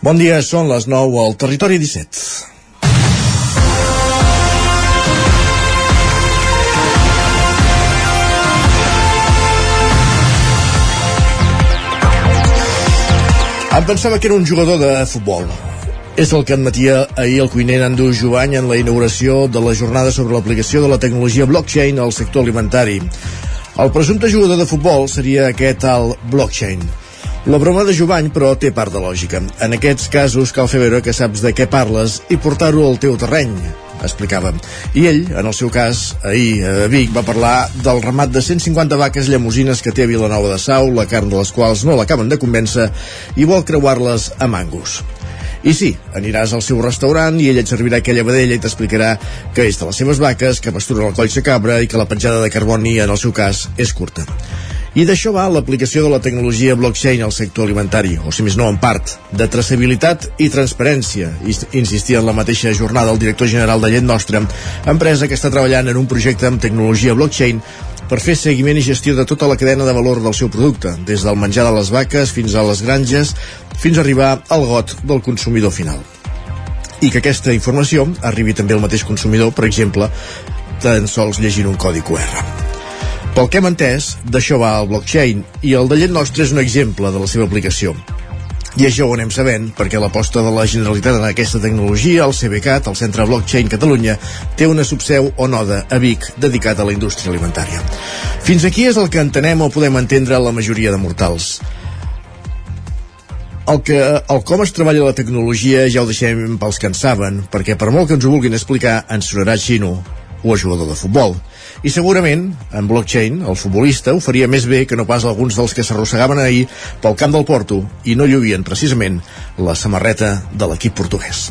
Bon dia, són les 9 al Territori 17. Em pensava que era un jugador de futbol. És el que admetia ahir el cuiner Nando Jovany en la inauguració de la jornada sobre l'aplicació de la tecnologia blockchain al sector alimentari. El presumpte jugador de futbol seria aquest al blockchain la broma de Jovany, però, té part de lògica. En aquests casos cal fer veure que saps de què parles i portar-ho al teu terreny explicava. I ell, en el seu cas, ahir a Vic, va parlar del ramat de 150 vaques llamosines que té a Vilanova de Sau, la carn de les quals no l'acaben de convèncer, i vol creuar-les a mangos. I sí, aniràs al seu restaurant i ell et servirà aquella vedella i t'explicarà que és de les seves vaques, que pasturen el coll de cabra i que la petjada de carboni, en el seu cas, és curta. I d'això va l'aplicació de la tecnologia blockchain al sector alimentari, o si més no en part, de traçabilitat i transparència, insistia en la mateixa jornada el director general de Llet Nostra, empresa que està treballant en un projecte amb tecnologia blockchain per fer seguiment i gestió de tota la cadena de valor del seu producte, des del menjar de les vaques fins a les granges, fins a arribar al got del consumidor final. I que aquesta informació arribi també al mateix consumidor, per exemple, tan sols llegint un codi QR. Pel que hem entès, d'això va el blockchain, i el de llet nostre és un exemple de la seva aplicació. I això ho anem sabent perquè l'aposta de la Generalitat en aquesta tecnologia, el CBCAT, el Centre Blockchain Catalunya, té una subseu o noda a Vic dedicat a la indústria alimentària. Fins aquí és el que entenem o podem entendre la majoria de mortals. El, que, el com es treballa la tecnologia ja ho deixem pels que en saben, perquè per molt que ens ho vulguin explicar, ens sonarà xino o a jugador de futbol. I segurament, en blockchain, el futbolista ho faria més bé que no pas alguns dels que s'arrossegaven ahir pel camp del Porto i no lluïen precisament la samarreta de l'equip portuguès.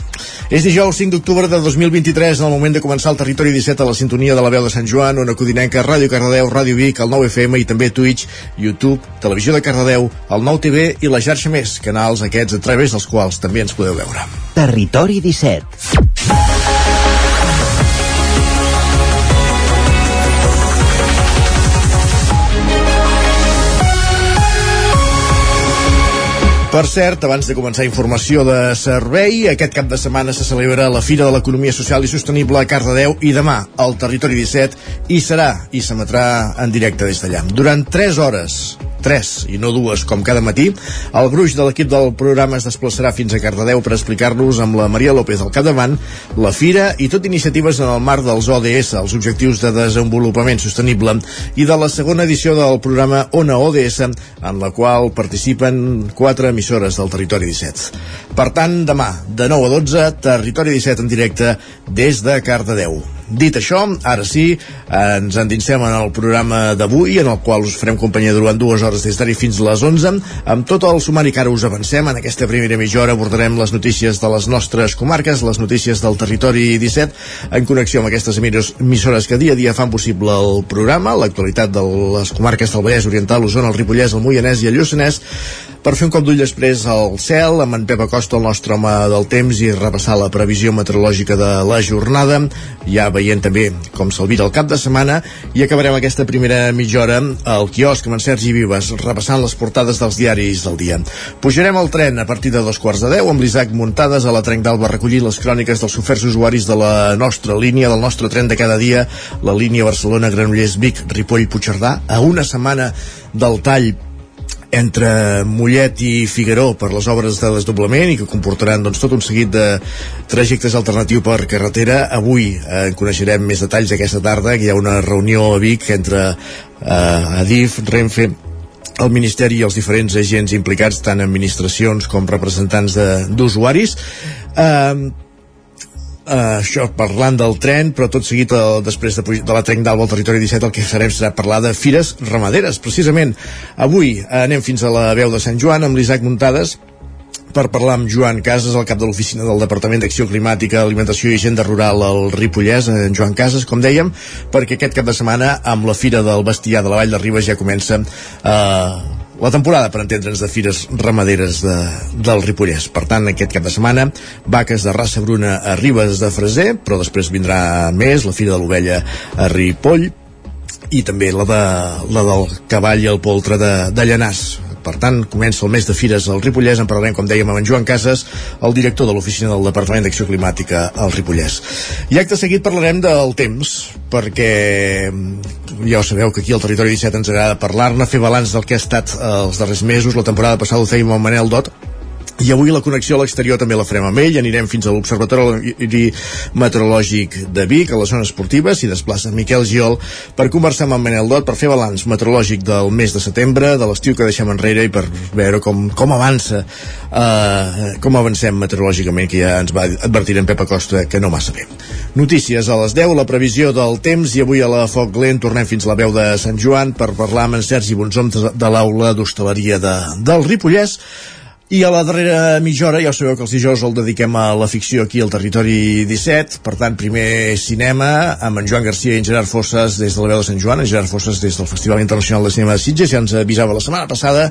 És dijous 5 d'octubre de 2023, en el moment de començar el Territori 17 a la sintonia de la veu de Sant Joan, on Codinenca, Ràdio Cardedeu, Ràdio Vic, el 9FM i també Twitch, YouTube, Televisió de Cardedeu, el 9TV i la xarxa més, canals aquests a través dels quals també ens podeu veure. Territori 17 Per cert, abans de començar informació de servei, aquest cap de setmana se celebra la Fira de l'Economia Social i Sostenible a Cardedeu i demà al Territori 17 i serà i s'emetrà en directe des d'allà. Durant 3 hores 3 i no dues com cada matí, el gruix de l'equip del programa es desplaçarà fins a Cardedeu per explicar-nos amb la Maria López al capdavant la fira i tot iniciatives en el marc dels ODS, els Objectius de Desenvolupament Sostenible, i de la segona edició del programa Ona ODS, en la qual participen quatre emissores del Territori 17. Per tant, demà, de 9 a 12, Territori 17 en directe des de Cardedeu. Dit això, ara sí, ens endinsem en el programa d'avui, en el qual us farem companyia durant dues hores d'ara fins a les 11. Amb tot el sumari que ara us avancem, en aquesta primera mitja hora abordarem les notícies de les nostres comarques, les notícies del territori 17, en connexió amb aquestes emissores que dia a dia fan possible el programa, l'actualitat de les comarques del Vallès Oriental, l'Osona, el Ripollès, el Moianès i el Lluçanès, per fer un cop d'ull després al cel, amb en Pep Acosta, el nostre home del temps, i repassar la previsió meteorològica de la jornada. Ja veient també com s'alvira el cap de setmana i acabarem aquesta primera mitja hora al quiosc amb en Sergi Vives, repassant les portades dels diaris del dia. Pujarem al tren a partir de dos quarts de deu amb l'Isaac Muntades a la Trenc d'Alba recollir les cròniques dels oferts usuaris de la nostra línia, del nostre tren de cada dia, la línia Barcelona-Granollers-Vic, Ripoll-Puigcerdà, a una setmana del tall entre Mollet i Figaró per les obres de desdoblament i que comportaran doncs, tot un seguit de trajectes alternatius per carretera. Avui eh, en coneixerem més detalls aquesta tarda, que hi ha una reunió a Vic entre eh, Adif, Renfe, el Ministeri i els diferents agents implicats, tant administracions com representants d'usuaris. Eh, Uh, això parlant del tren, però tot seguit el, després de, de la trenc d'Alba al territori 17 el que farem serà parlar de fires ramaderes precisament. Avui uh, anem fins a la veu de Sant Joan amb l'Isaac Muntades per parlar amb Joan Casas, el cap de l'oficina del Departament d'Acció Climàtica, Alimentació i Agenda Rural al Ripollès, en Joan Casas, com dèiem, perquè aquest cap de setmana amb la Fira del Bestiar de la Vall de Ribes ja comença eh, la temporada, per entendre'ns, de fires ramaderes de, del Ripollès. Per tant, aquest cap de setmana, vaques de raça bruna a Ribes de Freser, però després vindrà més, la Fira de l'Ovella a Ripoll, i també la, de, la del cavall i el poltre de, de Llanàs Per tant, comença el mes de fires al Ripollès. En parlarem, com dèiem, amb en Joan Casas, el director de l'Oficina del Departament d'Acció Climàtica al Ripollès. I acte seguit parlarem del temps, perquè mm, ja ho sabeu que aquí al Territori 17 ens agrada parlar-ne, fer balanç del que ha estat eh, els darrers mesos. La temporada passada ho fèiem amb Manel Dot, i avui la connexió a l'exterior també la farem amb ell, anirem fins a l'Observatori Meteorològic de Vic, a la zona esportiva, s'hi desplaça Miquel Giol, per conversar amb en Manel Dot, per fer balanç meteorològic del mes de setembre, de l'estiu que deixem enrere i per veure com, com avança, eh, com avancem meteorològicament, que ja ens va advertir en Pep Acosta que no massa bé. Notícies a les 10, la previsió del temps, i avui a la Foc Lent tornem fins a la veu de Sant Joan per parlar amb en Sergi Bonsom de l'aula d'hostaleria de, del Ripollès, i a la darrera mitja hora, ja sabeu que els dijous el dediquem a la ficció aquí al Territori 17, per tant, primer cinema amb en Joan Garcia i en Gerard Fosses des de la veu de Sant Joan, en Gerard Fosses des del Festival Internacional de Cinema de Sitges, ja ens avisava la setmana passada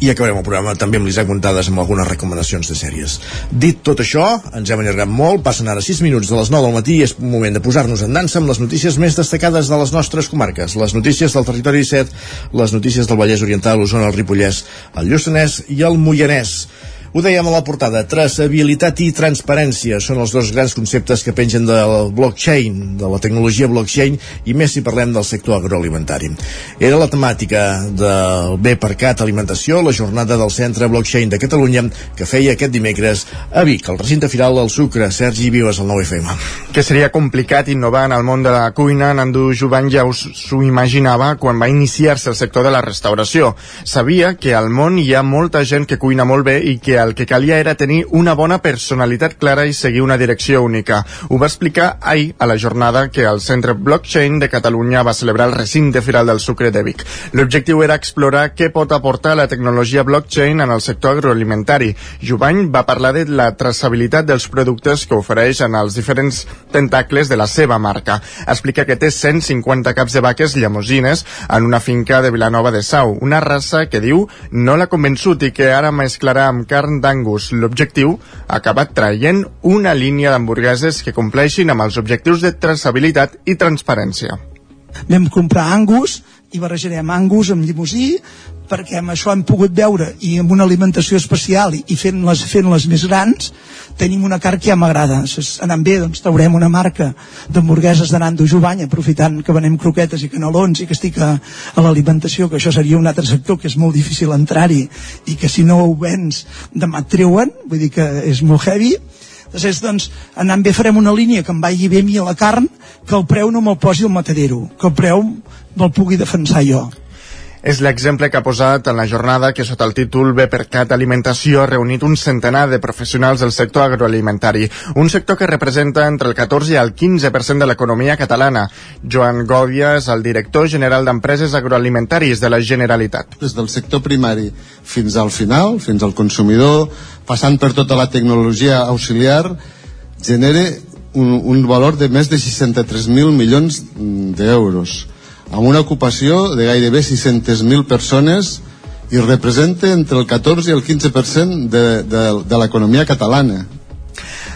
i acabarem el programa també amb l'Isaac Montades amb algunes recomanacions de sèries. Dit tot això, ens hem allargat molt, passen ara 6 minuts de les 9 del matí i és moment de posar-nos en dansa amb les notícies més destacades de les nostres comarques, les notícies del territori 17, les notícies del Vallès Oriental, l'Osona, el Ripollès, el Lluçanès i el Moianès. Ho dèiem a la portada, traçabilitat i transparència són els dos grans conceptes que pengen del blockchain, de la tecnologia blockchain, i més si parlem del sector agroalimentari. Era la temàtica del B per Cat Alimentació, la jornada del Centre Blockchain de Catalunya, que feia aquest dimecres a Vic, al recinte firal del Sucre. Sergi Vives, al 9FM. Que seria complicat innovar en el món de la cuina, Nando Jovany ja s'ho imaginava quan va iniciar-se el sector de la restauració. Sabia que al món hi ha molta gent que cuina molt bé i que el que calia era tenir una bona personalitat clara i seguir una direcció única. Ho va explicar ahir a la jornada que el Centre Blockchain de Catalunya va celebrar el recinte firal del sucre de Vic. L'objectiu era explorar què pot aportar la tecnologia blockchain en el sector agroalimentari. Jovany va parlar de la traçabilitat dels productes que ofereix en els diferents tentacles de la seva marca. Explica que té 150 caps de vaques llamosines en una finca de Vilanova de Sau, una raça que diu no l'ha convençut i que ara mesclarà amb carn carn d'angus. L'objectiu ha acabat traient una línia d'hamburgueses que compleixin amb els objectius de traçabilitat i transparència. Vam comprar angus i barrejarem angus amb llimosí perquè amb això hem pogut veure i amb una alimentació especial i fent-les fent -les més grans tenim una carn que ja m'agrada. Anant bé doncs traurem una marca d'hamburgueses de Nando Jovany aprofitant que venem croquetes i canelons i que estic a, a l'alimentació que això seria un altre sector que és molt difícil entrar-hi i que si no ho vens demà et treuen vull dir que és molt heavy. Després, doncs, anant bé farem una línia que em vagi bé a mi a la carn, que el preu no me'l posi el matadero, que el preu me'l pugui defensar jo és l'exemple que ha posat en la jornada que sota el títol B per Cat Alimentació ha reunit un centenar de professionals del sector agroalimentari, un sector que representa entre el 14 i el 15% de l'economia catalana. Joan Gòdia és el director general d'empreses agroalimentaris de la Generalitat. Des del sector primari fins al final, fins al consumidor, passant per tota la tecnologia auxiliar, genera un, un valor de més de 63.000 milions d'euros amb una ocupació de gairebé 600.000 persones i representa entre el 14 i el 15% de, de, de l'economia catalana.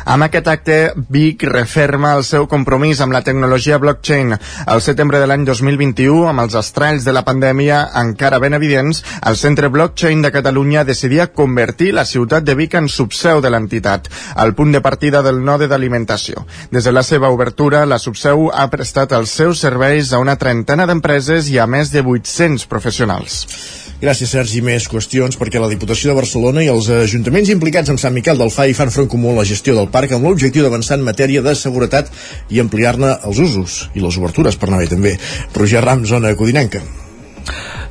Amb aquest acte, Vic referma el seu compromís amb la tecnologia blockchain. Al setembre de l'any 2021, amb els estralls de la pandèmia encara ben evidents, el Centre Blockchain de Catalunya decidia convertir la ciutat de Vic en subseu de l'entitat, al punt de partida del node d'alimentació. Des de la seva obertura, la subseu ha prestat els seus serveis a una trentena d'empreses i a més de 800 professionals. Gràcies, Sergi. Més qüestions perquè la Diputació de Barcelona i els ajuntaments implicats amb Sant Miquel del FAI fan front comú a la gestió del parc amb l'objectiu d'avançar en matèria de seguretat i ampliar-ne els usos i les obertures per anar bé també. Roger Ram, zona codinenca.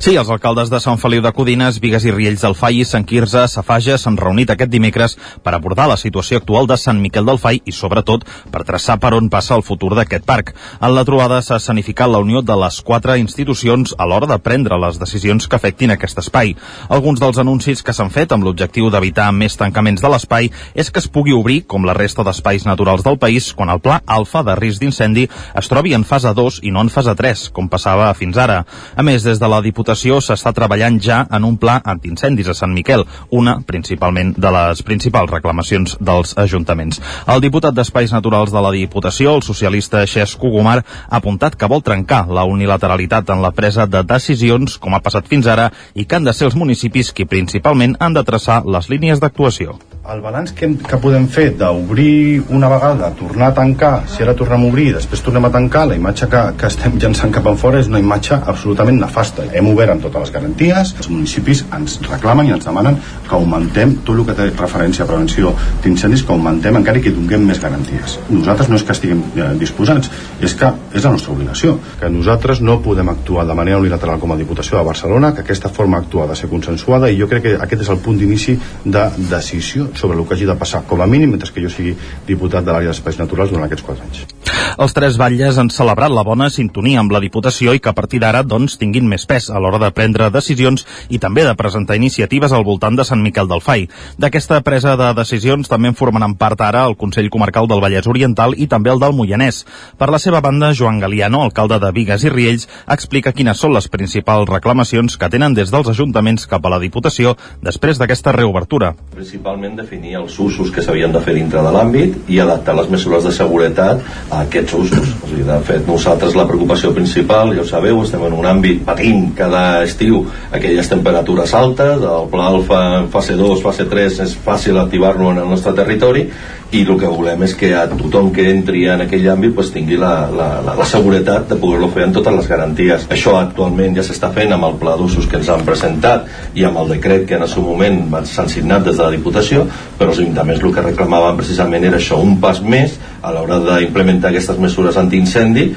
Sí, els alcaldes de Sant Feliu de Codines, Vigues i Riells del Fai, Sant Quirze, Safaja s'han reunit aquest dimecres per abordar la situació actual de Sant Miquel del Fai i, sobretot, per traçar per on passa el futur d'aquest parc. En la trobada s'ha escenificat la unió de les quatre institucions a l'hora de prendre les decisions que afectin aquest espai. Alguns dels anuncis que s'han fet amb l'objectiu d'evitar més tancaments de l'espai és que es pugui obrir, com la resta d'espais naturals del país, quan el pla alfa de risc d'incendi es trobi en fase 2 i no en fase 3, com passava fins ara. A més, des de la Diputació Diputació s'està treballant ja en un pla antincendis a Sant Miquel, una principalment de les principals reclamacions dels ajuntaments. El diputat d'Espais Naturals de la Diputació, el socialista Xesc Cogomar, ha apuntat que vol trencar la unilateralitat en la presa de decisions, com ha passat fins ara, i que han de ser els municipis qui principalment han de traçar les línies d'actuació. El balanç que, hem, que podem fer d'obrir una vegada, tornar a tancar, si ara tornem a obrir, després tornem a tancar, la imatge que, que estem llançant cap enfora és una imatge absolutament nefasta. Hem obert amb totes les garanties, els municipis ens reclamen i ens demanen que augmentem tot el que té referència a prevenció d'incendis, que augmentem encara que donem més garanties. Nosaltres no és que estiguem eh, disposats, és que és la nostra obligació, que nosaltres no podem actuar de manera unilateral com a Diputació de Barcelona, que aquesta forma d'actuar ha de ser consensuada i jo crec que aquest és el punt d'inici de decisió sobre el que hagi de passar, com a mínim, mentre que jo sigui diputat de l'àrea d'espais naturals durant aquests quatre anys. Els tres batlles han celebrat la bona sintonia amb la Diputació i que a partir d'ara doncs, tinguin més pes a l'hora de prendre decisions i també de presentar iniciatives al voltant de Sant Miquel del Fai. D'aquesta presa de decisions també en formaran part ara el Consell Comarcal del Vallès Oriental i també el del Moianès. Per la seva banda, Joan Galiano, alcalde de Vigues i Riells, explica quines són les principals reclamacions que tenen des dels ajuntaments cap a la Diputació després d'aquesta reobertura. Principalment definir els usos que s'havien de fer dintre de l'àmbit i adaptar les mesures de seguretat a aquests usos. O sigui, de fet, nosaltres la preocupació principal, ja ho sabeu, estem en un àmbit patint cada estiu aquelles temperatures altes, el pla alfa en fase 2, fase 3 és fàcil activar-lo en el nostre territori i el que volem és que a tothom que entri en aquell àmbit pues, tingui la, la, la, la seguretat de poder-lo fer amb totes les garanties. Això actualment ja s'està fent amb el pla d'usos que ens han presentat i amb el decret que en el seu moment s'han signat des de la Diputació, però els ajuntaments el que reclamaven precisament era això, un pas més a l'hora d'implementar aquestes mesures antiincendi.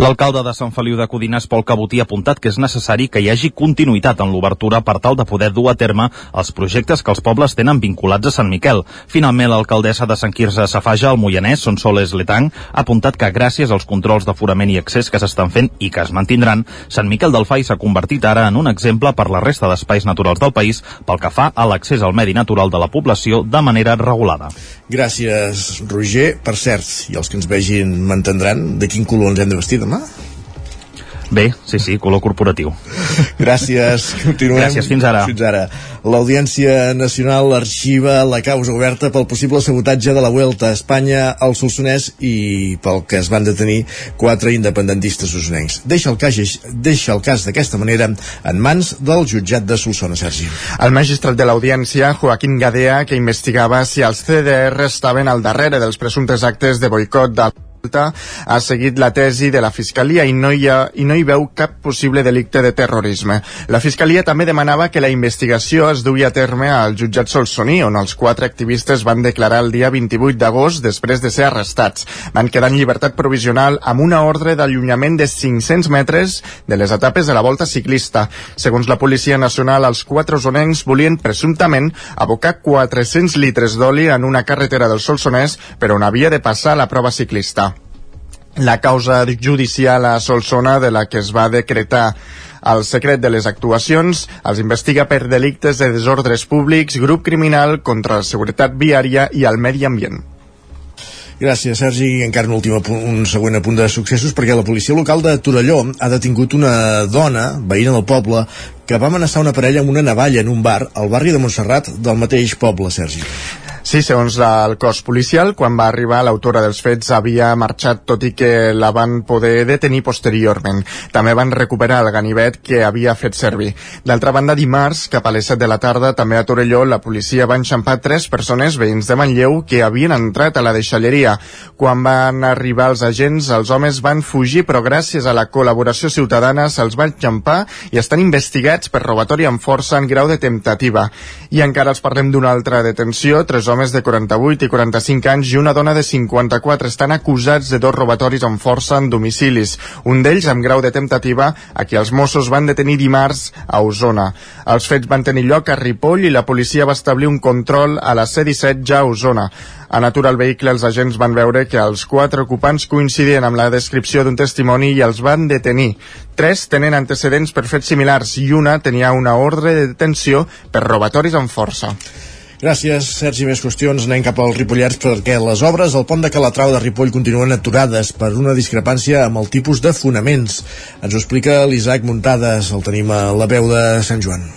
L'alcalde de Sant Feliu de Codines, Pol Cabotí, ha apuntat que és necessari que hi hagi continuïtat en l'obertura per tal de poder dur a terme els projectes que els pobles tenen vinculats a Sant Miquel. Finalment, l'alcaldessa de Sant Quirze Safaja, al Moianès, Sonsoles Letang, ha apuntat que gràcies als controls d'aforament i accés que s'estan fent i que es mantindran, Sant Miquel del Fai s'ha convertit ara en un exemple per la resta d'espais naturals del país pel que fa a l'accés al medi natural de la població de manera regulada. Gràcies, Roger. Per cert, i els que ens vegin m'entendran, de quin color ens hem de vestir demà? Bé, sí, sí, color corporatiu. Gràcies, continuem. Gràcies, fins ara. Fins ara. L'Audiència Nacional arxiva la causa oberta pel possible sabotatge de la Vuelta a Espanya al Solsonès i pel que es van detenir quatre independentistes solsonencs. Deixa el cas, deixa el cas d'aquesta manera en mans del jutjat de Solsona, Sergi. El magistrat de l'Audiència, Joaquín Gadea, que investigava si els CDR estaven al darrere dels presumptes actes de boicot del ha seguit la tesi de la Fiscalia i no, hi ha, i no hi veu cap possible delicte de terrorisme. La Fiscalia també demanava que la investigació es duia a terme al jutjat Solsoní, on els quatre activistes van declarar el dia 28 d'agost després de ser arrestats. Van quedar en llibertat provisional amb una ordre d'allunyament de 500 metres de les etapes de la volta ciclista. Segons la Policia Nacional, els quatre osonencs volien presumptament abocar 400 litres d'oli en una carretera del Solsonès per on havia de passar la prova ciclista la causa judicial a Solsona de la que es va decretar el secret de les actuacions els investiga per delictes de desordres públics, grup criminal contra la seguretat viària i el medi ambient. Gràcies, Sergi. I encara un, últim un següent apunt de successos perquè la policia local de Torelló ha detingut una dona, veïna del poble, que va amenaçar una parella amb una navalla en un bar al barri de Montserrat del mateix poble, Sergi. Sí, segons el cos policial, quan va arribar l'autora dels fets havia marxat tot i que la van poder detenir posteriorment. També van recuperar el ganivet que havia fet servir. D'altra banda, dimarts, cap a les 7 de la tarda, també a Torelló, la policia va enxampar tres persones veïns de Manlleu que havien entrat a la deixalleria. Quan van arribar els agents, els homes van fugir, però gràcies a la col·laboració ciutadana se'ls va enxampar i estan investigats per robatori amb força en grau de temptativa. I encara els parlem d'una altra detenció, tres homes homes de 48 i 45 anys i una dona de 54 estan acusats de dos robatoris amb força en domicilis, un d'ells amb grau de temptativa a qui els Mossos van detenir dimarts a Osona. Els fets van tenir lloc a Ripoll i la policia va establir un control a la C-17 ja a Osona. A Natura el vehicle els agents van veure que els quatre ocupants coincidien amb la descripció d'un testimoni i els van detenir. Tres tenen antecedents per fets similars i una tenia una ordre de detenció per robatoris amb força. Gràcies, Sergi. Més qüestions. Anem cap al Ripollès perquè les obres al pont de Calatrau de Ripoll continuen aturades per una discrepància amb el tipus de fonaments. Ens ho explica l'Isaac Muntades. El tenim a la veu de Sant Joan.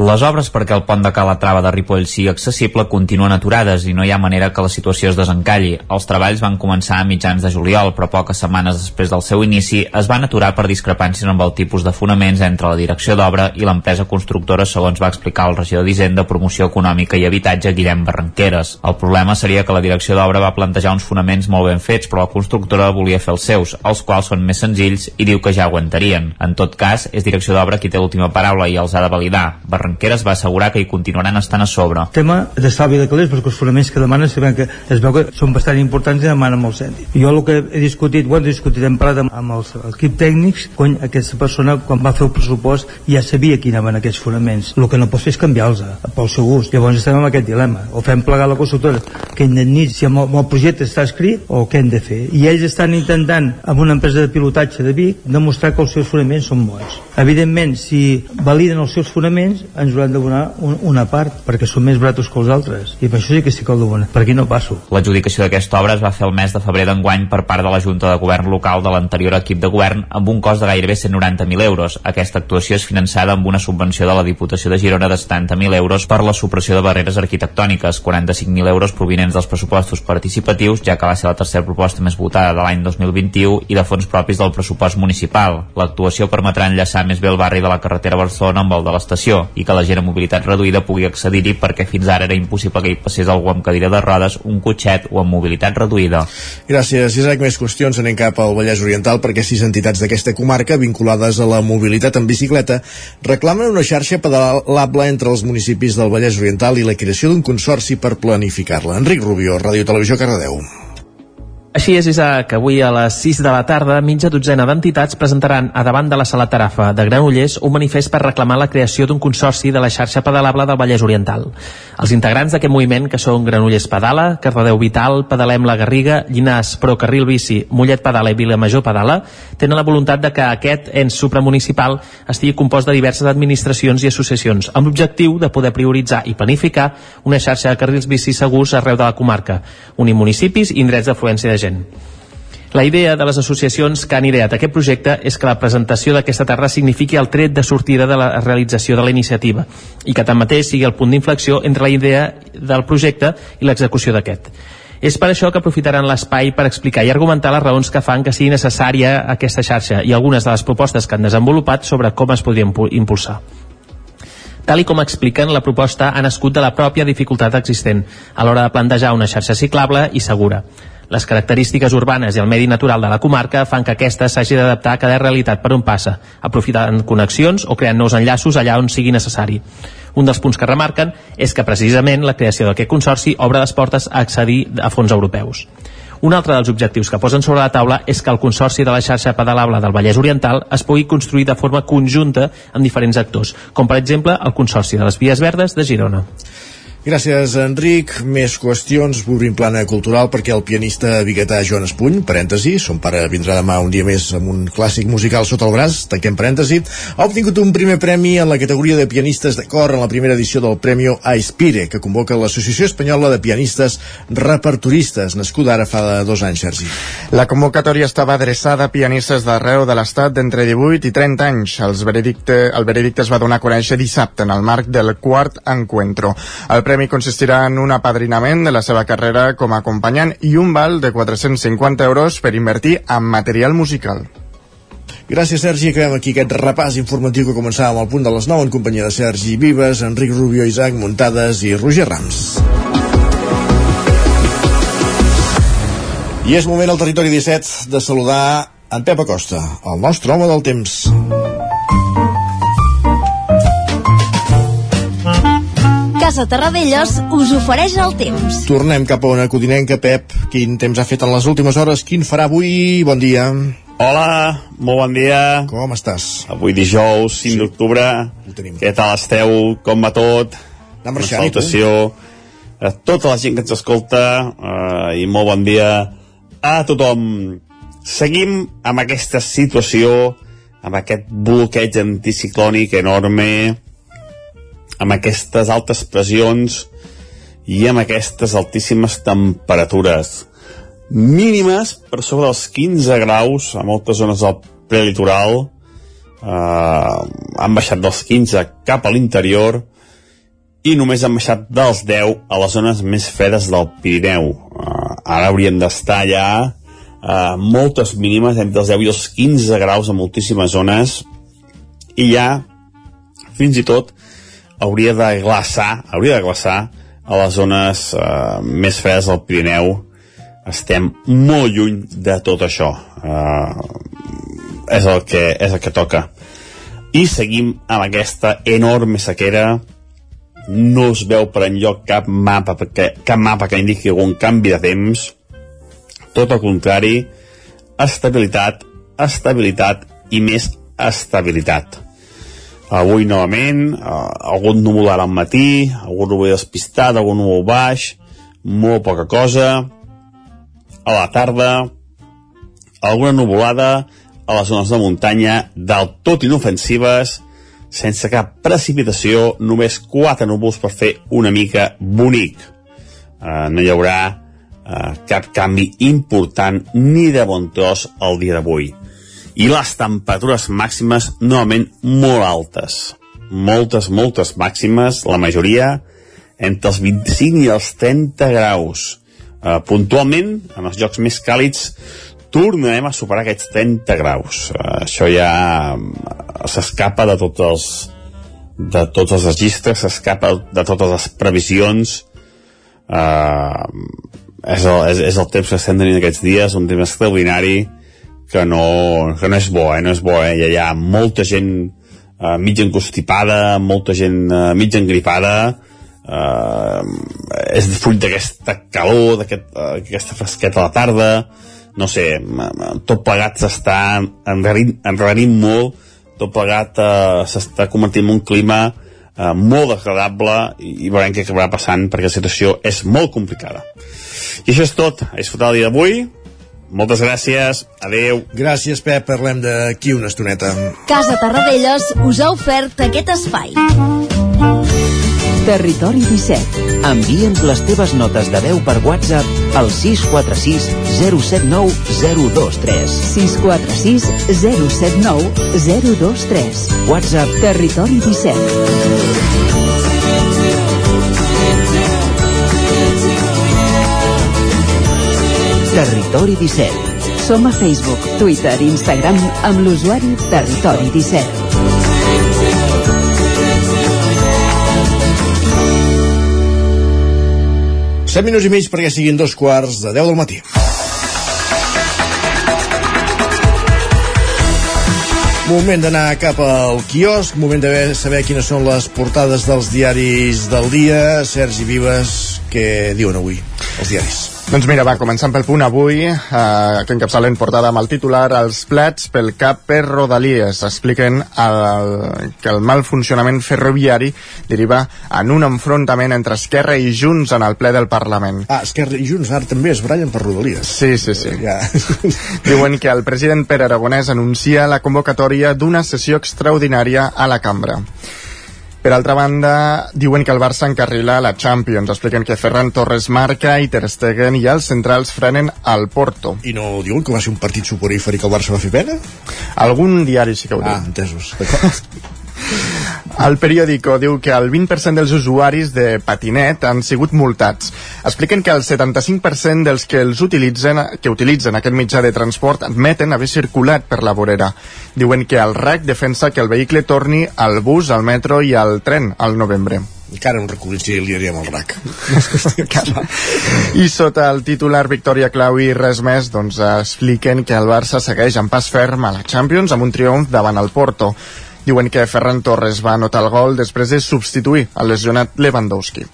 Les obres perquè el pont de Calatrava de Ripoll sigui accessible continuen aturades i no hi ha manera que la situació es desencalli. Els treballs van començar a mitjans de juliol, però poques setmanes després del seu inici es van aturar per discrepàncies amb el tipus de fonaments entre la direcció d'obra i l'empresa constructora, segons va explicar el regidor d'Hisenda, Promoció Econòmica i Habitatge, Guillem Barranqueres. El problema seria que la direcció d'obra va plantejar uns fonaments molt ben fets, però la constructora volia fer els seus, els quals són més senzills i diu que ja aguantarien. En tot cas, és direcció d'obra qui té l'última paraula i els ha de validar. Barranqueres va assegurar que hi continuaran estant a sobre. Tema d'estalvi de calés, perquè els fonaments que demanen sabem que es veu que són bastant importants i demanen molt cèntim. Jo el que he discutit, ho hem discutit, hem parlat amb, els equip tècnics, cony, aquesta persona quan va fer el pressupost ja sabia quin anaven aquests fonaments. El que no pots fer és canviar-los pel seu gust. Llavors estem amb aquest dilema. O fem plegar la constructora que indemnitzi si el, el projecte està escrit o què hem de fer. I ells estan intentant, amb una empresa de pilotatge de Vic, demostrar que els seus fonaments són bons. Evidentment, si validen els seus fonaments, ens hauran de donar un, una part perquè són més baratos que els altres i per això sí que que el donen, per aquí no passo L'adjudicació d'aquesta obra es va fer el mes de febrer d'enguany per part de la Junta de Govern local de l'anterior equip de govern amb un cost de gairebé 190.000 euros. Aquesta actuació és finançada amb una subvenció de la Diputació de Girona de 70.000 euros per la supressió de barreres arquitectòniques, 45.000 euros provinents dels pressupostos participatius, ja que va ser la tercera proposta més votada de l'any 2021 i de fons propis del pressupost municipal. L'actuació permetrà enllaçar més bé el barri de la carretera Barcelona amb el de l'estació i que la gent amb mobilitat reduïda pugui accedir-hi perquè fins ara era impossible que hi passés algú amb cadira de rodes, un cotxet o amb mobilitat reduïda. Gràcies, Isaac. Més qüestions. Anem cap al Vallès Oriental perquè sis entitats d'aquesta comarca vinculades a la mobilitat en bicicleta reclamen una xarxa pedalable entre els municipis del Vallès Oriental i la creació d'un consorci per planificar-la. Enric Rubio, Ràdio Televisió Cardedeu. Així és, Isaac. Avui a les 6 de la tarda, mitja dotzena d'entitats presentaran a davant de la Sala Tarafa de Granollers un manifest per reclamar la creació d'un consorci de la xarxa pedalable del Vallès Oriental. Els integrants d'aquest moviment, que són Granollers Pedala, Cardedeu Vital, Pedalem la Garriga, Llinàs Pro Carril Bici, Mollet Pedala i Vilamajor Pedala, tenen la voluntat de que aquest ens supramunicipal estigui compost de diverses administracions i associacions, amb l'objectiu de poder prioritzar i planificar una xarxa de carrils bici segurs arreu de la comarca, unir municipis i indrets d'afluència de gent. La idea de les associacions que han ideat aquest projecte és que la presentació d'aquesta terra signifiqui el tret de sortida de la realització de la iniciativa i que tanmateix sigui el punt d'inflexió entre la idea del projecte i l'execució d'aquest. És per això que aprofitaran l'espai per explicar i argumentar les raons que fan que sigui necessària aquesta xarxa i algunes de les propostes que han desenvolupat sobre com es podria impulsar. Tal i com expliquen, la proposta ha nascut de la pròpia dificultat existent a l'hora de plantejar una xarxa ciclable i segura. Les característiques urbanes i el medi natural de la comarca fan que aquesta s'hagi d'adaptar a cada realitat per on passa, aprofitant connexions o creant nous enllaços allà on sigui necessari. Un dels punts que remarquen és que precisament la creació d'aquest consorci obre les portes a accedir a fons europeus. Un altre dels objectius que posen sobre la taula és que el Consorci de la xarxa pedalable del Vallès Oriental es pugui construir de forma conjunta amb diferents actors, com per exemple el Consorci de les Vies Verdes de Girona. Gràcies, Enric. Més qüestions, obrim plana cultural perquè el pianista biguetà Joan Espuny, parèntesi, son pare vindrà demà un dia més amb un clàssic musical sota el braç, tanquem parèntesi, ha obtingut un primer premi en la categoria de pianistes de cor en la primera edició del Premio Aspire, que convoca l'Associació Espanyola de Pianistes Repertoristes, nascuda ara fa dos anys, Sergi. La convocatòria estava adreçada a pianistes d'arreu de l'estat d'entre 18 i 30 anys. Els veredicte, el veredicte es va donar a conèixer dissabte en el marc del quart encuentro. El premi consistirà en un apadrinament de la seva carrera com a acompanyant i un val de 450 euros per invertir en material musical. Gràcies, Sergi. Acabem aquí aquest repàs informatiu que començàvem al punt de les 9 en companyia de Sergi Vives, Enric Rubio, Isaac Muntades i Roger Rams. I és moment al territori 17 de saludar en Pep Acosta, el nostre home del temps. Casa Terradellos us ofereix el temps. Tornem cap a una codinenca, Pep. Quin temps ha fet en les últimes hores? Quin farà avui? Bon dia. Hola, molt bon dia. Com estàs? Avui dijous, 5 sí. d'octubre. Què tal esteu? Com va tot? Anar marxant, Una salutació a tota la gent que ens escolta eh, i molt bon dia a tothom. Seguim amb aquesta situació, amb aquest bloqueig anticiclònic enorme, amb aquestes altes pressions i amb aquestes altíssimes temperatures. Mínimes per sobre dels 15 graus a moltes zones del prelitoral. Eh, han baixat dels 15 cap a l'interior i només han baixat dels 10 a les zones més fredes del Pirineu. Uh, ara hauríem d'estar ja uh, moltes mínimes entre els 10 i els 15 graus a moltíssimes zones. I ja fins i tot hauria de glaçar, hauria de glaçar a les zones uh, més fredes del Pirineu. Estem molt lluny de tot això. Uh, és, el que, és el que toca. I seguim amb aquesta enorme sequera no es veu per enlloc cap mapa, que, cap mapa que indiqui algun canvi de temps tot el contrari estabilitat, estabilitat i més estabilitat avui novament eh, algun núvol ara al matí algun núvol despistat, algun núvol baix molt poca cosa a la tarda alguna nuvolada a les zones de muntanya del tot inofensives sense cap precipitació, només quatre núvols per fer una mica bonic. Uh, no hi haurà uh, cap canvi important ni de bon tros el dia d'avui. I les temperatures màximes novament molt altes. Moltes, moltes màximes, la majoria entre els 25 i els 30 graus. Uh, puntualment, en els jocs més càlids, tornarem a superar aquests 30 graus. Uh, això ja uh, s'escapa de tots els de tots els registres, s'escapa de totes les previsions. Uh, és, el, és, és el temps que estem tenint aquests dies, un temps extraordinari que no, que no és bo, eh? no és bo, eh? Hi ha molta gent uh, mig encostipada, molta gent uh, mig engripada, uh, és fruit d'aquesta calor, d'aquesta aquest, fresqueta a la tarda, no sé, tot plegat s'està enrarint molt, tot plegat eh, s'està convertint en un clima eh, molt desagradable i, i veurem què acabarà passant perquè la situació és molt complicada. I això és tot. A disfrutar el dia d'avui. Moltes gràcies. Adeu. Gràcies, Pep. Parlem d'aquí una estoneta. Casa Tarradellas us ha ofert aquest espai. Territori 17. Envia'ns les teves notes de veu per WhatsApp al 646 079 023. 646 079 023. WhatsApp Territori 17. Territori 17. Som a Facebook, Twitter i Instagram amb l'usuari Territori 17. 7 minuts i mig perquè siguin dos quarts de 10 del matí. Moment d'anar cap al quiosc, moment de saber quines són les portades dels diaris del dia. Sergi Vives, què diuen avui els diaris? Doncs mira, va, començant pel punt avui, eh, que encapçalen portada amb el titular Els plats pel cap per Rodalies. Expliquen el, que el mal funcionament ferroviari deriva en un enfrontament entre Esquerra i Junts en el ple del Parlament. Ah, Esquerra i Junts ara també es barallen per Rodalies. Sí, sí, sí. Ja. Diuen que el president Pere Aragonès anuncia la convocatòria d'una sessió extraordinària a la cambra. Per altra banda, diuen que el Barça encarrila la Champions. Expliquen que Ferran Torres marca i Ter Stegen i els centrals frenen al Porto. I no diuen que va ser un partit suporífer i que el Barça va fer pena? Algun diari sí que ho diu. Ah, entesos. El periòdico diu que el 20% dels usuaris de patinet han sigut multats. Expliquen que el 75% dels que els utilitzen, que utilitzen aquest mitjà de transport admeten haver circulat per la vorera. Diuen que el RAC defensa que el vehicle torni al bus, al metro i al tren al novembre. Encara un reconciliaria amb el RAC. I sota el titular Victòria Clau i res més, doncs expliquen que el Barça segueix en pas ferm a la Champions amb un triomf davant el Porto. Diuen que Ferran Torres va anotar el gol després de substituir el lesionat Lewandowski.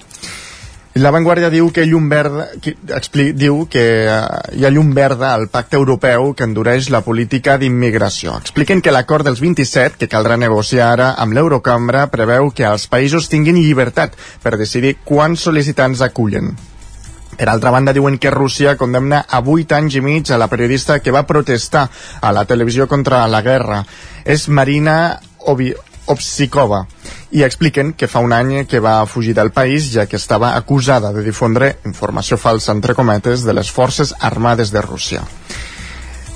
La Vanguardia diu que llum verda, que, expli, diu que uh, hi ha llum verda al pacte europeu que endureix la política d'immigració. Expliquen que l'acord dels 27, que caldrà negociar ara amb l'Eurocambra, preveu que els països tinguin llibertat per decidir quants sol·licitants acullen. Per altra banda, diuen que Rússia condemna a 8 anys i mig a la periodista que va protestar a la televisió contra la guerra. És Marina Obi Obsikova i expliquen que fa un any que va fugir del país ja que estava acusada de difondre informació falsa entre cometes de les forces armades de Rússia.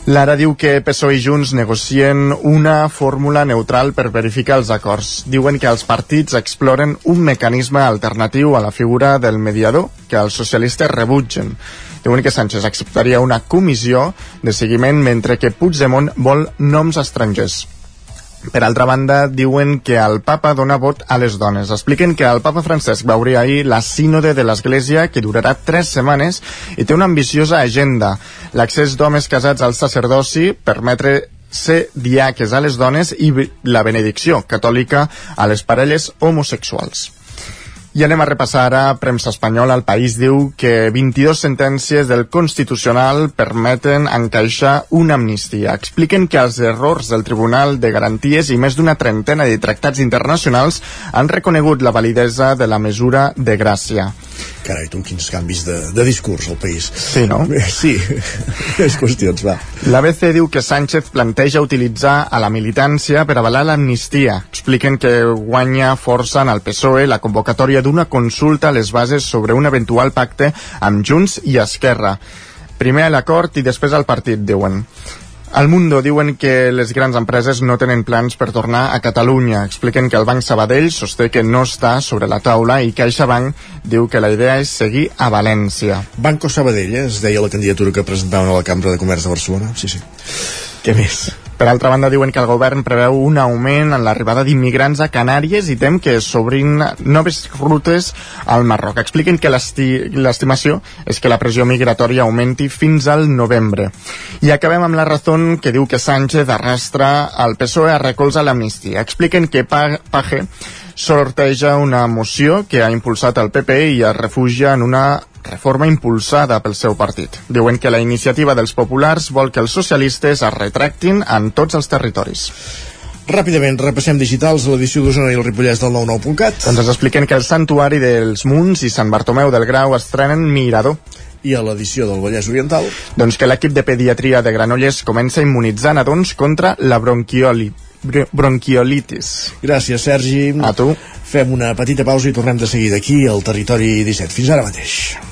Lara diu que PSOE i Junts negocien una fórmula neutral per verificar els acords. Diuen que els partits exploren un mecanisme alternatiu a la figura del mediador que els socialistes rebutgen. Diuen que Sánchez acceptaria una comissió de seguiment mentre que Puigdemont vol noms estrangers. Per altra banda, diuen que el papa dona vot a les dones. Expliquen que el papa Francesc va obrir ahir la sínode de l'Església, que durarà tres setmanes i té una ambiciosa agenda. L'accés d'homes casats al sacerdoci, permetre ser diaques a les dones i la benedicció catòlica a les parelles homosexuals. I anem a repassar ara premsa espanyola. El país diu que 22 sentències del Constitucional permeten encaixar una amnistia. Expliquen que els errors del Tribunal de Garanties i més d'una trentena de tractats internacionals han reconegut la validesa de la mesura de gràcia. Carai, tu, quins canvis de, de discurs al país. Sí, no? Sí, més qüestions, va. L'ABC diu que Sánchez planteja utilitzar a la militància per avalar l'amnistia. Expliquen que guanya força en el PSOE la convocatòria d'una consulta a les bases sobre un eventual pacte amb Junts i Esquerra. Primer l'acord i després el partit, diuen. Al Mundo diuen que les grans empreses no tenen plans per tornar a Catalunya. Expliquen que el Banc Sabadell sosté que no està sobre la taula i CaixaBank diu que la idea és seguir a València. Banco Sabadell, eh? es deia la candidatura que presentaven a la Cambra de Comerç de Barcelona. Sí, sí. Què més? Per altra banda, diuen que el govern preveu un augment en l'arribada d'immigrants a Canàries i tem que s'obrin noves rutes al Marroc. Expliquen que l'estimació és que la pressió migratòria augmenti fins al novembre. I acabem amb la raó que diu que Sánchez arrastra el PSOE a recolzar l'amnistia. Expliquen que Page sorteja una moció que ha impulsat el PP i es refugia en una reforma impulsada pel seu partit. Diuen que la iniciativa dels populars vol que els socialistes es retractin en tots els territoris. Ràpidament, repassem digitals l'edició d'Osona i el Ripollès del 99.cat. Doncs ens expliquen que el Santuari dels Munts i Sant Bartomeu del Grau estrenen Mirador i a l'edició del Vallès Oriental doncs que l'equip de pediatria de Granollers comença a immunitzar nadons contra la bronquioli, bronquiolitis. Gràcies, Sergi. A tu. Fem una petita pausa i tornem de seguida aquí al Territori 17. Fins ara mateix.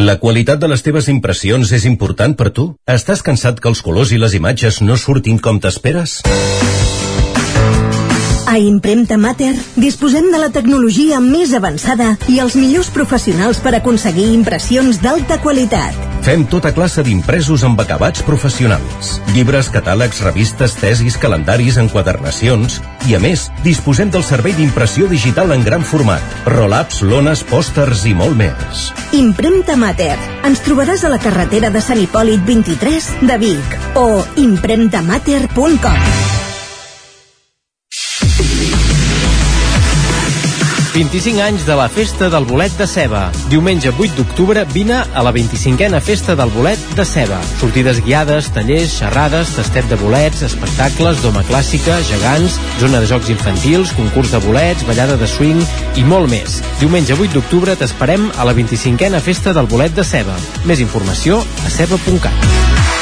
La qualitat de les teves impressions és important per tu? Estàs cansat que els colors i les imatges no surtin com t'esperes? A Impremta Mater disposem de la tecnologia més avançada i els millors professionals per aconseguir impressions d'alta qualitat. Fem tota classe d'impresos amb acabats professionals. Llibres, catàlegs, revistes, tesis, calendaris, enquadernacions... I a més, disposem del servei d'impressió digital en gran format, roll-ups, lones, pòsters i molt més. Impremta Mater. Ens trobaràs a la carretera de Sant Hipòlit 23 de Vic o impremtamater.com. 25 anys de la Festa del Bolet de Ceba. Diumenge 8 d'octubre vine a la 25a Festa del Bolet de Ceba. Sortides guiades, tallers, xerrades, tastet de bolets, espectacles, doma clàssica, gegants, zona de jocs infantils, concurs de bolets, ballada de swing i molt més. Diumenge 8 d'octubre t'esperem a la 25a Festa del Bolet de Ceba. Més informació a ceba.cat.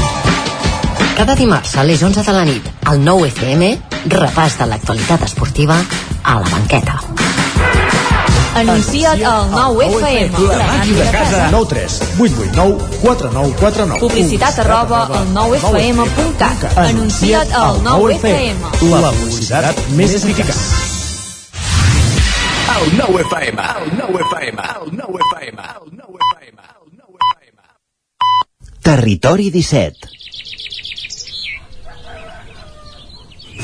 Cada dimarts a les 11 de la nit, al 9 FM, repàs de l'actualitat esportiva a la banqueta. Anuncia't al 9 FM. La màquina de casa. 9 3 8 8 9 4 9 4 9. Publicitat arroba al 9fm.cat. Anuncia't al 9 FM. La publicitat més eficaç. El 9 FM, el 9 FM, el 9 FM, el 9 FM. Territori 17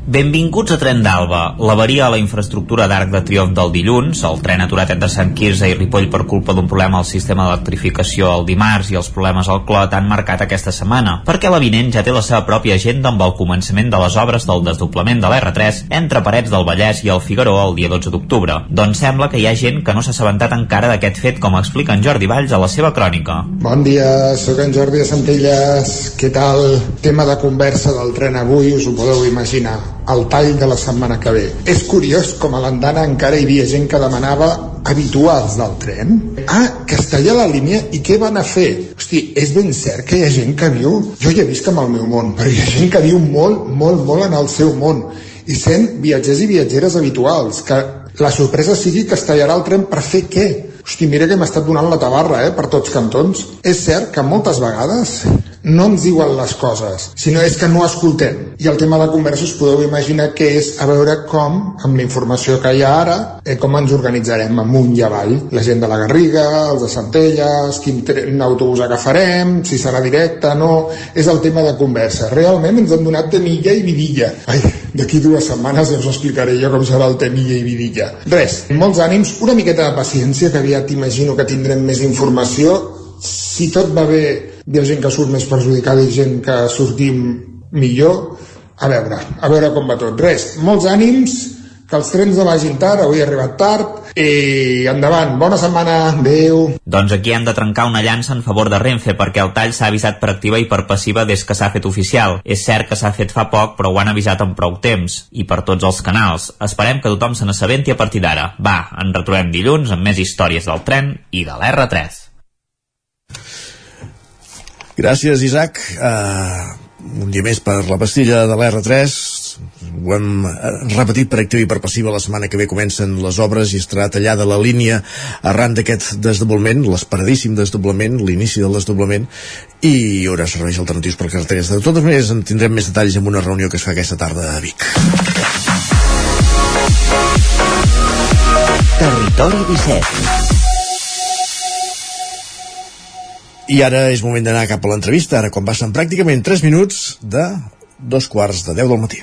Benvinguts a Tren d'Alba. L'avaria a la infraestructura d'Arc de Triomf del dilluns, el tren aturat entre Sant Quirze i Ripoll per culpa d'un problema al sistema d'electrificació el dimarts i els problemes al clot han marcat aquesta setmana, perquè l'avinent ja té la seva pròpia agenda amb el començament de les obres del desdoblament de l'R3 entre Parets del Vallès i el Figaró el dia 12 d'octubre. Doncs sembla que hi ha gent que no s'ha assabentat encara d'aquest fet, com explica en Jordi Valls a la seva crònica. Bon dia, sóc en Jordi de Centelles. Què tal? Tema de conversa del tren avui, us ho podeu imaginar. El tall de la setmana que ve. És curiós com a l'andana encara hi havia gent que demanava habituals del tren. Ah, que està allà la línia i què van a fer? Hosti, és ben cert que hi ha gent que viu... Jo ja he vist amb el meu món, però hi ha gent que viu molt, molt, molt en el seu món i sent viatgers i viatgeres habituals, que la sorpresa sigui que es tallarà el tren per fer què? Hosti, mira que m'ha estat donant la tabarra, eh, per tots cantons. És cert que moltes vegades no ens diuen les coses, sinó és que no escoltem. I el tema de conversa us podeu imaginar que és a veure com, amb la informació que hi ha ara, eh, com ens organitzarem amunt i avall. La gent de la Garriga, els de Centelles, quin tren autobús agafarem, si serà directe, no... És el tema de conversa. Realment ens han donat temilla i vidilla. Ai, d'aquí dues setmanes ja us explicaré jo com serà el temilla i vidilla. Res, molts ànims, una miqueta de paciència, que aviat imagino que tindrem més informació. Si tot va bé, hi ha gent que surt més perjudicada i gent que sortim millor. A veure, a veure com va tot. Res, molts ànims, que els trens no vagin tard, avui he arribat tard, i endavant, bona setmana, adeu. Doncs aquí hem de trencar una llança en favor de Renfe perquè el tall s'ha avisat per activa i per passiva des que s'ha fet oficial. És cert que s'ha fet fa poc, però ho han avisat amb prou temps, i per tots els canals. Esperem que tothom se n'assabenti a partir d'ara. Va, en retrobem dilluns amb més històries del tren i de l'R3. Gràcies, Isaac. Uh, un dia més per la pastilla de l'R3. Ho hem eh, repetit per activa i per passiva. La setmana que ve comencen les obres i estarà tallada la línia arran d'aquest desdoblament, l'esperadíssim desdoblament, l'inici del desdoblament, i hi haurà serveis alternatius per carreteres. De totes maneres, en tindrem més detalls en una reunió que es fa aquesta tarda a Vic. Territori 17 I ara és moment d'anar cap a l'entrevista, ara quan passen pràcticament 3 minuts de dos quarts de 10 del matí.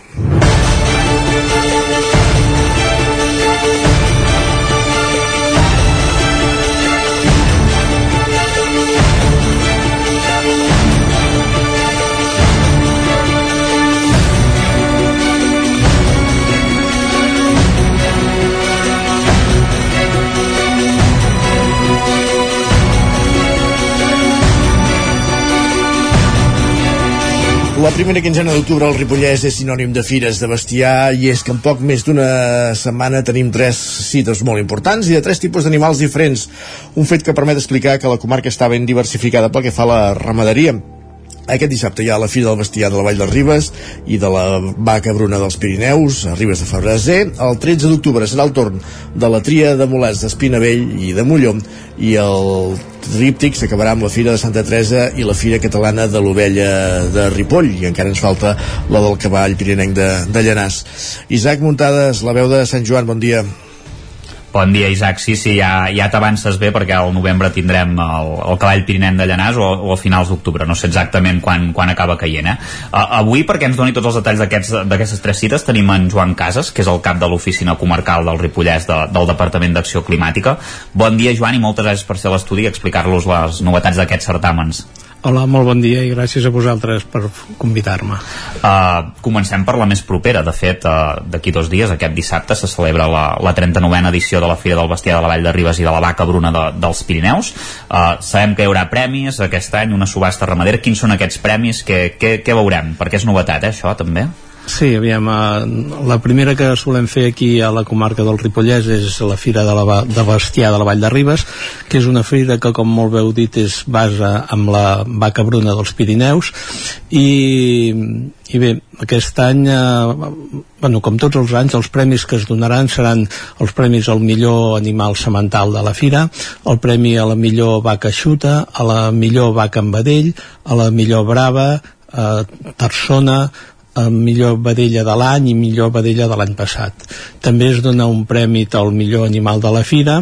La primera quinzena d'octubre al Ripollès és sinònim de fires de bestiar i és que en poc més d'una setmana tenim tres cites molt importants i de tres tipus d'animals diferents. Un fet que permet explicar que la comarca està ben diversificada pel que fa a la ramaderia. Aquest dissabte hi ha la Fira del Bestiar de la Vall de Ribes i de la Vaca Bruna dels Pirineus, a Ribes de Febreser. El 13 d'octubre serà el torn de la Tria de Molets d'Espinavell i de Molló i el tríptic s'acabarà amb la Fira de Santa Teresa i la Fira Catalana de l'Ovella de Ripoll i encara ens falta la del cavall pirinenc de, de Llanàs. Isaac Muntades, la veu de Sant Joan, bon dia. Bon dia, Isaac. Sí, sí, ja, ja t'avances bé perquè al novembre tindrem el, el cavall pirinenc de Llanàs o, o a finals d'octubre. No sé exactament quan, quan acaba caient, eh? Uh, avui, perquè ens doni tots els detalls d'aquestes tres cites, tenim en Joan Casas, que és el cap de l'oficina comarcal del Ripollès de, del Departament d'Acció Climàtica. Bon dia, Joan, i moltes gràcies per ser a l'estudi i explicar-los les novetats d'aquests certàmens. Hola, molt bon dia i gràcies a vosaltres per convidar-me. Uh, comencem per la més propera. De fet, uh, d'aquí dos dies, aquest dissabte, se celebra la, la 39a edició de la Fira del Bestiar de la Vall de Ribes i de la Vaca Bruna de, dels Pirineus. Uh, sabem que hi haurà premis aquest any, una subhasta ramadera. Quins són aquests premis? Què, què, què veurem? Perquè és novetat, eh, això, també? Sí, aviam, eh, la primera que solem fer aquí a la comarca del Ripollès és la Fira de, la, de Bestiar de la Vall de Ribes, que és una fira que, com molt bé heu dit, és basa amb la vaca bruna dels Pirineus. I, i bé, aquest any eh, bueno, com tots els anys els premis que es donaran seran els premis al millor animal semental de la fira el premi a la millor vaca xuta a la millor vaca amb vedell a la millor brava eh, Tarsona amb millor vedella de l'any i millor vedella de l'any passat. També es dona un premi al millor animal de la fira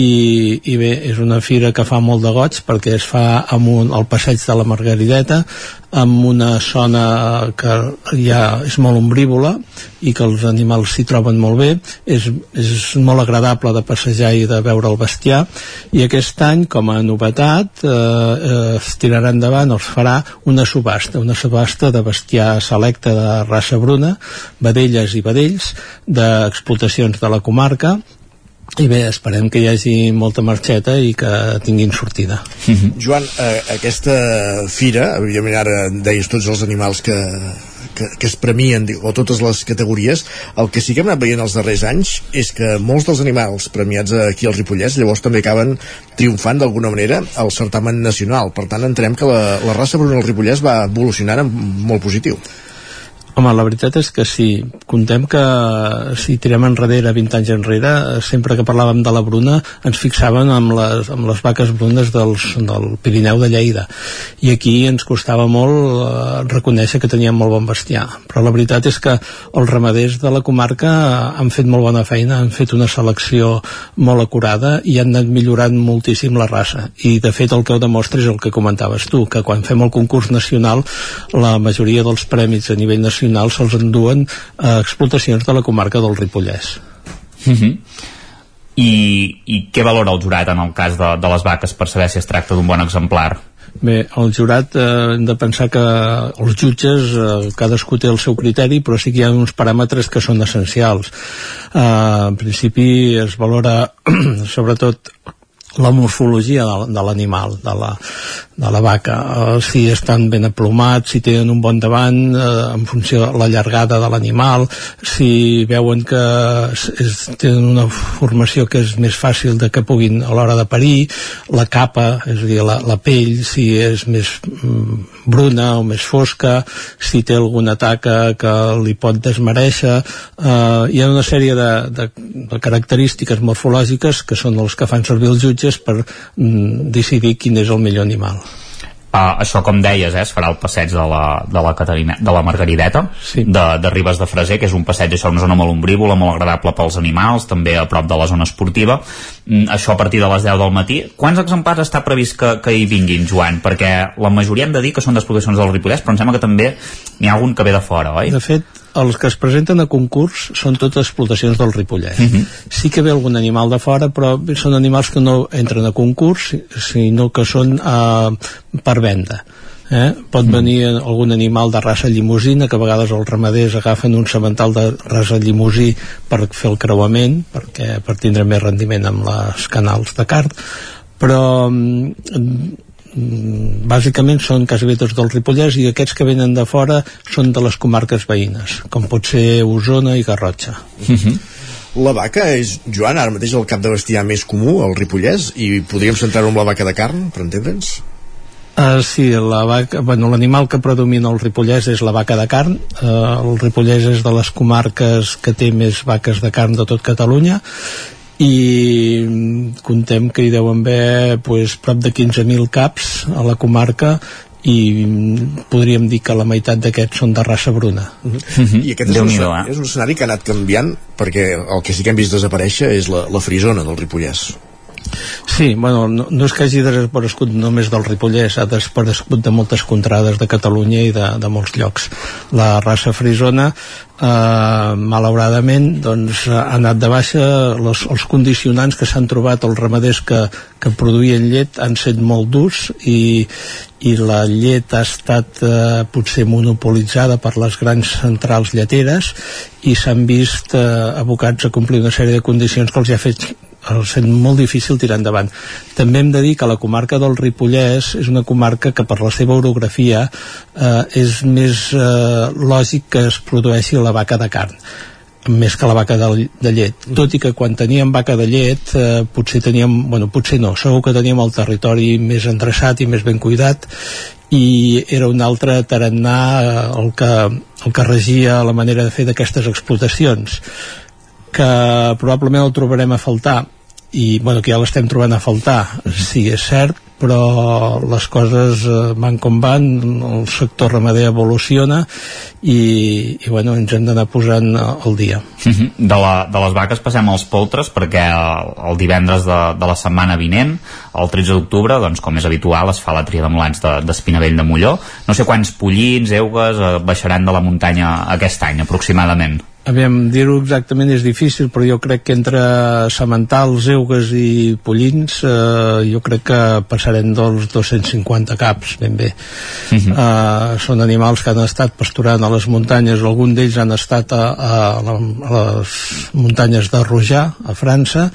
i, i bé, és una fira que fa molt de goig perquè es fa amb un, al passeig de la Margarideta amb una zona que ja és molt ombrívola i que els animals s'hi troben molt bé. És, és molt agradable de passejar i de veure el bestiar. I aquest any com a novetat eh, eh, es tirarà endavant es farà una subhasta una subhasta de bestiar selecte de raça bruna vedelles i vedells d'explotacions de la comarca i bé, esperem que hi hagi molta marxeta i que tinguin sortida. Mm -hmm. Joan, eh, aquesta fira, evidentment ara deies tots els animals que, que, que es premien, o totes les categories, el que sí que hem anat veient els darrers anys és que molts dels animals premiats aquí al Ripollès llavors també acaben triomfant d'alguna manera al certamen nacional. Per tant, entenem que la, la raça Bruna del Ripollès va evolucionant en molt positiu. Home, la veritat és que sí. Contem que si tirem enrere 20 anys enrere, sempre que parlàvem de la Bruna ens fixaven amb les, amb les vaques brunes dels, del Pirineu de Lleida. I aquí ens costava molt eh, reconèixer que teníem molt bon bestiar. Però la veritat és que els ramaders de la comarca han fet molt bona feina, han fet una selecció molt acurada i han anat millorant moltíssim la raça. I de fet el que ho demostra és el que comentaves tu, que quan fem el concurs nacional la majoria dels prèmits a nivell nacional nacional se'ls enduen a explotacions de la comarca del Ripollès. Mm -hmm. I, I què valora el jurat en el cas de, de les vaques per saber si es tracta d'un bon exemplar? Bé, el jurat eh, hem de pensar que els jutges, eh, cadascú té el seu criteri, però sí que hi ha uns paràmetres que són essencials. Eh, en principi es valora sobretot la morfologia de, l'animal, de, la, de la vaca, eh, si estan ben aplomats, si tenen un bon davant eh, en funció de la llargada de l'animal, si veuen que és, tenen una formació que és més fàcil de que puguin a l'hora de parir, la capa, és a dir, la, la pell, si és més mm, bruna o més fosca, si té alguna taca que li pot desmereixer, eh, hi ha una sèrie de, de, de característiques morfològiques que són els que fan servir els jutges per mm, decidir quin és el millor animal. Uh, això com deies eh, es farà el passeig de la, de la, Caterina, de la Margarideta sí. de, de Ribes de Freser que és un passeig, això una zona molt ombrívola molt agradable pels animals, també a prop de la zona esportiva això a partir de les 10 del matí quants exemplars està previst que, que hi vinguin, Joan? perquè la majoria hem de dir que són d'explotacions del Ripollès però em sembla que també n'hi ha algun que ve de fora, oi? De fet, els que es presenten a concurs són totes explotacions del Ripollès. Uh mhm. -huh. Sí que ve algun animal de fora, però són animals que no entren a concurs, sinó que són uh, per venda. Eh? pot mm. venir algun animal de raça llimusina que a vegades els ramaders agafen un semental de raça llimusí per fer el creuament perquè per tindre més rendiment amb les canals de cart però mm, Mm, bàsicament són quasi tots del Ripollès i aquests que venen de fora són de les comarques veïnes, com pot ser Osona i Garrotxa. Uh mhm. -huh. La vaca és, Joan, ara mateix el cap de bestiar més comú al Ripollès i podríem centrar-ho amb la vaca de carn, per entendre'ns? Uh, sí, la vaca, bueno, l'animal que predomina al Ripollès és la vaca de carn. Uh, el Ripollès és de les comarques que té més vaques de carn de tot Catalunya i contem que hi deuen haver pues, prop de 15.000 caps a la comarca i mm, podríem dir que la meitat d'aquests són de raça bruna uh -huh. i aquest és un, eh? és un escenari que ha anat canviant perquè el que sí que hem vist desaparèixer és la, la frisona del Ripollès Sí, bueno, no, no és que hagi desaparegut només del Ripollès, ha desaparegut de moltes contrades de Catalunya i de, de molts llocs. La raça frisona, eh, malauradament, doncs, ha anat de baixa, los, els condicionants que s'han trobat els ramaders que, que produïen llet han set molt durs i, i la llet ha estat eh, potser monopolitzada per les grans centrals lleteres i s'han vist eh, abocats a complir una sèrie de condicions que els ha fet el sent molt difícil tirar endavant. També hem de dir que la comarca del Ripollès és una comarca que per la seva orografia eh, és més eh, lògic que es produeixi la vaca de carn més que la vaca de, de llet. Tot i que quan teníem vaca de llet eh, potser teníem, bueno potser no segur que teníem el territori més endreçat i més ben cuidat i era un altre tarannà eh, el que, el que regia la manera de fer d'aquestes explotacions que probablement el trobarem a faltar. I bueno, que ja l'estem trobant a faltar sí, és cert, però les coses eh, van com van el sector ramader evoluciona i, i bueno, ens hem d'anar posant al dia. De, la, de les vaques passem als poltres perquè el, el divendres de, de la setmana vinent el 13 d'octubre, doncs, com és habitual es fa la tria de molans d'Espinavell de, de Molló. No sé quants pollins, eugues eh, baixaran de la muntanya aquest any aproximadament Aviam, dir-ho exactament és difícil, però jo crec que entre sementals, eugues i pollins, eh, jo crec que passarem dels 250 caps, ben bé. Uh -huh. eh, són animals que han estat pasturant a les muntanyes, algun d'ells han estat a, a, a les muntanyes de Rojà, a França,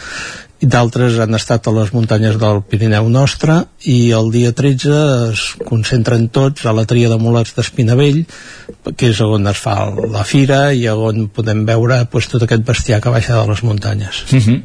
d'altres han estat a les muntanyes del Pirineu nostre i el dia 13 es concentren tots a la tria de mulats d'Espinavell que és on es fa la fira i on podem veure pues, tot aquest bestiar que baixa de les muntanyes. Uh -huh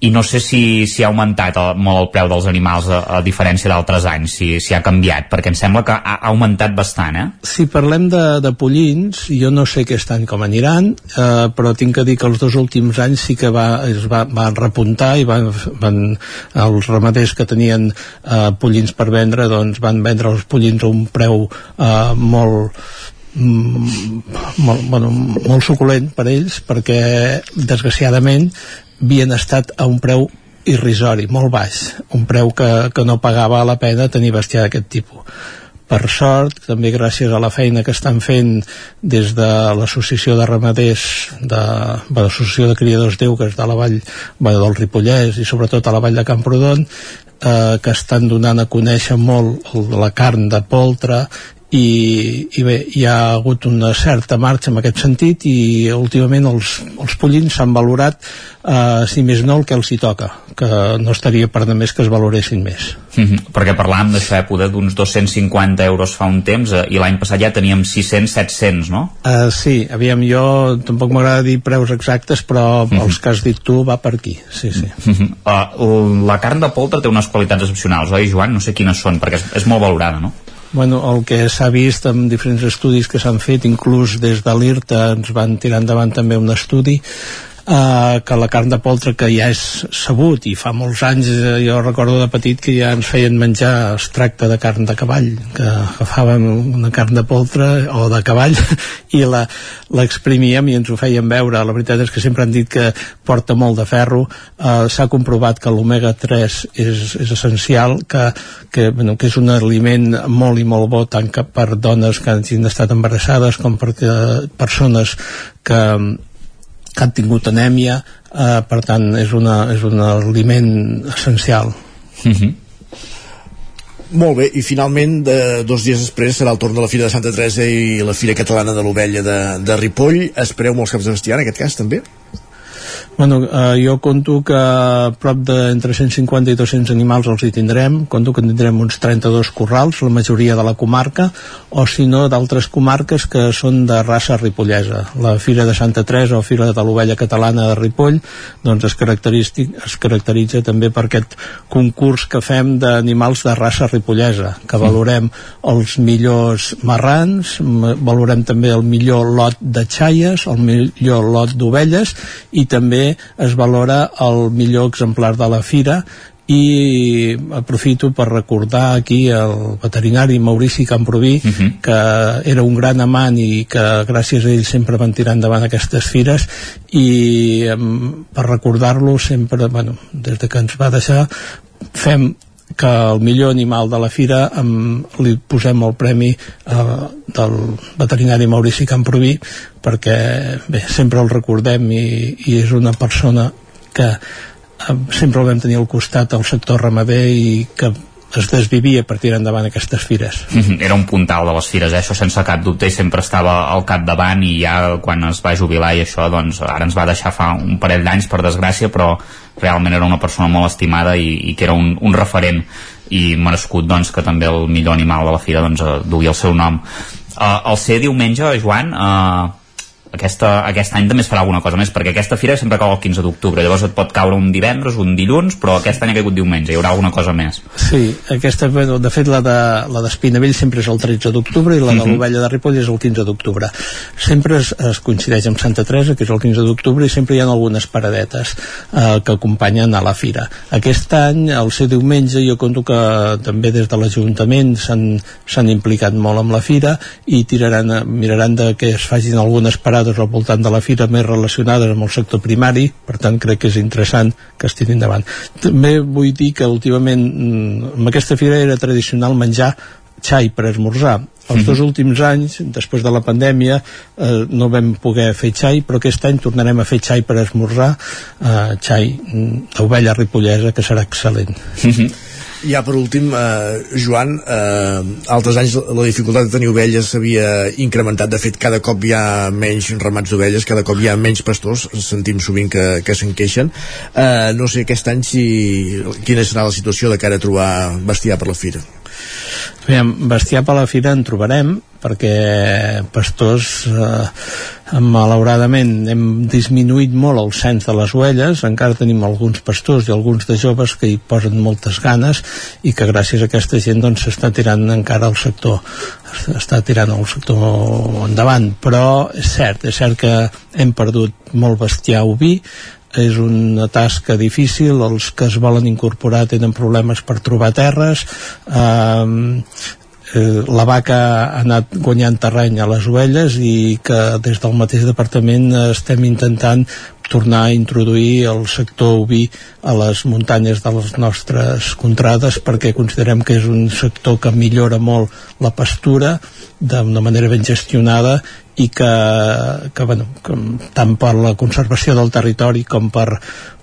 i no sé si, si ha augmentat el, molt el preu dels animals a, a diferència d'altres anys, si, si ha canviat, perquè em sembla que ha, ha augmentat bastant, eh? Si parlem de, de pollins, jo no sé aquest any com aniran, eh, però tinc que dir que els dos últims anys sí que va, es va, van repuntar i van, van, els ramaders que tenien eh, pollins per vendre, doncs van vendre els pollins a un preu eh, molt mm, molt, bueno, molt suculent per ells perquè desgraciadament havien estat a un preu irrisori, molt baix, un preu que, que no pagava la pena tenir bestiar d'aquest tipus. Per sort, també gràcies a la feina que estan fent des de l'Associació de Ramaders, de, de l'Associació de Criadors d'Euques de la Vall bé, del Ripollès i sobretot a la Vall de Camprodon, eh, que estan donant a conèixer molt la carn de poltre i, i bé, hi ha hagut una certa marxa en aquest sentit i últimament els, els pollins s'han valorat eh, si més no el que els hi toca que no estaria per de més que es valoressin més mm -hmm. perquè parlàvem d'això eh, d'uns 250 euros fa un temps eh, i l'any passat ja teníem 600-700 no? Uh, sí, aviam jo tampoc m'agrada dir preus exactes però mm -hmm. els que has dit tu va per aquí sí, sí. Mm -hmm. uh, la carn de poltre té unes qualitats excepcionals, oi Joan? No sé quines són perquè és, és molt valorada, no? Bueno, el que s'ha vist en diferents estudis que s'han fet, inclús des de l'IRTA ens van tirar endavant també un estudi eh, que la carn de poltre que ja és sabut i fa molts anys eh, jo recordo de petit que ja ens feien menjar extracte de carn de cavall que agafàvem una carn de poltre o de cavall i l'exprimíem i ens ho feien veure. La veritat és que sempre han dit que porta molt de ferro. Eh, s'ha comprovat que l'omega 3 és, és essencial que, que, bueno, que és un aliment molt i molt bo tant que per dones que han estat embarassades com per persones que que han tingut anèmia eh, per tant és, una, és un aliment essencial mm -hmm. Molt bé, i finalment, de, dos dies després serà el torn de la Fira de Santa Teresa i la Fira Catalana de l'Ovella de, de Ripoll. Espereu molts caps de bestiar, en aquest cas, també? Bueno, eh, jo conto que prop de entre 150 i 200 animals els hi tindrem, conto que tindrem uns 32 corrals, la majoria de la comarca, o si no d'altres comarques que són de raça ripollesa. La Fira de Santa Teresa o Fira de l'Ovella Catalana de Ripoll doncs es, es caracteritza també per aquest concurs que fem d'animals de raça ripollesa, que valorem els millors marrans, valorem també el millor lot de xaies, el millor lot d'ovelles i també es valora el millor exemplar de la fira i aprofito per recordar aquí el veterinari Maurici Camproví uh -huh. que era un gran amant i que gràcies a ell sempre van tirar endavant aquestes fires i per recordar-lo sempre, bueno, des de que ens va deixar fem que el millor animal de la fira amb, li posem el premi eh, del veterinari Maurici Camproví perquè bé, sempre el recordem i, i és una persona que eh, sempre el vam tenir al costat al sector ramader i que es desvivia per tirar endavant aquestes fires. Era un puntal de les fires, eh? això sense cap dubte, i sempre estava al capdavant i ja quan es va jubilar i això, doncs ara ens va deixar fa un parell d'anys, per desgràcia, però realment era una persona molt estimada i, i que era un, un referent i merescut doncs, que també el millor animal de la fira doncs, eh, duia el seu nom. Uh, el ser diumenge, Joan, uh, aquesta, aquest any també es farà alguna cosa més perquè aquesta fira sempre cau el 15 d'octubre llavors et pot caure un divendres, un dilluns però aquest any ha caigut diumenge, hi haurà alguna cosa més Sí, aquesta, bueno, de fet la de la d'Espinavell sempre és el 13 d'octubre i la de uh mhm. -huh. l'Ovella de Ripoll és el 15 d'octubre sempre es, es coincideix amb Santa Teresa que és el 15 d'octubre i sempre hi ha algunes paradetes eh, que acompanyen a la fira aquest any, al ser diumenge jo conto que també des de l'Ajuntament s'han implicat molt amb la fira i tiraran, miraran de que es facin algunes parades parades al voltant de la fira més relacionades amb el sector primari, per tant crec que és interessant que es tirin endavant. També vull dir que últimament mm, amb aquesta fira era tradicional menjar xai per esmorzar. Els dos últims anys, després de la pandèmia, eh, no vam poder fer xai, però aquest any tornarem a fer xai per esmorzar, eh, xai mm, d'ovella ripollesa, que serà excel·lent. Ja per últim, eh, Joan, eh, altres anys la dificultat de tenir ovelles s'havia incrementat, de fet cada cop hi ha menys ramats d'ovelles, cada cop hi ha menys pastors, sentim sovint que, que se'n queixen. Eh, no sé aquest any si, quina serà la situació de cara a trobar bestiar per la fira. Aviam, bestiar per la fira en trobarem perquè pastors eh, malauradament hem disminuït molt el cens de les ovelles. Encara tenim alguns pastors i alguns de joves que hi posen moltes ganes i que gràcies a aquesta gent doncs s'està tirant encara el sector està tirant el sector endavant. Però és cert, és cert que hem perdut molt bestiar oví és una tasca difícil, els que es volen incorporar tenen problemes per trobar terres, eh, la vaca ha anat guanyant terreny a les ovelles i que des del mateix departament estem intentant tornar a introduir el sector oví a les muntanyes de les nostres contrades perquè considerem que és un sector que millora molt la pastura d'una manera ben gestionada i que, que, bueno, que tant per la conservació del territori com per,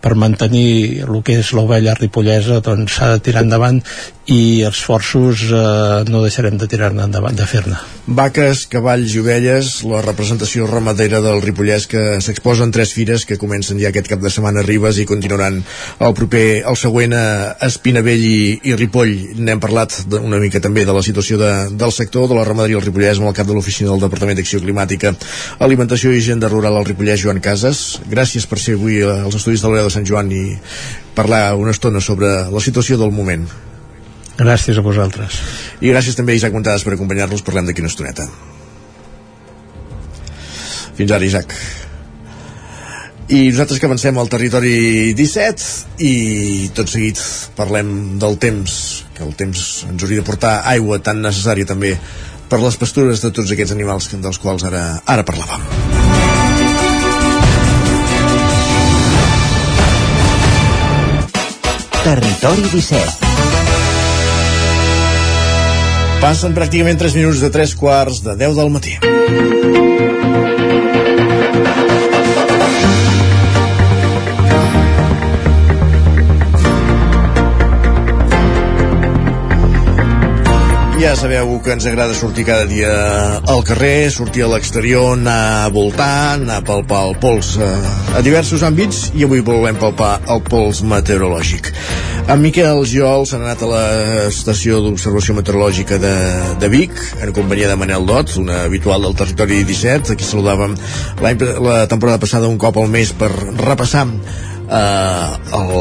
per mantenir el que és l'ovella ripollesa doncs s'ha de tirar endavant i esforços eh, no deixarem de tirar-ne endavant, de fer-ne. Vaques, cavalls i ovelles, la representació ramadera del Ripollès que s'exposa en tres fires que comencen ja aquest cap de setmana a Ribes i continuaran el proper, el següent a Espinavell i, i Ripoll. N'hem parlat una mica també de la situació de, del sector de la ramaderia al Ripollès amb el cap de l'oficina del Departament d'Acció Climàtica, Alimentació i Agenda Rural al Ripollès, Joan Casas. Gràcies per ser avui als estudis de l'Hora de Sant Joan i parlar una estona sobre la situació del moment. Gràcies a vosaltres. I gràcies també a Isaac Montades per acompanyar-nos. Parlem d'aquí una estoneta. Fins ara, Isaac. I nosaltres que avancem al territori 17 i tot seguit parlem del temps, que el temps ens hauria de portar aigua tan necessària també per les pastures de tots aquests animals dels quals ara, ara parlàvem. Territori 17 Passen pràcticament 3 minuts de 3 quarts de 10 del matí. Ja sabeu que ens agrada sortir cada dia al carrer, sortir a l'exterior, anar a voltar, anar a palpar el pols a, eh, a diversos àmbits i avui volem palpar el pols meteorològic. En Miquel Giol s'ha anat a l'estació d'observació meteorològica de, de Vic en companyia de Manel Dot, una habitual del territori 17, aquí saludàvem la temporada passada un cop al mes per repassar eh, el,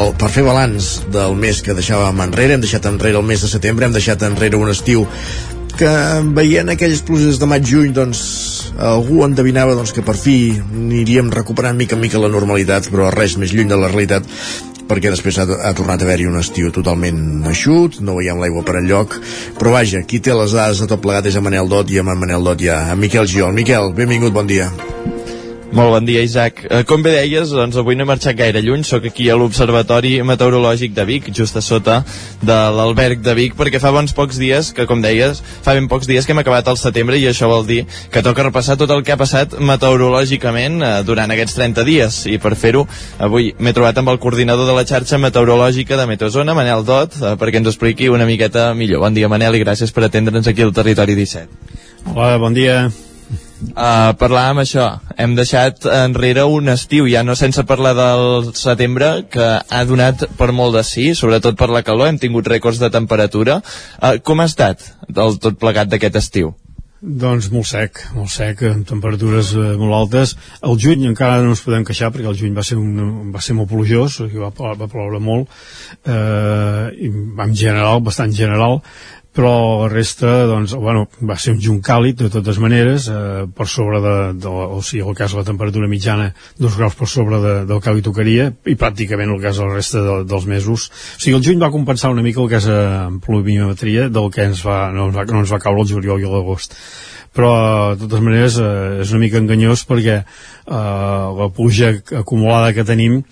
el, per fer balanç del mes que deixàvem enrere, hem deixat enrere el mes de setembre, hem deixat enrere un estiu que veient aquelles pluges de maig-juny doncs algú endevinava doncs, que per fi aniríem recuperant mica en mica la normalitat però res més lluny de la realitat perquè després ha, ha tornat a haver-hi un estiu totalment eixut, no veiem l'aigua per enlloc, però vaja, qui té les dades de tot plegat és a Manel Dot i amb en Manel Dot ja a Miquel Giol. Miquel, benvingut, bon dia. Molt bon dia, Isaac. Eh, com bé deies, doncs avui no he marxat gaire lluny. Sóc aquí a l'Observatori Meteorològic de Vic, just a sota de l'alberg de Vic, perquè fa bons pocs dies, que com deies, fa ben pocs dies que hem acabat el setembre i això vol dir que toca repassar tot el que ha passat meteorològicament eh, durant aquests 30 dies. I per fer-ho, avui m'he trobat amb el coordinador de la xarxa meteorològica de Meteozona, Manel Dot, eh, perquè ens expliqui una miqueta millor. Bon dia, Manel, i gràcies per atendre'ns aquí al Territori 17. Hola, bon dia. Uh, parlàvem això, hem deixat enrere un estiu, ja no sense parlar del setembre, que ha donat per molt de sí, sobretot per la calor, hem tingut rècords de temperatura. Uh, com ha estat el tot plegat d'aquest estiu? Doncs molt sec, molt sec, amb temperatures eh, molt altes. El juny encara no ens podem queixar perquè el juny va ser, un, va ser molt plujós, va, va ploure molt, eh, en general, bastant general, però la resta, doncs, bueno, va ser un juny càlid de totes maneres, eh, per sobre de, de, o sigui, el cas de la temperatura mitjana, dos graus per sobre de, del que li tocaria, i pràcticament el cas de la resta de, dels mesos. O sigui, el juny va compensar una mica el eh, en pluviometria del que ens va, no, ens va, no ens va caure el juliol i l'agost però de totes maneres eh, és una mica enganyós perquè eh, la pluja acumulada que tenim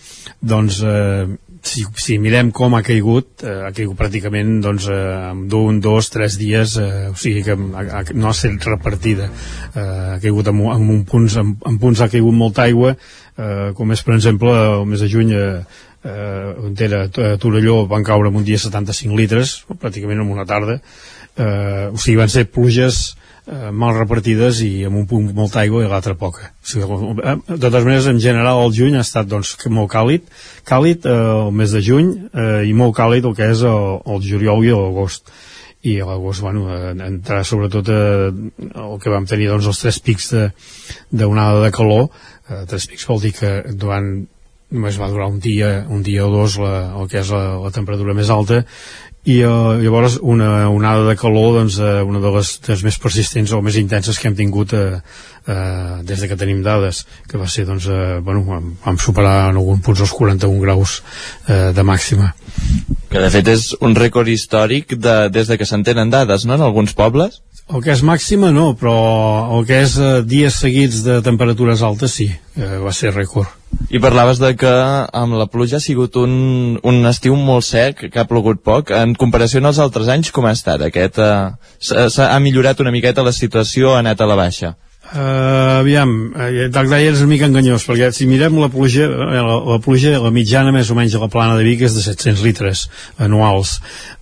doncs eh, si, si mirem com ha caigut, eh, ha caigut pràcticament doncs, eh, d'un, dos, tres dies, eh, o sigui que ha, ha, no ha estat repartida. Eh, ha caigut en, en, un punts, en, en punts ha caigut molta aigua, eh, com és, per exemple, el mes de juny eh, eh, on era a Torelló van caure en un dia 75 litres, pràcticament en una tarda, eh, o sigui, van ser pluges eh, mal repartides i amb un punt molta aigua i l'altra poca. O sigui, eh, de totes maneres, en general, el juny ha estat doncs, molt càlid, càlid eh, el mes de juny eh, i molt càlid el que és el, el juliol i l'agost. I l'agost, bueno, entrarà sobretot eh, el que vam tenir doncs, els tres pics d'onada de, de calor. Eh, tres pics vol dir que durant només va durar un dia, un dia o dos la, el que és la, la temperatura més alta i uh, llavors una onada de calor doncs, uh, una de les, de les més persistents o més intenses que hem tingut uh, uh, des de que tenim dades que va ser, doncs, uh, bueno, vam, vam superar en algun punts els 41 graus uh, de màxima que de fet és un rècord històric de, des de que s'entenen dades, no?, en alguns pobles el que és màxima no, però el que és uh, dies seguits de temperatures altes sí, uh, va ser rècord i parlaves de que amb la pluja ha sigut un, un estiu molt sec, que ha plogut poc. En comparació als altres anys, com ha estat? Aquest, uh, ha millorat una miqueta la situació, ha anat a la baixa? Uh, aviam, uh, del deia és una mica enganyós, perquè si mirem la pluja, la, la pluja, la mitjana més o menys a la plana de Vic és de 700 litres anuals.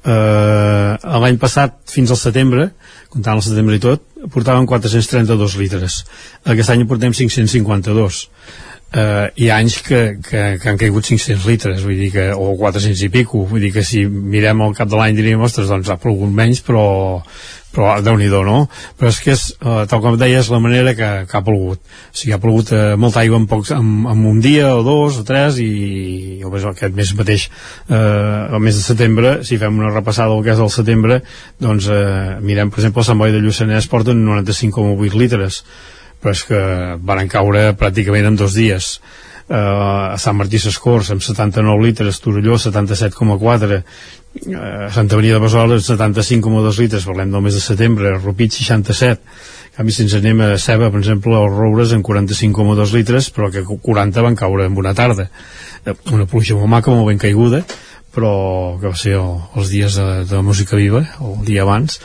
Uh, L'any passat, fins al setembre, comptant el setembre i tot, portaven 432 litres. Aquest any portem 552 eh, hi ha anys que, que, que han caigut 500 litres vull dir que, o 400 i pico. Vull dir que si mirem al cap de l'any diríem ostres, doncs ha plogut menys però, però déu nhi no? però és que és, eh, tal com deies, la manera que, que ha plogut. O sigui, ha plogut eh, molta aigua en, pocs, en, en un dia o dos o tres i, i aquest mes mateix eh, el mes de setembre si fem una repassada del és el setembre doncs eh, mirem, per exemple, Sant Boi de Lluçanès porten 95,8 litres però que van caure pràcticament en dos dies. Uh, a Sant Martí Sescors amb 79 litres, Torelló 77,4 uh, Santa Maria de Besol 75,2 litres, parlem del mes de setembre Rupit 67 en canvi si ens anem a Ceba, per exemple, els Roures en 45,2 litres, però que 40 van caure en una tarda. Eh, una pluja molt maca, molt ben caiguda però que va ser el, els dies de, de música viva, el dia abans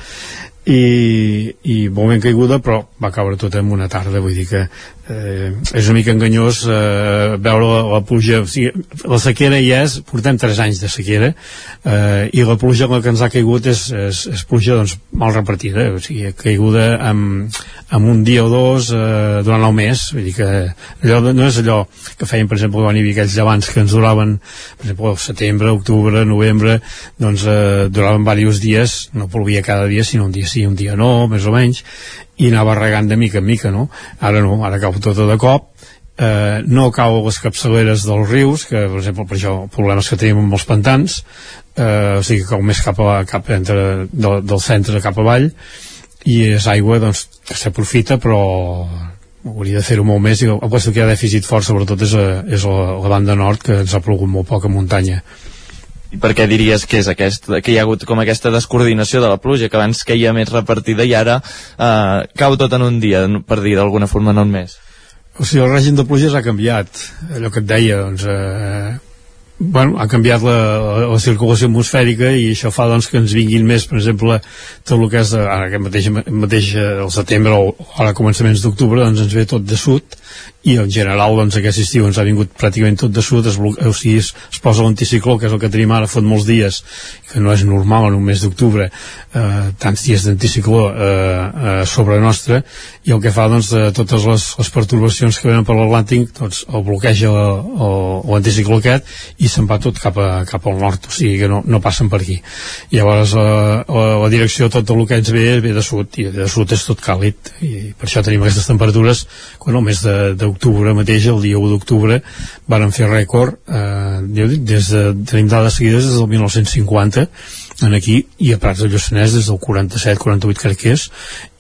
i, i molt ben caiguda però va caure tot en una tarda vull dir que eh, és una mica enganyós eh, veure la, la pluja. O sigui, la sequera ja és portem 3 anys de sequera eh, i la pluja que ens ha caigut és, és, és pluja doncs, mal repartida. O sigui, caiguda amb, amb un dia o dos eh, durant el mes. Vull dir que allò no és allò que feien per exemple quan hi havia aquells llevants que ens duraven per exemple el setembre, octubre, novembre doncs eh, duraven diversos dies no plovia cada dia sinó un dia sí, un dia no, més o menys i anava regant de mica en mica, no? Ara no, ara cau tot de cop, eh, no cau a les capçaleres dels rius, que per exemple per això problemes que tenim amb els pantans, eh, o sigui que cau més cap, a, cap entre, del, del centre cap avall, i és aigua doncs, que s'aprofita però hauria de fer-ho molt més. I el lloc que hi ha dèficit fort sobretot és, a, és la, la banda nord que ens ha plogut molt poca muntanya i per què diries que és aquest, que hi ha hagut com aquesta descoordinació de la pluja, que abans queia més repartida i ara eh, cau tot en un dia, per dir d'alguna forma, no en més? O sigui, el règim de pluges ha canviat. Allò que et deia, doncs, eh, bueno, ha canviat la, la, la circulació atmosfèrica i això fa doncs, que ens vinguin més, per exemple, tot el que és ara aquest mateix, mateix el setembre o ara començaments d'octubre doncs ens ve tot de sud i en general doncs aquest estiu ens ha vingut pràcticament tot de sud. Es, o sigui, es, es posa l'anticicló que és el que tenim ara fot molts dies que no és normal en un mes d'octubre eh, tants dies d'anticicló eh, eh, sobre nostre i el que fa doncs de totes les, les perturbacions que venen per l'Atlàntic doncs el bloqueja l'anticicló aquest i se'n va tot cap, a, cap al nord o sigui que no, no passen per aquí. I llavors la, la, la direcció tot el que ens ve ve de sud i de sud és tot càlid i per això tenim aquestes temperatures quan el mes d'octubre mateix, el dia 1 d'octubre, varen fer rècord, eh, des de, tenim dades seguides des del 1950, en aquí, i a Prats de Lluçanès des del 47-48 crec que és,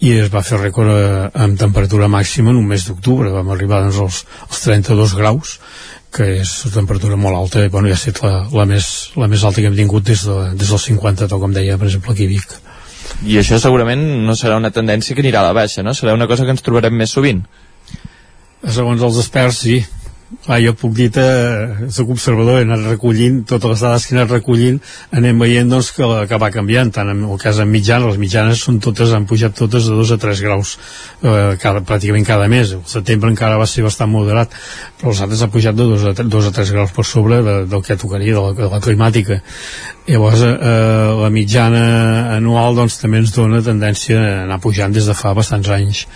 i es va fer rècord eh, amb temperatura màxima en un mes d'octubre, vam arribar doncs, als, als 32 graus, que és una temperatura molt alta, i bueno, ja ha estat la, la, més, la més alta que hem tingut des, de, des del 50, tal com deia, per exemple, aquí a Vic. I això segurament no serà una tendència que anirà a la baixa, no? Serà una cosa que ens trobarem més sovint segons els experts sí Ah, jo puc dir que soc observador, he anat recollint totes les dades que he anat recollint, anem veient doncs, que, que va canviant, tant en el cas en mitjana, les mitjanes són totes, han pujat totes de 2 a 3 graus eh, cada, pràcticament cada mes, el setembre encara va ser bastant moderat, però els altres ha pujat de 2 a, 3, 2 a 3 graus per sobre de, del que tocaria, de la, de la climàtica. Llavors eh, la mitjana anual doncs, també ens dona tendència a anar pujant des de fa bastants anys.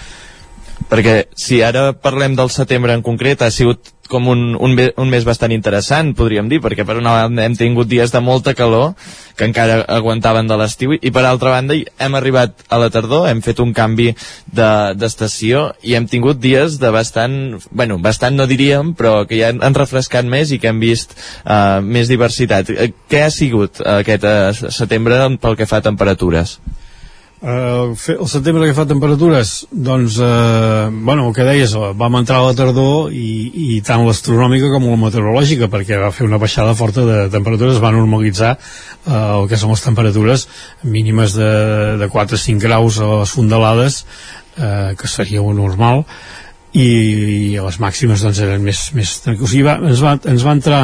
Perquè si ara parlem del setembre en concret ha sigut com un, un, un mes bastant interessant, podríem dir, perquè per una banda hem tingut dies de molta calor que encara aguantaven de l'estiu i per altra banda hem arribat a la tardor, hem fet un canvi d'estació de, i hem tingut dies de bastant, bueno, bastant no diríem, però que ja han refrescat més i que hem vist uh, més diversitat. Eh, què ha sigut aquest uh, setembre pel que fa a temperatures? Uh, el setembre que fa temperatures doncs, uh, bueno, el que deies vam entrar a la tardor i, i tant l'astronòmica com la meteorològica perquè va fer una baixada forta de temperatures va normalitzar uh, el que són les temperatures mínimes de, de 4-5 graus a les fondalades uh, que seria un normal i, i les màximes doncs eren més, més o sigui, va, ens, va, ens va entrar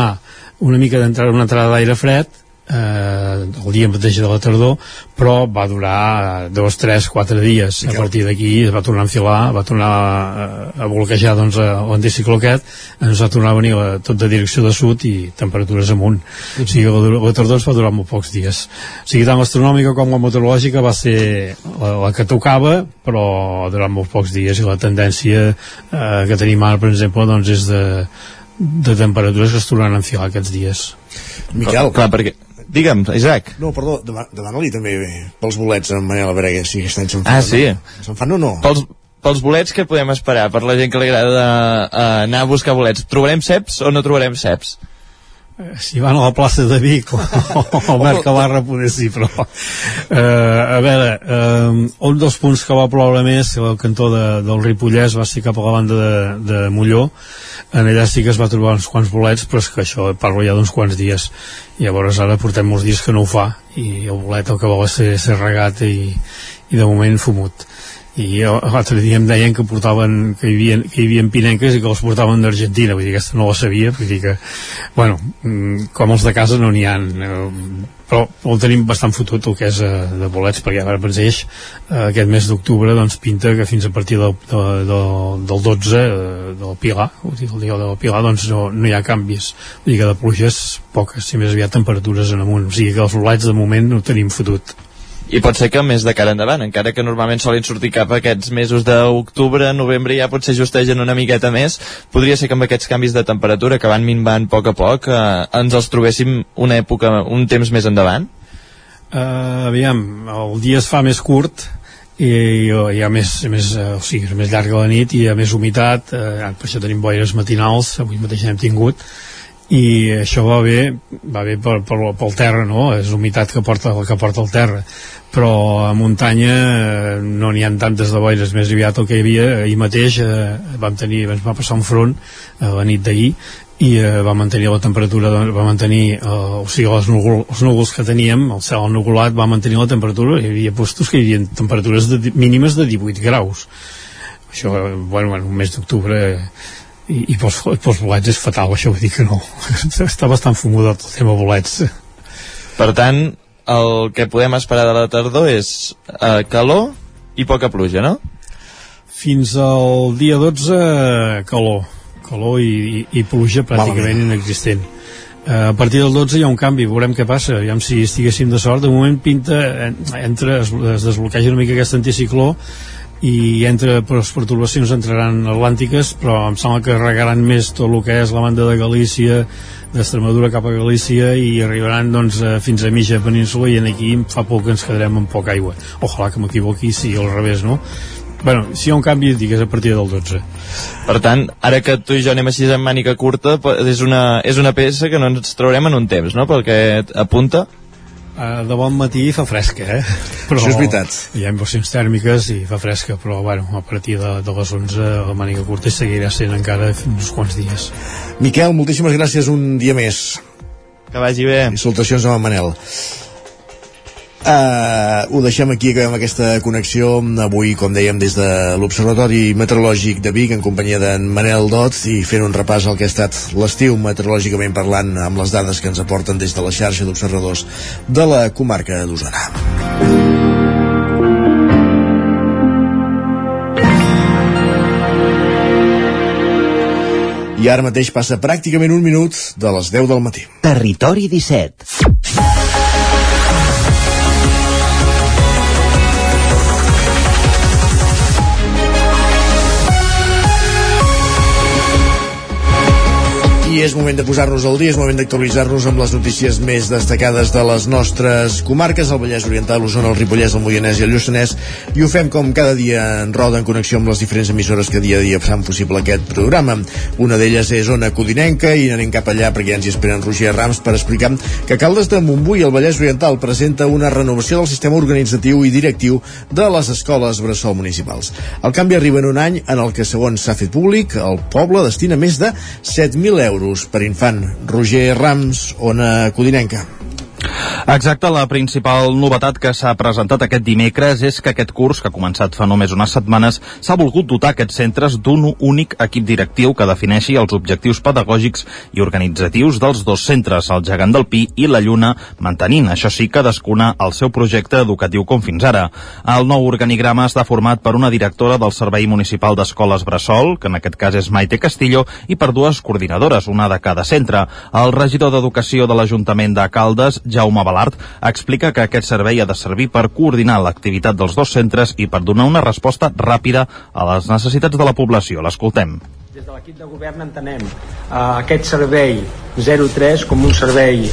una mica d'entrar una entrada d'aire fred eh, el dia mateix de la tardor però va durar dos, tres, quatre dies. A partir d'aquí es va tornar a enfilar va tornar a, a bloquejar doncs, l'anticicló aquest ens va tornar a venir la, tot de direcció de sud i temperatures amunt. O sigui la, la tardor es va durar molt pocs dies. O sigui tant l'astronòmica com la meteorològica va ser la, la que tocava però durant molt pocs dies. I la tendència eh, que tenim ara per exemple doncs és de, de temperatures que es tornaran a enfilar aquests dies. Miquel, clar, perquè Digue'm, Isaac. No, perdó, demana-li també pels bolets en Manel Brega, si aquest any se'n fan. Ah, sí? Se'n fan o no? Pels, pels bolets que podem esperar? Per la gent que li agrada uh, anar a buscar bolets. Trobarem ceps o no trobarem ceps? Eh, si van a la plaça de Vic o, o Mercabarra poder sí, però eh, a veure eh, un dels punts que va ploure més el cantó de, del Ripollès va ser cap a la banda de, de Molló. En allà sí que es va trobar uns quants bolets però és que això parlo ja d'uns quants dies. I llavors ara portem molts dies que no ho fa i el bolet el que vol és ser, ser regat i, i de moment fumut i l'altre dia em deien que portaven que hi havia, que hi havia pinenques i que els portaven d'Argentina, vull dir, aquesta no la sabia vull dir que, bueno mm, com els de casa no n'hi ha eh, però el tenim bastant fotut el que és eh, de bolets, perquè ara per eh, aquest mes d'octubre doncs pinta que fins a partir del, de, de, del 12 eh, del Pilar, vull dir, el dia del Pilar doncs no, no hi ha canvis. Vull dir que de pluges poques, si més aviat temperatures en amunt, o sigui que els bolets de moment no tenim fotut i pot ser que més de cara endavant, encara que normalment solen sortir cap aquests mesos d'octubre, novembre ja potser justegen una miqueta més, podria ser que amb aquests canvis de temperatura que van minvant a poc a poc eh, ens els trobéssim una època, un temps més endavant? Uh, aviam, el dia es fa més curt i hi ha més, més, uh, o sigui, és més llarga la nit i hi ha més humitat, uh, per això tenim boires matinals, avui mateix n'hem tingut, i això va bé, va bé per, per, pel terra, no? És humitat que porta, que porta el terra. Però a muntanya eh, no n'hi ha tantes de boires més aviat el que hi havia. Ahir mateix eh, vam tenir, ens va passar un front a la nit d'ahir i eh, va mantenir la temperatura va mantenir, eh, o sigui els, núvol, els núvols que teníem, el cel ennubulat va mantenir la temperatura, hi havia postos que hi havia temperatures de, mínimes de 18 graus. Això, bueno, bueno un mes d'octubre i, i pels, pels bolets és fatal això vull dir que no està bastant fumodat el tema bolets per tant, el que podem esperar de la tardor és eh, calor i poca pluja, no? Fins al dia 12, calor. Calor i, i, i pluja pràcticament Malament. inexistent. Uh, a partir del 12 hi ha un canvi, veurem què passa, aviam si estiguéssim de sort. De moment pinta, entra, es, es desbloqueja una mica aquest anticicló i entre les perturbacions entraran atlàntiques però em sembla que regaran més tot el que és la banda de Galícia d'Extremadura cap a Galícia i arribaran doncs, fins a mitja península i en aquí fa poc que ens quedarem amb poca aigua ojalà que m'equivoqui si al revés no? Bueno, si hi ha un canvi, digues a partir del 12. Per tant, ara que tu i jo anem així en mànica curta, és una, és una peça que no ens traurem en un temps, no?, pel que apunta. Uh, de bon matí fa fresca, eh? Però Això és veritat. Hi ha inversions tèrmiques i fa fresca, però bueno, a partir de, de les 11 la màniga curta seguirà sent encara uns quants dies. Miquel, moltíssimes gràcies un dia més. Que vagi bé. I salutacions a Manel. Uh, ho deixem aquí, acabem aquesta connexió avui, com dèiem, des de l'Observatori Meteorològic de Vic en companyia d'en Manel Dot i fent un repàs al que ha estat l'estiu meteorològicament parlant amb les dades que ens aporten des de la xarxa d'observadors de la comarca d'Osona. I ara mateix passa pràcticament un minut de les 10 del matí. Territori 17. I és moment de posar-nos al dia, és moment d'actualitzar-nos amb les notícies més destacades de les nostres comarques, el Vallès Oriental, l'Osona, el Ripollès, el Moianès i el Lluçanès, i ho fem com cada dia en roda en connexió amb les diferents emissores que dia a dia fan possible aquest programa. Una d'elles és Ona Codinenca i anem cap allà perquè ja ens hi esperen Roger Rams per explicar que Caldes de Montbui, el Vallès Oriental, presenta una renovació del sistema organitzatiu i directiu de les escoles bressol municipals. El canvi arriba en un any en el que, segons s'ha fet públic, el poble destina més de 7.000 euros euros per infant. Roger Rams, Ona Codinenca. Exacte, la principal novetat que s'ha presentat aquest dimecres és que aquest curs, que ha començat fa només unes setmanes, s'ha volgut dotar aquests centres d'un únic equip directiu que defineixi els objectius pedagògics i organitzatius dels dos centres, el Gegant del Pi i la Lluna, mantenint, això sí, cadascuna el seu projecte educatiu com fins ara. El nou organigrama està format per una directora del Servei Municipal d'Escoles Bressol, que en aquest cas és Maite Castillo, i per dues coordinadores, una de cada centre. El regidor d'Educació de l'Ajuntament de Caldes, Jaume Balart, explica que aquest servei ha de servir per coordinar l'activitat dels dos centres i per donar una resposta ràpida a les necessitats de la població. L'escoltem. Des de l'equip de govern entenem uh, aquest servei 03 com un servei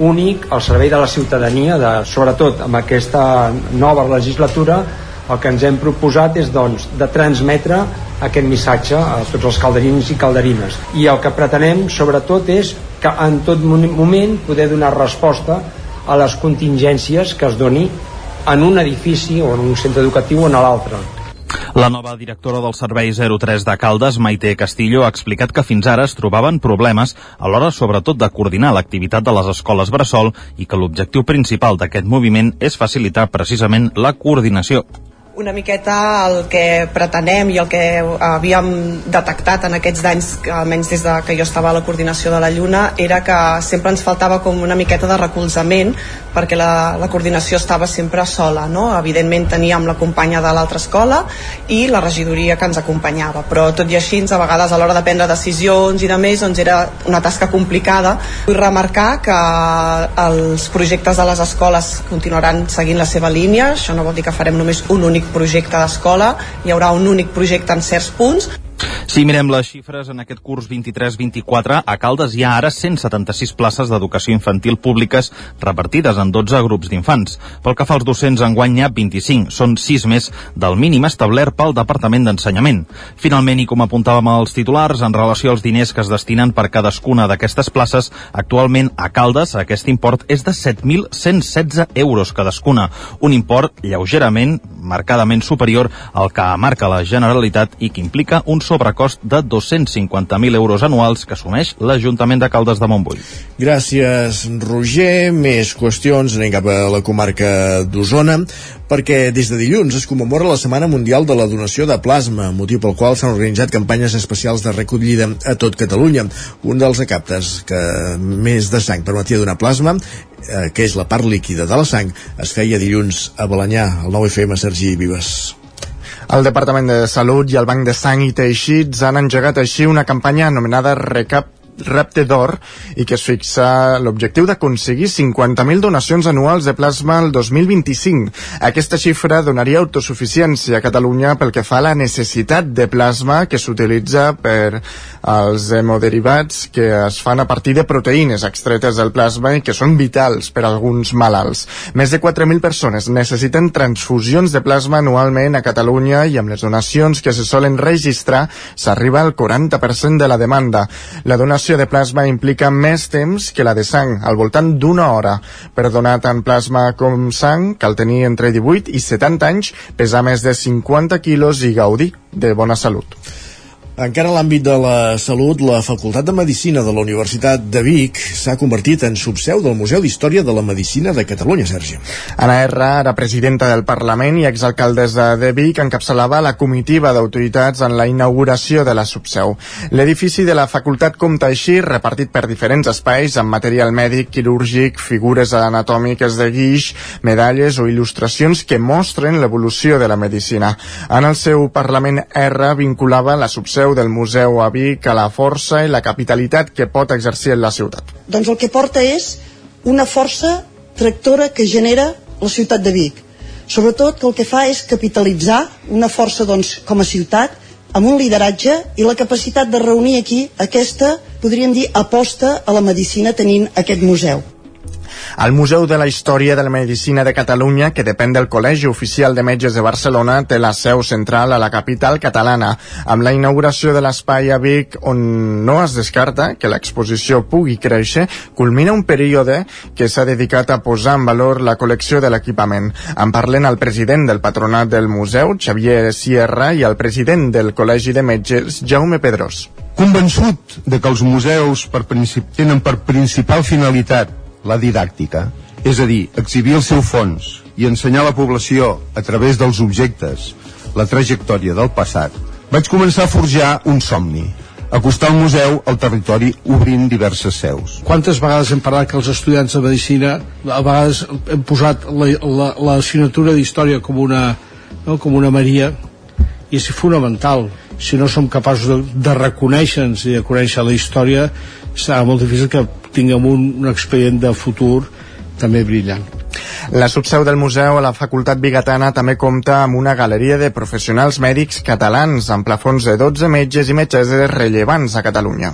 únic, el servei de la ciutadania, de, sobretot amb aquesta nova legislatura, el que ens hem proposat és doncs, de transmetre aquest missatge a tots els calderins i calderines. I el que pretenem, sobretot, és que en tot moment poder donar resposta a les contingències que es doni en un edifici o en un centre educatiu o en l'altre. La nova directora del Servei 03 de Caldes, Maite Castillo, ha explicat que fins ara es trobaven problemes a l'hora sobretot de coordinar l'activitat de les escoles Bressol i que l'objectiu principal d'aquest moviment és facilitar precisament la coordinació una miqueta el que pretenem i el que havíem detectat en aquests anys, almenys des de que jo estava a la coordinació de la Lluna, era que sempre ens faltava com una miqueta de recolzament perquè la, la coordinació estava sempre sola, no? Evidentment teníem la companya de l'altra escola i la regidoria que ens acompanyava, però tot i així a vegades a l'hora de prendre decisions i de més doncs era una tasca complicada. Vull remarcar que els projectes de les escoles continuaran seguint la seva línia, això no vol dir que farem només un únic projecte d'escola, hi haurà un únic projecte en certs punts, Si mirem les xifres en aquest curs 23-24, a Caldes hi ha ara 176 places d'educació infantil públiques repartides en 12 grups d'infants. Pel que fa als docents, enguany n'hi ha 25. Són 6 més del mínim establert pel Departament d'Ensenyament. Finalment, i com apuntàvem als titulars, en relació als diners que es destinen per cadascuna d'aquestes places, actualment a Caldes aquest import és de 7.116 euros cadascuna, un import lleugerament, marcadament superior al que marca la Generalitat i que implica un sobrecost de 250.000 euros anuals que assumeix l'Ajuntament de Caldes de Montbui. Gràcies, Roger. Més qüestions, anem cap a la comarca d'Osona, perquè des de dilluns es commemora la Setmana Mundial de la Donació de Plasma, motiu pel qual s'han organitzat campanyes especials de recollida a tot Catalunya. Un dels acaptes que més de sang permetia donar plasma eh, que és la part líquida de la sang, es feia dilluns a Balanyà, al 9FM Sergi Vives. El Departament de Salut i el Banc de Sang i Teixits han engegat així una campanya anomenada Recap repte d'or i que es fixa l'objectiu d'aconseguir 50.000 donacions anuals de plasma el 2025. Aquesta xifra donaria autosuficiència a Catalunya pel que fa a la necessitat de plasma que s'utilitza per als hemoderivats que es fan a partir de proteïnes extretes del plasma i que són vitals per a alguns malalts. Més de 4.000 persones necessiten transfusions de plasma anualment a Catalunya i amb les donacions que se solen registrar s'arriba al 40% de la demanda. La donació de plasma implica més temps que la de sang, al voltant d'una hora. Per donar tant plasma com sang cal tenir entre 18 i 70 anys, pesar més de 50 quilos i gaudir de bona salut. Encara a l'àmbit de la salut, la Facultat de Medicina de la Universitat de Vic s'ha convertit en subseu del Museu d'Història de la Medicina de Catalunya, Sergi. Anna R, ara presidenta del Parlament i exalcaldessa de Vic, encapçalava la comitiva d'autoritats en la inauguració de la subseu. L'edifici de la facultat compta així, repartit per diferents espais amb material mèdic, quirúrgic, figures anatòmiques de guix, medalles o il·lustracions que mostren l'evolució de la medicina. En el seu Parlament R vinculava la subseu del museu a Vic a la força i la capitalitat que pot exercir en la ciutat. Doncs el que porta és una força tractora que genera la ciutat de Vic. Sobretot que el que fa és capitalitzar una força doncs, com a ciutat amb un lideratge i la capacitat de reunir aquí aquesta, podríem dir, aposta a la medicina tenint aquest museu. El Museu de la Història de la Medicina de Catalunya, que depèn del Col·legi Oficial de Metges de Barcelona, té la seu central a la capital catalana, amb la inauguració de l'espai a Vic, on no es descarta que l'exposició pugui créixer, culmina un període que s'ha dedicat a posar en valor la col·lecció de l'equipament. En parlen el president del patronat del museu, Xavier Sierra, i el president del Col·legi de Metges, Jaume Pedrós. Convençut de que els museus per tenen per principal finalitat la didàctica, és a dir, exhibir el seu fons i ensenyar a la població, a través dels objectes, la trajectòria del passat, vaig començar a forjar un somni, acostar el museu al territori obrint diverses seus. Quantes vegades hem parlat que els estudiants de Medicina a vegades hem posat l'assignatura la, la, d'història com una, no, com una Maria i és fonamental si no som capaços de, de reconèixer-nos i de conèixer la història serà molt difícil que tinguem un, un expedient de futur també brillant. La subseu del museu a la Facultat Bigatana també compta amb una galeria de professionals mèdics catalans amb plafons de 12 metges i metgesses rellevants a Catalunya.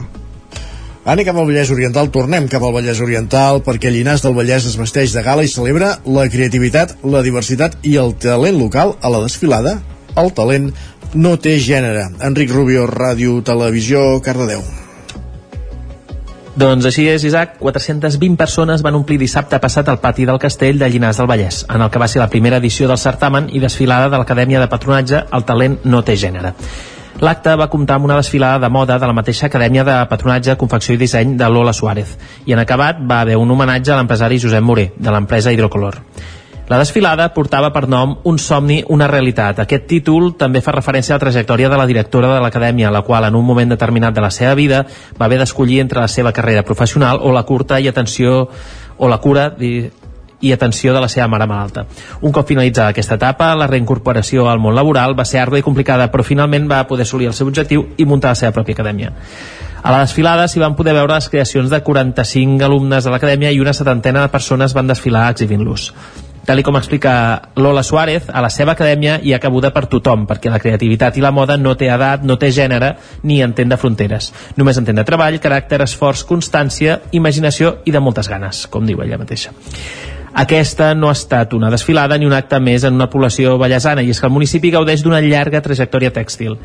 Anem cap al Vallès Oriental, tornem cap al Vallès Oriental perquè Llinars del Vallès es vesteix de gala i celebra la creativitat, la diversitat i el talent local a la desfilada. El talent no té gènere. Enric Rubio, Ràdio, Televisió, Cardedeu. Doncs així és, Isaac. 420 persones van omplir dissabte passat al pati del castell de Llinars del Vallès, en el que va ser la primera edició del certamen i desfilada de l'Acadèmia de Patronatge El talent no té gènere. L'acte va comptar amb una desfilada de moda de la mateixa Acadèmia de Patronatge, Confecció i Disseny de Lola Suárez i en acabat va haver un homenatge a l'empresari Josep Moré, de l'empresa Hidrocolor. La desfilada portava per nom Un somni, una realitat. Aquest títol també fa referència a la trajectòria de la directora de l'acadèmia, la qual en un moment determinat de la seva vida va haver d'escollir entre la seva carrera professional o la curta i atenció o la cura i atenció de la seva mare malalta. Un cop finalitzada aquesta etapa, la reincorporació al món laboral va ser ardua i complicada, però finalment va poder assolir el seu objectiu i muntar la seva pròpia acadèmia. A la desfilada s'hi van poder veure les creacions de 45 alumnes de l'acadèmia i una setantena de persones van desfilar exhibint-los. Tal com explica Lola Suárez, a la seva acadèmia hi ha cabuda per tothom, perquè la creativitat i la moda no té edat, no té gènere, ni entén de fronteres. Només entén de treball, caràcter, esforç, constància, imaginació i de moltes ganes, com diu ella mateixa. Aquesta no ha estat una desfilada ni un acte més en una població ballesana i és que el municipi gaudeix d'una llarga trajectòria tèxtil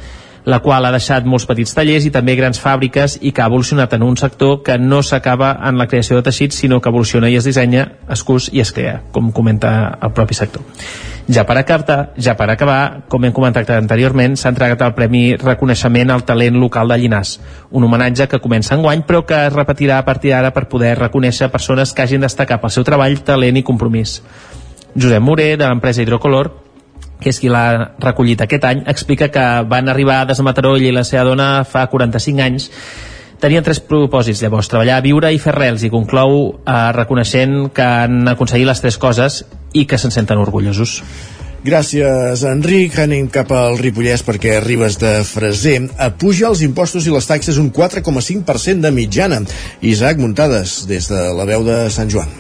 la qual ha deixat molts petits tallers i també grans fàbriques i que ha evolucionat en un sector que no s'acaba en la creació de teixits sinó que evoluciona i es dissenya, es cus i es crea, com comenta el propi sector. Ja per, acabar, ja per acabar, com hem comentat anteriorment, s'ha entregat el Premi Reconeixement al Talent Local de Llinàs, un homenatge que comença enguany però que es repetirà a partir d'ara per poder reconèixer persones que hagin destacat pel seu treball, talent i compromís. Josep Moré, de l'empresa Hidrocolor, que és qui l'ha recollit aquest any, explica que van arribar a Desmataró i la seva dona fa 45 anys tenien tres propòsits llavors, treballar, viure i fer rels i conclou eh, reconeixent que han aconseguit les tres coses i que se'n senten orgullosos. Gràcies, Enric. Anem cap al Ripollès perquè Ribes de Freser apuja els impostos i les taxes un 4,5% de mitjana. Isaac Muntades, des de la veu de Sant Joan.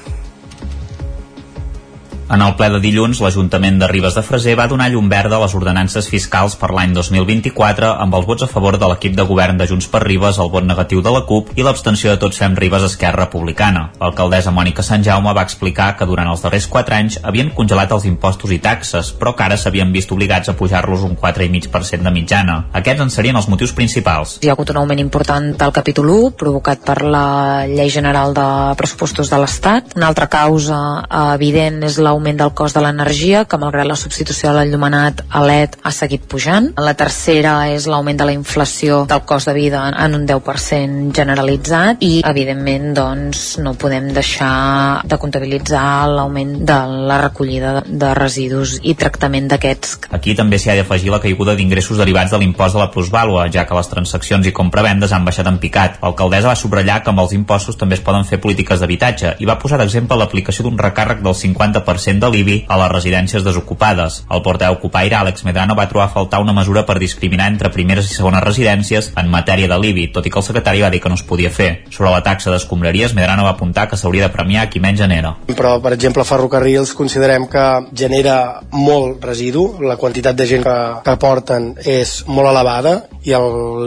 En el ple de dilluns, l'Ajuntament de Ribes de Freser va donar llum verda a les ordenances fiscals per l'any 2024 amb els vots a favor de l'equip de govern de Junts per Ribes, el vot negatiu de la CUP i l'abstenció de Tots Fem Ribes Esquerra Republicana. L'alcaldessa Mònica Sant Jaume va explicar que durant els darrers 4 anys havien congelat els impostos i taxes, però que ara s'havien vist obligats a pujar-los un 4,5% de mitjana. Aquests en serien els motius principals. Hi ha hagut un augment important del capítol 1, provocat per la Llei General de Pressupostos de l'Estat. Una altra causa evident és l'augment del cost de l'energia, que malgrat la substitució de l'enllumenat a LED ha seguit pujant. La tercera és l'augment de la inflació del cost de vida en un 10% generalitzat i, evidentment, doncs, no podem deixar de comptabilitzar l'augment de la recollida de residus i tractament d'aquests. Aquí també s'hi ha d'afegir la caiguda d'ingressos derivats de l'impost de la plusvàlua, ja que les transaccions i compravendes han baixat en picat. L'alcaldessa va subratllar que amb els impostos també es poden fer polítiques d'habitatge i va posar d'exemple l'aplicació d'un recàrrec del 50% 10% de l'IBI a les residències desocupades. El portaveu Copaire, Àlex Medrano, va trobar a faltar una mesura per discriminar entre primeres i segones residències en matèria de l'IBI, tot i que el secretari va dir que no es podia fer. Sobre la taxa d'escombraries, Medrano va apuntar que s'hauria de premiar qui menys genera. Però, per exemple, ferrocarrils considerem que genera molt residu, la quantitat de gent que, que porten és molt elevada i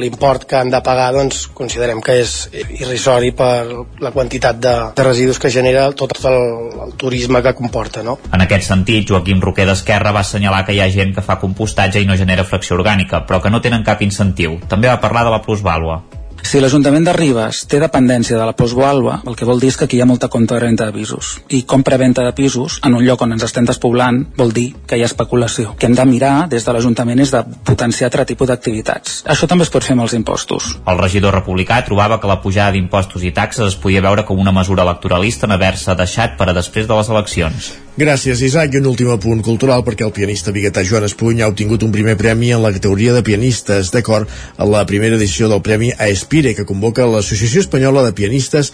l'import que han de pagar doncs, considerem que és irrisori per la quantitat de, de residus que genera tot el, el turisme que comporta. No? En aquest sentit, Joaquim Roquer d'Esquerra va assenyalar que hi ha gent que fa compostatge i no genera fracció orgànica, però que no tenen cap incentiu. També va parlar de la plusvàlua. Si l'Ajuntament de Ribes té dependència de la plusvàlua, el que vol dir és que aquí hi ha molta compra renta de pisos. I compra-venta de pisos en un lloc on ens estem despoblant vol dir que hi ha especulació. Que hem de mirar des de l'Ajuntament és de potenciar altre tipus d'activitats. Això també es pot fer amb els impostos. El regidor republicà trobava que la pujada d'impostos i taxes es podia veure com una mesura electoralista en haver-se deixat per a després de les eleccions. Gràcies, Isaac. I un últim apunt cultural perquè el pianista biguetà Joan Espuny ha obtingut un primer premi en la categoria de pianistes, d'acord a la primera edició del Premi Aespire, que convoca l'Associació Espanyola de Pianistes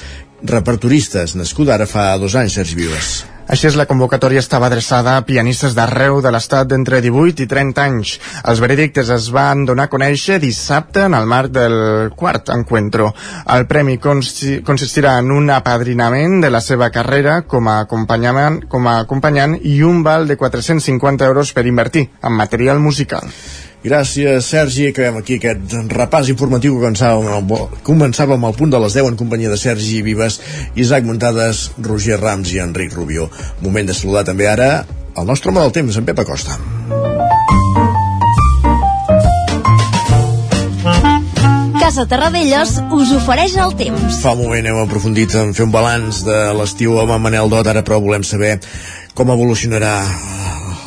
Repertoristes, nascuda ara fa dos anys, Sergi Vives. Així és, la convocatòria estava adreçada a pianistes d'arreu de l'estat d'entre 18 i 30 anys. Els veredictes es van donar a conèixer dissabte en el marc del quart encuentro. El premi consistirà en un apadrinament de la seva carrera com a acompanyant, com a acompanyant i un val de 450 euros per invertir en material musical. Gràcies, Sergi. Acabem aquí aquest repàs informatiu que començava amb, el, començava amb el punt de les 10 en companyia de Sergi Vives, Isaac Muntades, Roger Rams i Enric Rubio. Moment de saludar també ara el nostre home del temps, en Pep Acosta. Casa Terradellos us ofereix el temps. Fa un moment hem aprofundit en fer un balanç de l'estiu amb en Manel Dot, ara però volem saber com evolucionarà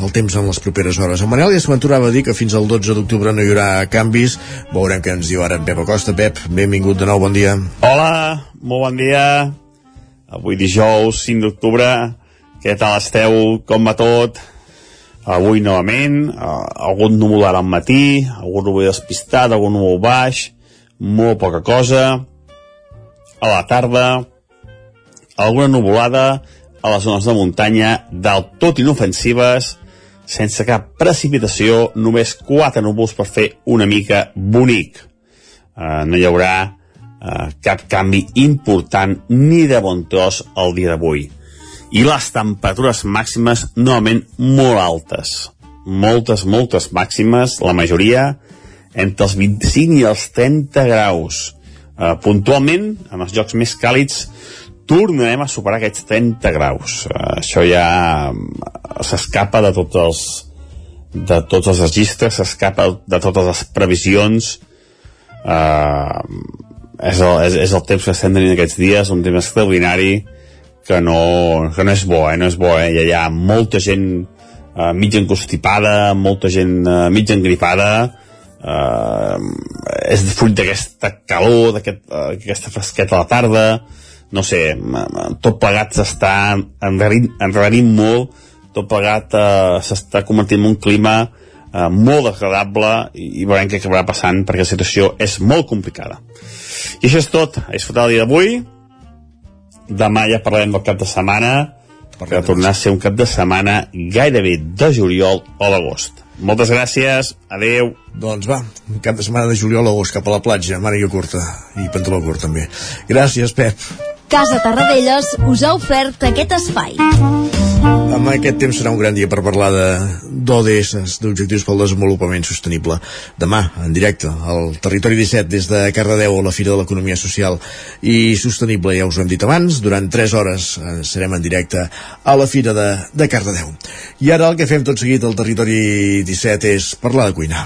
el temps en les properes hores. En Manel ja s'aventurava a dir que fins al 12 d'octubre no hi haurà canvis. Veurem què ens diu ara en Pep Acosta. Pep, benvingut de nou, bon dia. Hola, molt bon dia. Avui dijous, 5 d'octubre. Què tal esteu? Com va tot? Avui novament, uh, algun núvol ara al matí, algun núvol despistat, algun núvol baix, molt poca cosa. A la tarda, alguna nuvolada a les zones de muntanya del tot inofensives, sense cap precipitació, només quatre núvols per fer una mica bonic. Uh, no hi haurà uh, cap canvi important ni de bon tros el dia d'avui. i les temperatures màximes novament molt altes. Moltes, moltes màximes, la majoria entre els 25 i els 30 graus. Uh, puntualment, en els jocs més càlids, tornarem a superar aquests 30 graus. Uh, això ja s'escapa de tots els de tots els registres, s'escapa de totes les previsions. Uh, és, el, és, és el temps que estem tenint aquests dies, un temps extraordinari que no, que no és bo, eh? no és bo, eh? Hi ha molta gent uh, mig encostipada, molta gent uh, mig engripada, uh, és fruit d'aquesta calor, d'aquesta aquest, uh, fresqueta a la tarda, no sé, tot plegat s'està enrarint, enrarint molt, tot plegat uh, s'està convertint en un clima uh, molt agradable i, i veurem què acabarà passant perquè la situació és molt complicada. I això és tot, és tot el dia d'avui, demà ja parlarem del cap de setmana per tornar a ser un cap de setmana gairebé de juliol o d'agost. Moltes gràcies, adeu. Doncs va, un cap de setmana de juliol a agost cap a la platja, màniga curta i pantaló curt també. Gràcies, Pep. Casa Tarradellas us ha ofert aquest espai. Amb aquest temps serà un gran dia per parlar d'ODS, d'Objectius pel Desenvolupament Sostenible. Demà, en directe, al Territori 17, des de Cardedeu, a la Fira de l'Economia Social i Sostenible, ja us ho hem dit abans, durant 3 hores eh, serem en directe a la Fira de, de Cardedeu. I ara el que fem tot seguit al Territori 17 és parlar de cuina.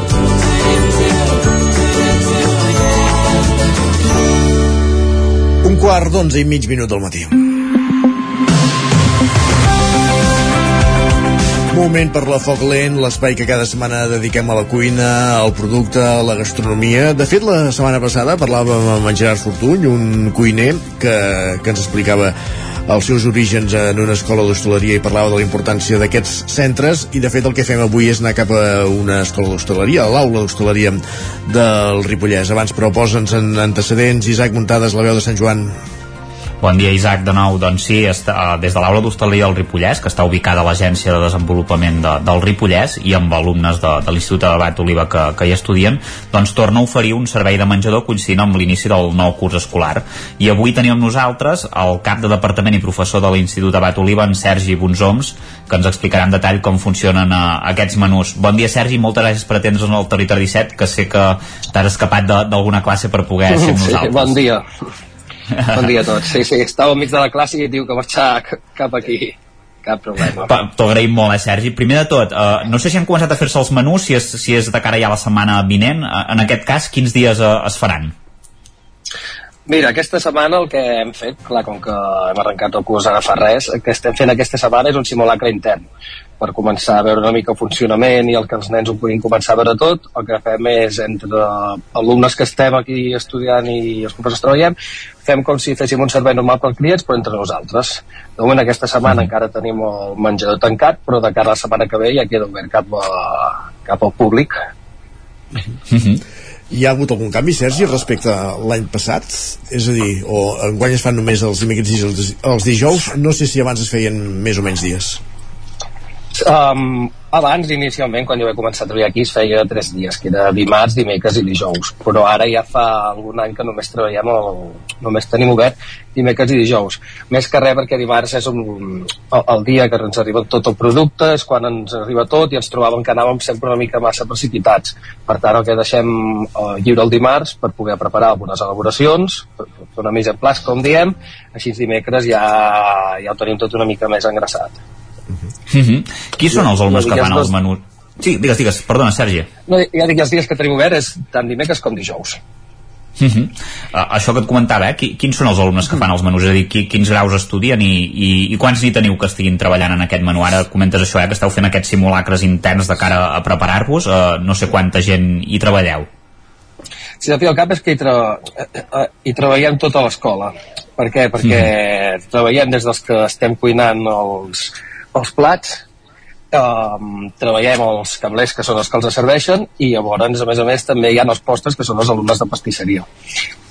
Quart d'onze i mig minut del matí. Moment per la Foc Lent, l'espai que cada setmana dediquem a la cuina, al producte, a la gastronomia. De fet, la setmana passada parlàvem amb en Gerard Fortuny, un cuiner que, que ens explicava els seus orígens en una escola d'hostaleria i parlava de la importància d'aquests centres i de fet el que fem avui és anar cap a una escola d'hostaleria, a l'aula d'hostaleria del Ripollès. Abans però posa'ns en antecedents, Isaac Muntades, la veu de Sant Joan. Bon dia, Isaac, de nou. Doncs sí, està, des de l'aula d'hostaleria del Ripollès, que està ubicada a l'Agència de Desenvolupament de, del Ripollès i amb alumnes de, de l'Institut Abat Oliva que, que hi estudien, doncs torna a oferir un servei de menjador coincidint amb l'inici del nou curs escolar. I avui tenim amb nosaltres el cap de departament i professor de l'Institut Abat Oliva, en Sergi Bonsoms, que ens explicarà en detall com funcionen uh, aquests menús. Bon dia, Sergi, moltes gràcies per atendre's en el Territori 17, que sé que t'has escapat d'alguna classe per poder ser amb sí, nosaltres. Bon dia. Bon dia a tots. Sí, sí, estava enmig de la classe i diu que marxar cap aquí. Cap problema. T'ho agraïm molt, eh, Sergi. Primer de tot, uh, no sé si han començat a fer-se els menús, si és, si és de cara ja a la setmana vinent. Uh, en aquest cas, quins dies uh, es faran? Mira, aquesta setmana el que hem fet, clar, com que hem arrencat el curs ara fa res, el que estem fent aquesta setmana és un simulacre intern per començar a veure una mica el funcionament i el que els nens ho puguin començar a veure tot. El que fem és, entre alumnes que estem aquí estudiant i els professors treballem, fem com si féssim un servei normal per clients, però entre nosaltres. De moment, aquesta setmana encara tenim el menjador tancat, però de cara a la setmana que ve ja queda obert cap, a, cap al públic. Hi ha hagut algun canvi, Sergi, respecte a l'any passat? És a dir, o enguany es fan només els dimecres i els, dijous? No sé si abans es feien més o menys dies. Um, abans, inicialment, quan jo vaig començar a treballar aquí, es feia tres dies, que era dimarts, dimecres i dijous. Però ara ja fa algun any que només treballem, el, només tenim obert dimecres i dijous. Més que res perquè dimarts és un, el, el dia que ens arriba tot el producte, és quan ens arriba tot i ens trobàvem que anàvem sempre una mica massa precipitats. Per tant, el que deixem uh, lliure el dimarts per poder preparar algunes elaboracions, una mise en place, com diem, així dimecres ja, ja ho tenim tot una mica més engraçat. Mm -hmm. Qui són els alumnes que fan els menús? Sí, digues, digues, perdona, Sergi. No, ja dic, els dies que tenim obert és tant dimecres com dijous. Uh -huh. uh, això que et comentava, eh? Qui, quins són els alumnes que fan els menús? És a dir, qui, quins graus estudien i, i, i quants n'hi teniu que estiguin treballant en aquest menú? Ara comentes això, eh? que esteu fent aquests simulacres interns de cara a preparar-vos. Uh, no sé quanta gent hi treballeu. Si al fi al cap és que hi, tra eh, eh, hi treballem tota l'escola. Per què? Perquè mm. treballem des dels que estem cuinant els, els plats um, treballem els cablers que són els que els serveixen i llavors a més a més també hi ha els postres que són els alumnes de pastisseria.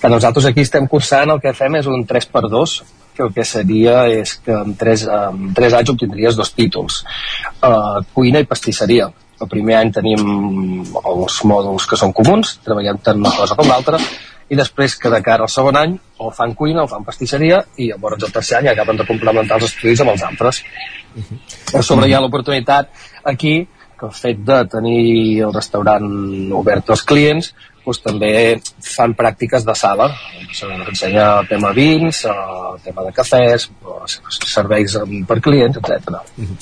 Que nosaltres aquí estem cursant el que fem és un 3x2 que el que seria és que amb 3, amb 3 anys obtindries dos títols uh, cuina i pastisseria. El primer any tenim els mòduls que són comuns, treballem tant una cosa com l'altra, i després que de cara al segon any o fan cuina o fan pastisseria i llavors el tercer any acaben de complementar els estudis amb els altres. Uh -huh. A sobre hi ha l'oportunitat aquí que el fet de tenir el restaurant obert als clients doncs també fan pràctiques de sala se'ns ensenya el tema vins el tema de cafès serveis per clients, etc. Uh -huh.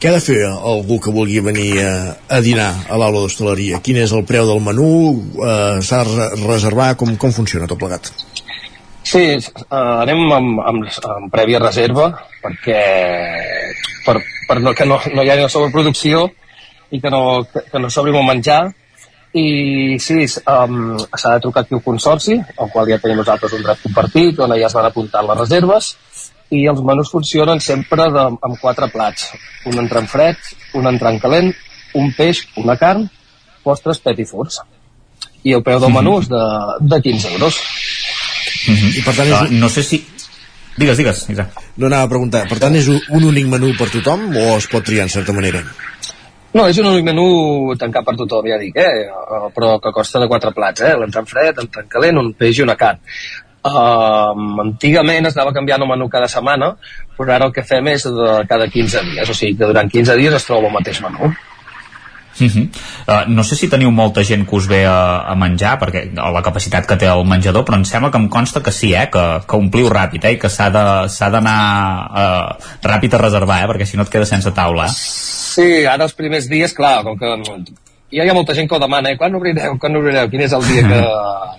Què ha de fer algú que vulgui venir a, a dinar a l'aula d'hostaleria? Quin és el preu del menú? Eh, S'ha de reservar? Com, com funciona tot plegat? Sí, uh, anem amb, amb, amb prèvia reserva perquè per, per no, que no, no hi hagi una sobreproducció i que no, que, que no s'obri molt menjar i sí, um, s'ha de trucar aquí un consorci, al qual ja tenim nosaltres un dret compartit, on ja es van apuntar les reserves i els menús funcionen sempre de, amb quatre plats. Un entrant fred, un entrant calent, un peix, una carn, postres, pet i furs. I el preu del menú és de, de 15 euros. Mm -hmm. I per tant és... Uh, no sé si... Digues, digues, Isaac. No anava a preguntar. Per tant, és un únic menú per tothom o es pot triar en certa manera? No, és un únic menú tancat per tothom, ja dic, eh? però que costa de quatre plats, eh? l'entrant fred, l'entrant calent, un peix i una carn. Um, antigament es anava canviant el menú cada setmana, però ara el que fem és de cada 15 dies, o sigui que durant 15 dies es troba el mateix menú. Uh -huh. uh, no sé si teniu molta gent que us ve a, a menjar perquè la capacitat que té el menjador però em sembla que em consta que sí, eh, que, que ompliu ràpid eh, que s'ha d'anar uh, ràpid a reservar eh, perquè si no et quedes sense taula eh? Sí, ara els primers dies, clar, com que ja hi ha molta gent que ho demana, eh? quan obrireu, quan obrireu, quin és el dia que,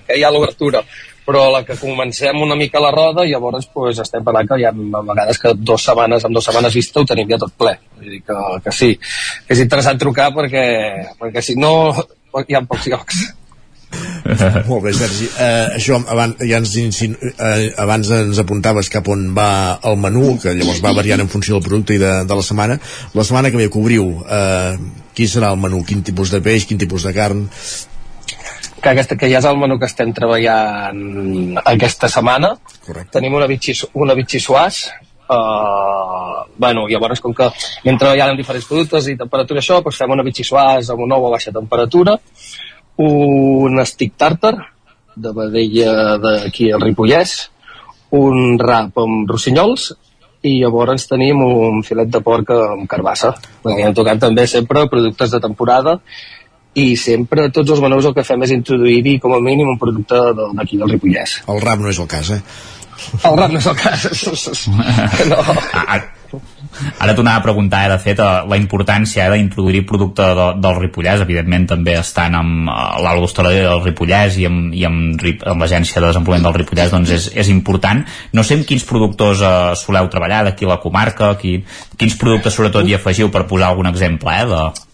que hi ha l'obertura però la que comencem una mica la roda llavors pues, estem parlant que hi ha vegades que dues setmanes, amb dues setmanes vista ho tenim ja tot ple Vull dir que, que sí, és interessant trucar perquè, perquè si no hi ha pocs llocs Molt bé, Sergi. Uh, això abans, ja ens, uh, abans ens apuntaves cap on va el menú, que llavors va variant en funció del producte i de, de la setmana. La setmana que ve cobriu, uh, quin serà el menú? Quin tipus de peix, quin tipus de carn? Que, aquesta, que ja és el menú que estem treballant aquesta setmana. Correcte. Tenim una bitxis, una bitxissuàs, Uh, bueno, llavors com que anem treballant amb diferents productes i temperatura això, doncs fem una bitxissuàs amb una ou a baixa temperatura, un stick tartar de vedella d'aquí al Ripollès, un rap amb rossinyols i llavors tenim un filet de porc amb carbassa. Perquè hem tocat també sempre productes de temporada i sempre tots els menús el que fem és introduir-hi com a mínim un producte d'aquí del Ripollès. El rap no és el cas, eh? El rap no és el cas. no. Ara t'ho anava a preguntar, eh, de fet, eh, la importància eh, d'introduir producte de, del Ripollès, evidentment també estan amb eh, d'hostaleria del Ripollès i amb, i amb, amb l'agència de desenvolupament del Ripollès, doncs és, és important. No sé amb quins productors eh, soleu treballar d'aquí la comarca, qui, quins productes sobretot hi afegiu per posar algun exemple, eh, de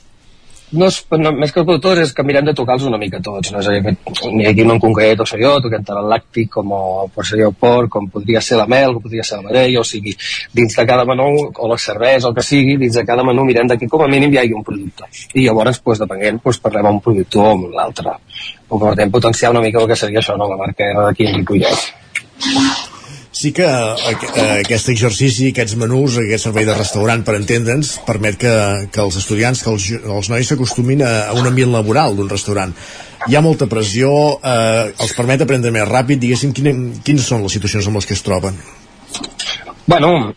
no és, no, més que productors és que mirem de tocar-los una mica tots no? És a dir, ni aquí no en concret o sé jo toquem tant el làctic com o, ser el porc com podria ser la mel, com podria ser la marella o sigui, dins de cada menú o la cervesa el que sigui, dins de cada menú mirem d'aquí com a mínim hi hagi un producte. I llavors pues, depenent pues, parlem amb un productor o amb l'altre o podem potenciar una mica el que seria això, no? la marca d'aquí en Ripollet sí que eh, aquest exercici, aquests menús, aquest servei de restaurant, per entendre'ns, permet que, que els estudiants, que els, els nois s'acostumin a, a un ambient laboral d'un restaurant. Hi ha molta pressió, eh, els permet aprendre més ràpid, diguéssim, quines, quines són les situacions amb les que es troben? Bueno,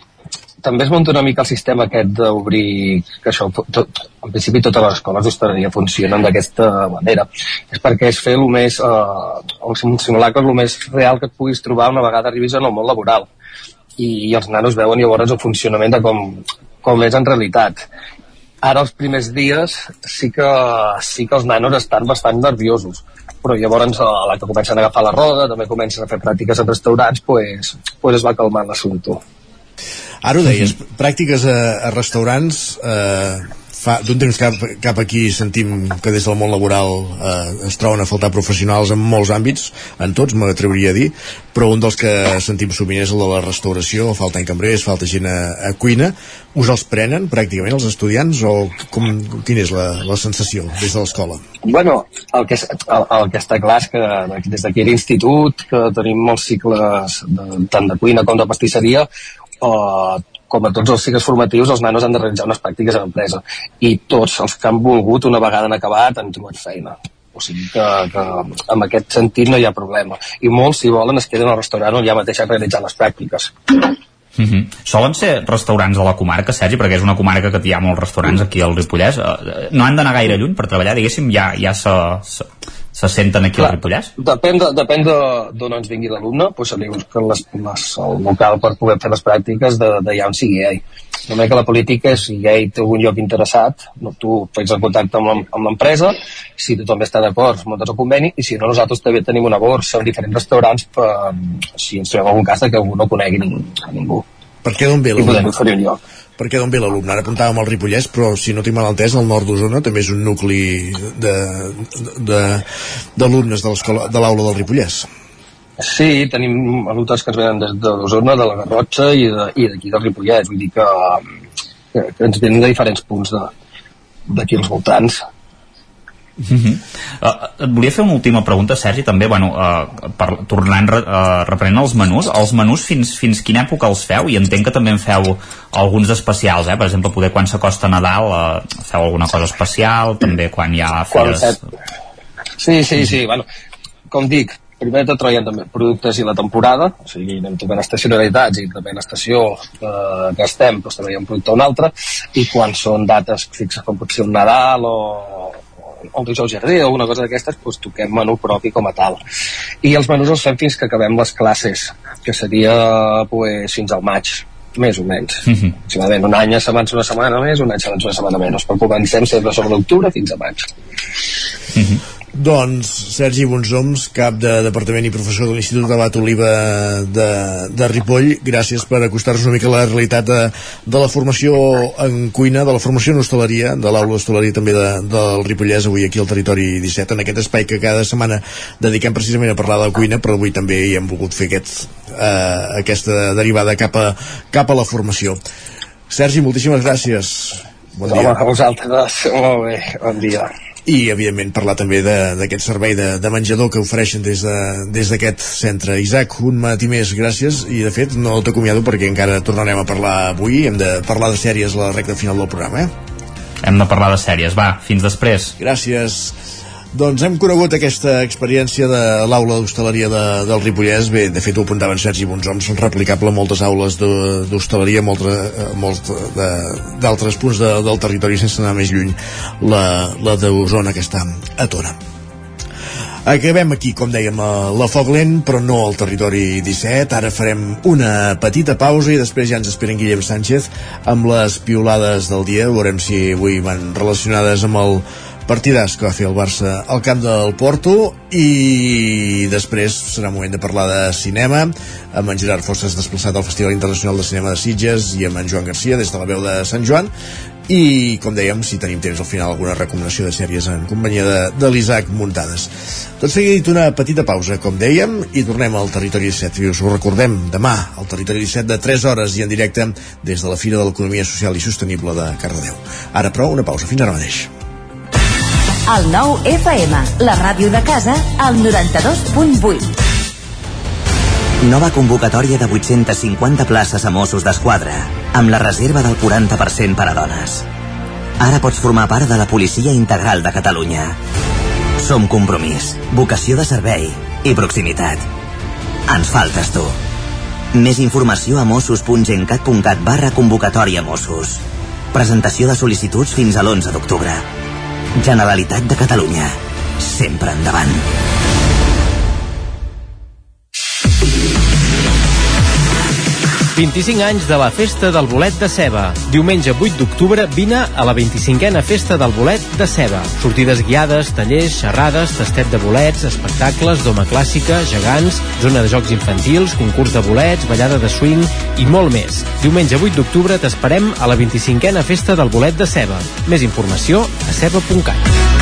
també es munta una mica el sistema aquest d'obrir, que això, tot, en principi totes les escoles d'hostaleria funcionen d'aquesta manera. És perquè és fer el més, eh, un simulacre el més real que et puguis trobar una vegada arribis en el món laboral. I, i els nanos veuen llavors el funcionament de com, com és en realitat. Ara els primers dies sí que, sí que els nanos estan bastant nerviosos, però llavors a la que comencen a agafar la roda, també comencen a fer pràctiques en restaurants, pues, pues es va calmar l'assumpte. Ara ho deies, pràctiques a, a restaurants eh, fa d'un temps cap, cap aquí sentim que des del món laboral eh, es troben a faltar professionals en molts àmbits, en tots m'atreviria a dir, però un dels que sentim sovint és el de la restauració, falta cambrers, falta gent a, a cuina, us els prenen pràcticament els estudiants o com, quina és la, la sensació des de l'escola? Bueno, el que, el, el que està clar és que des d'aquí a l'institut, que tenim molts cicles de, tant de cuina com de pastisseria, eh, com a tots els cicles formatius, els nanos han de realitzar unes pràctiques a l'empresa. I tots els que han volgut, una vegada han acabat, han trobat feina. O sigui que, que en aquest sentit no hi ha problema. I molts, si volen, es queden al restaurant on ja mateix han realitzat les pràctiques. Mm -hmm. Solen ser restaurants de la comarca, Sergi, perquè és una comarca que hi ha molts restaurants aquí al Ripollès. Eh, no han d'anar gaire lluny per treballar, diguéssim, ja, ja se, se, se senten aquí Clar, al Ripollès? Depèn de, depèn d'on ens vingui l'alumne, doncs se li busca les, les, el local per poder fer les pràctiques d'allà on sigui ell. Només que la política és si ell té algun lloc interessat, no, tu fes el contacte amb l'empresa, si tothom està d'acord, muntes el conveni, i si no, nosaltres també tenim una borsa en diferents restaurants per, si ens trobem algun cas de que algú no conegui ningú. ningú. Per què d'on ve l'alumne? I podem oferir un lloc. Per què d'on ve l'alumne? Ara apuntàvem al Ripollès, però si no tinc mal entès, el nord d'Osona també és un nucli d'alumnes de, de, de l'aula del Ripollès. Sí, tenim alumnes que ens venen des d'Osona, de la Garrotxa i d'aquí del Ripollès, vull dir que, que, que ens venen de diferents punts d'aquí als voltants. Uh -huh. uh, et volia fer una última pregunta, Sergi, també, bueno, uh, per, tornant, uh, reprenent els menús, els menús fins, fins quina època els feu? I entenc que també en feu alguns especials, eh? per exemple, poder quan s'acosta Nadal uh, feu alguna cosa especial, també quan hi ha fires... Sí, sí, sí, bueno, com dic, primer tot traiem també productes i la temporada, o sigui, anem tocant estacionalitats i també l'estació eh, que estem, doncs també hi ha un producte o un altre, i quan són dates fixes com pot ser un Nadal o, un dijous jardí o alguna cosa d'aquestes, doncs toquem menú propi com a tal. I els menús els fem fins que acabem les classes, que seria pues, fins al maig, més o menys. Mm -hmm. Aproximadament un any s'avança una setmana més, un any s'avança una setmana menys, però comencem sempre sobre l'octubre fins a maig. Mm -hmm. Doncs Sergi Bonsoms, cap de Departament i professor de l'Institut de Bat Oliva de, de Ripoll, gràcies per acostar-nos una mica a la realitat de, de la formació en cuina, de la formació en hostaleria, de l'aula d'hostaleria també de, del Ripollès, avui aquí al Territori 17, en aquest espai que cada setmana dediquem precisament a parlar de cuina, però avui també hi hem volgut fer aquest, eh, aquesta derivada cap a, cap a la formació. Sergi, moltíssimes gràcies. Bon dia. Home, a vosaltres. Molt bé, bon dia i evidentment parlar també d'aquest servei de, de menjador que ofereixen des d'aquest de, centre. Isaac, un matí més, gràcies i de fet no t'acomiado perquè encara tornarem a parlar avui, hem de parlar de sèries a la recta final del programa, eh? Hem de parlar de sèries, va, fins després. Gràcies. Doncs hem conegut aquesta experiència de l'aula d'hostaleria de, del Ripollès. Bé, de fet ho apuntaven Sergi Bonsoms, replicable a moltes aules d'hostaleria, eh, molts d'altres punts de, del territori sense anar més lluny, la, la d'Osona que està a Tona. Acabem aquí, com dèiem, a la Foc Lent, però no al territori 17. Ara farem una petita pausa i després ja ens esperen Guillem Sánchez amb les piolades del dia. Veurem si avui van relacionades amb el que va fer el Barça al camp del Porto i després serà moment de parlar de cinema amb en Gerard Fosses desplaçat al Festival Internacional de Cinema de Sitges i amb en Joan Garcia des de la veu de Sant Joan. I com dèiem, si tenim temps al final alguna recomanació de sèries en companyia de, de l'Isaac Muntades. Tot seguit una petita pausa, com dèiem i tornem al Territori 17 i us ho recordem demà al Territori 17 de 3 hores i en directe des de la Fira de l'Economia Social i Sostenible de Cardedeu. Ara però una pausa, fins ara mateix el 9 FM, la ràdio de casa, al 92.8. Nova convocatòria de 850 places a Mossos d'Esquadra, amb la reserva del 40% per a dones. Ara pots formar part de la Policia Integral de Catalunya. Som compromís, vocació de servei i proximitat. Ens faltes tu. Més informació a mossos.gencat.cat barra convocatòria Mossos. Presentació de sol·licituds fins a l'11 d'octubre. Generalitat de Catalunya. Sempre endavant. 25 anys de la Festa del Bolet de Ceba. Diumenge 8 d'octubre vine a la 25a Festa del Bolet de Ceba. Sortides guiades, tallers, xerrades, tastet de bolets, espectacles, doma clàssica, gegants, zona de jocs infantils, concurs de bolets, ballada de swing i molt més. Diumenge 8 d'octubre t'esperem a la 25a Festa del Bolet de Ceba. Més informació a ceba.cat.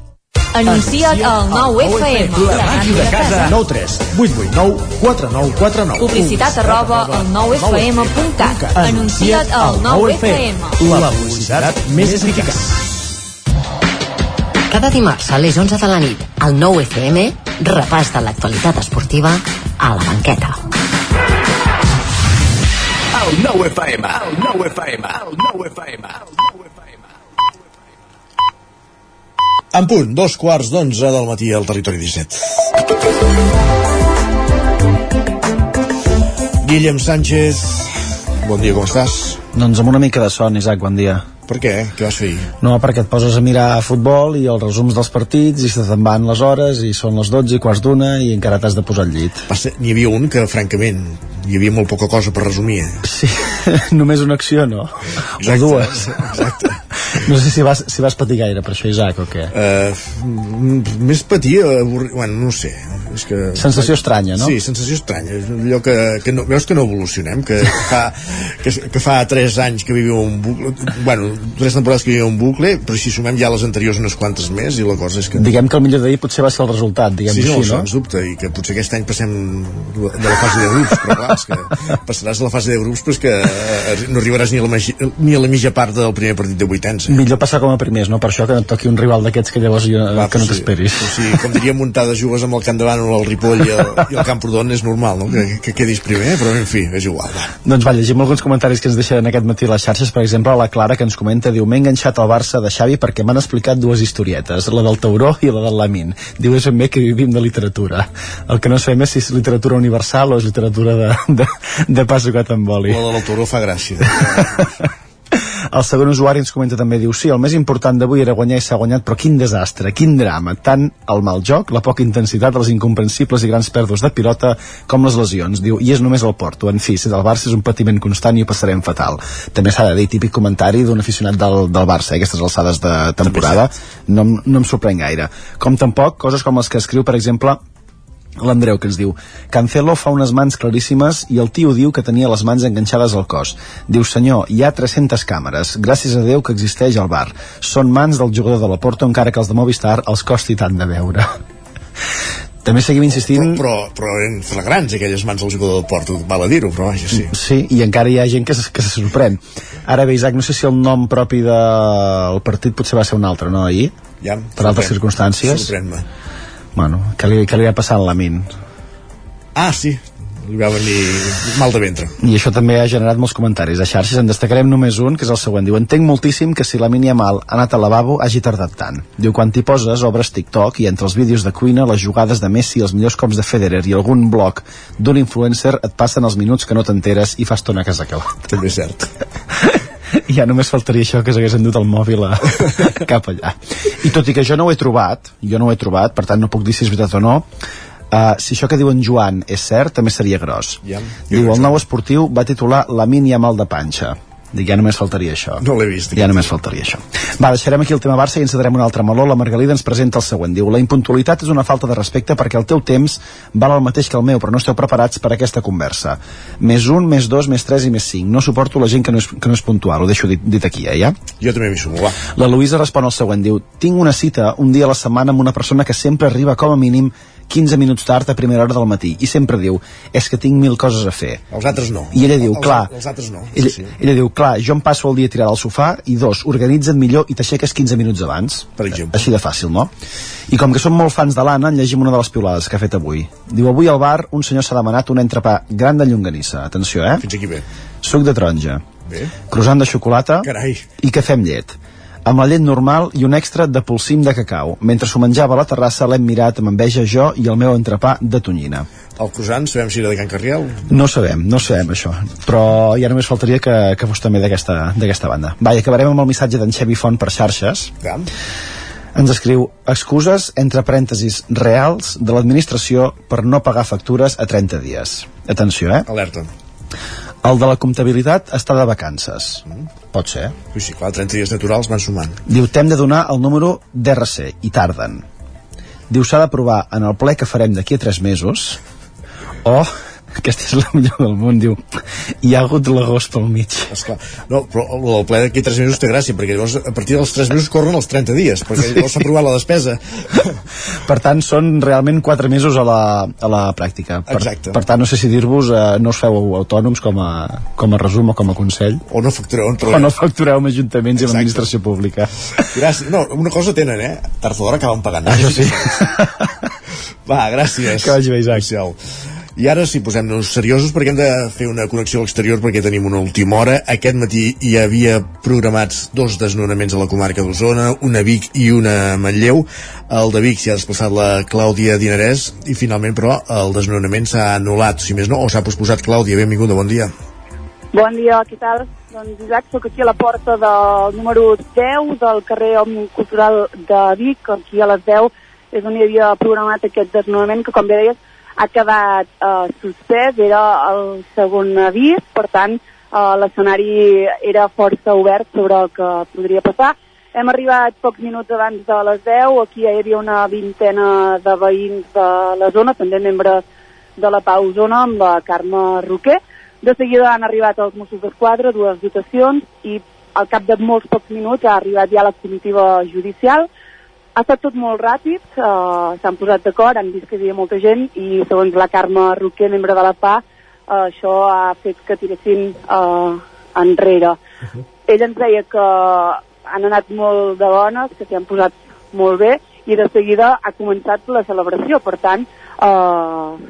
Anuncia't al 9FM. La màquina de casa. 9 3 8 8 9 4 9 4 9 Publicitat arroba al 9FM.cat. Anuncia't al 9FM. La publicitat més eficaç. Cada dimarts a les 11 de la nit, al 9 FM, repàs de l'actualitat esportiva a la banqueta. El 9 FM, el 9 FM, el 9 FM. En punt, dos quarts d'onze del matí al territori 17. Guillem Sánchez, bon dia, com estàs? Doncs amb una mica de son, Isaac, bon dia. Per què? Què vas fer? No, perquè et poses a mirar futbol i els resums dels partits i se te'n van les hores i són les 12 i quarts d'una i encara t'has de posar al llit. N'hi havia un que, francament, hi havia molt poca cosa per resumir. Eh? Sí, només una acció, no? Exacte, o dues. Exacte. No sé si vas, si vas patir gaire per això, Isaac, o què? Uh, més patir, avorri... bueno, no sé. És que... Sensació estranya, no? Sí, sensació estranya. Allò que, que no, veus que no evolucionem, que fa, que, que fa 3 anys que vivim un bucle, bueno, 3 temporades que vivim un bucle, però si sumem ja les anteriors unes quantes més, i la cosa és que... Diguem que el millor d'ahir potser va ser el resultat, diguem sí, no, així, no? sens dubte, i que potser aquest any passem de la fase de grups, però clar, és que passaràs a la fase de grups, però és que eh, no arribaràs ni a la, magi, ni a la mitja part del primer partit de vuitens. Eh? Millor passar com a primers, no? Per això que no et toqui un rival d'aquests que llavors jo, Va, que no sí, t'esperis. O sigui, com diria muntar de jugues amb el Camp de Bànol, el Ripoll i el, i el Camprodon és normal, no? Que, que quedis primer, però en fi, és igual. Va. Doncs va, llegim alguns comentaris que ens deixen aquest matí a les xarxes. Per exemple, la Clara que ens comenta, diu, m'he enganxat al Barça de Xavi perquè m'han explicat dues historietes, la del Tauró i la del Lamin. Diu, és ben bé que vivim de literatura. El que no sabem és si és literatura universal o és literatura de, de, de passo que t'emboli. La del Tauró fa gràcia. El segon usuari ens comenta també, diu, sí, el més important d'avui era guanyar i s'ha guanyat, però quin desastre, quin drama, tant el mal joc, la poca intensitat, les incomprensibles i grans pèrdues de pilota, com les lesions. Diu, i és només el Porto. En fi, si del Barça és un patiment constant i ho passarem fatal. També s'ha de dir, típic comentari d'un aficionat del, del Barça, eh, aquestes alçades de temporada, no, no em sorprèn gaire. Com tampoc, coses com les que escriu, per exemple, l'Andreu que ens diu Cancelo fa unes mans claríssimes i el tio diu que tenia les mans enganxades al cos diu senyor, hi ha 300 càmeres gràcies a Déu que existeix el bar són mans del jugador de la Porto encara que els de Movistar els costi tant de veure també seguim insistint Però, però eren flagrants aquelles mans del jugador del Porto, val a dir-ho, però vaja, sí. Sí, i encara hi ha gent que, se- que se sorprèn. Ara bé, Isaac, no sé si el nom propi del partit potser va ser un altre, no, ahir? Ja, per altres circumstàncies. Sorprèn-me. Bueno, què li, què li va passar a la Min? Ah, sí. li va venir mal de ventre. I això també ha generat molts comentaris a xarxes. En destacarem només un, que és el següent. Diu, entenc moltíssim que si la Mini Amal ha anat al lavabo hagi tardat tant. Diu, quan t'hi poses, obres TikTok i entre els vídeos de cuina, les jugades de Messi, els millors cops de Federer i algun blog d'un influencer et passen els minuts que no t'enteres i fa estona que has acabat. També és cert. Ja només faltaria això que s'hagués endut el mòbil a, cap allà. I tot i que jo no ho he trobat, jo no ho he trobat, per tant no puc dir si és veritat o no, Uh, si això que diu en Joan és cert, també seria gros. Ja. Diu, el nou esportiu va titular La mini amb mal de panxa. Dic, ja només faltaria això. No l'he vist. Ja només faltaria això. Va, deixarem aquí el tema Barça i ens darem un altre meló. La Margalida ens presenta el següent. Diu, la impuntualitat és una falta de respecte perquè el teu temps val el mateix que el meu, però no esteu preparats per aquesta conversa. Més un, més dos, més tres i més cinc. No suporto la gent que no és, que no és puntual. Ho deixo dit, dit aquí, eh, ja? Jo també m'hi sumo, va. La Luïsa respon al següent. Diu, tinc una cita un dia a la setmana amb una persona que sempre arriba com a mínim 15 minuts tard a primera hora del matí i sempre diu, és que tinc mil coses a fer Els altres no. i ella diu, els, clar Els altres no. ella, Sí. ella diu, clar, jo em passo el dia tirada al sofà i dos, organitza't millor i t'aixeques 15 minuts abans Per exemple. així de fàcil, no? i com que som molt fans de l'Anna, en llegim una de les piulades que ha fet avui diu, avui al bar un senyor s'ha demanat un entrepà gran de llonganissa, atenció, eh? Fins aquí bé. suc de taronja Bé. croissant de xocolata Carai. i cafè amb llet amb la llet normal i un extra de polsim de cacau. Mentre s'ho menjava a la terrassa l'hem mirat amb enveja jo i el meu entrepà de tonyina. El croissant, sabem si era de Can Carriel? No sabem, no sabem això, però ja només faltaria que, que fos també d'aquesta banda. Va, i acabarem amb el missatge d'en Xevi Font per xarxes. Ja. Ens escriu excuses entre parèntesis reals de l'administració per no pagar factures a 30 dies. Atenció, eh? Alerta. El de la comptabilitat està de vacances. Pot ser. Sí, sí, clar, 30 dies naturals van sumant. Diu, t'hem de donar el número d'RC i tarden. Diu, s'ha d'aprovar en el ple que farem d'aquí a 3 mesos o aquesta és la millor del món, diu hi ha hagut l'agost pel mig Esclar. No, però el ple d'aquí 3 mesos té gràcia, perquè llavors a partir dels 3 mesos corren els 30 dies, perquè llavors s'ha aprovat la despesa. per tant són realment 4 mesos a la, a la pràctica per, Exacte. per tant no sé si dir-vos eh, no us feu autònoms com a, com a resum o com a consell O no factureu, o no factureu amb ajuntaments i amb administració pública Gràcies. No, una cosa tenen, eh? Tard o d'hora acaben pagant. Això sí. Va, gràcies. Que vagi bé, Isaac. Marcial. I ara sí, posem-nos seriosos perquè hem de fer una connexió a l'exterior perquè tenim una última hora. Aquest matí hi havia programats dos desnonaments a la comarca d'Osona, una a Vic i una a Manlleu. El de Vic s'hi ha desplaçat la Clàudia Dinarès i finalment, però, el desnonament s'ha anul·lat, si més no, o s'ha posposat. Clàudia, benvinguda, bon dia. Bon dia, què tal? Doncs Isaac, sóc aquí a la porta del número 10 del carrer Òmnium Cultural de Vic, aquí a les 10 és on hi havia programat aquest desnonament que, com bé deies, ha quedat eh, suspès, era el segon avís, per tant, eh, l'escenari era força obert sobre el que podria passar. Hem arribat pocs minuts abans de les 10, aquí ja hi havia una vintena de veïns de la zona, també membres de la Pau Zona, amb la Carme Roquer. De seguida han arribat els Mossos d'Esquadra, dues dotacions, i al cap de molts pocs minuts ha arribat ja la comitiva judicial. Ha estat tot molt ràpid, eh, s'han posat d'acord, han vist que hi havia molta gent i segons la Carme Roquer, membre de la PA, eh, això ha fet que tiressin eh, enrere. Ell ens deia que han anat molt de bones, que s'hi han posat molt bé i de seguida ha començat la celebració. Per tant, eh,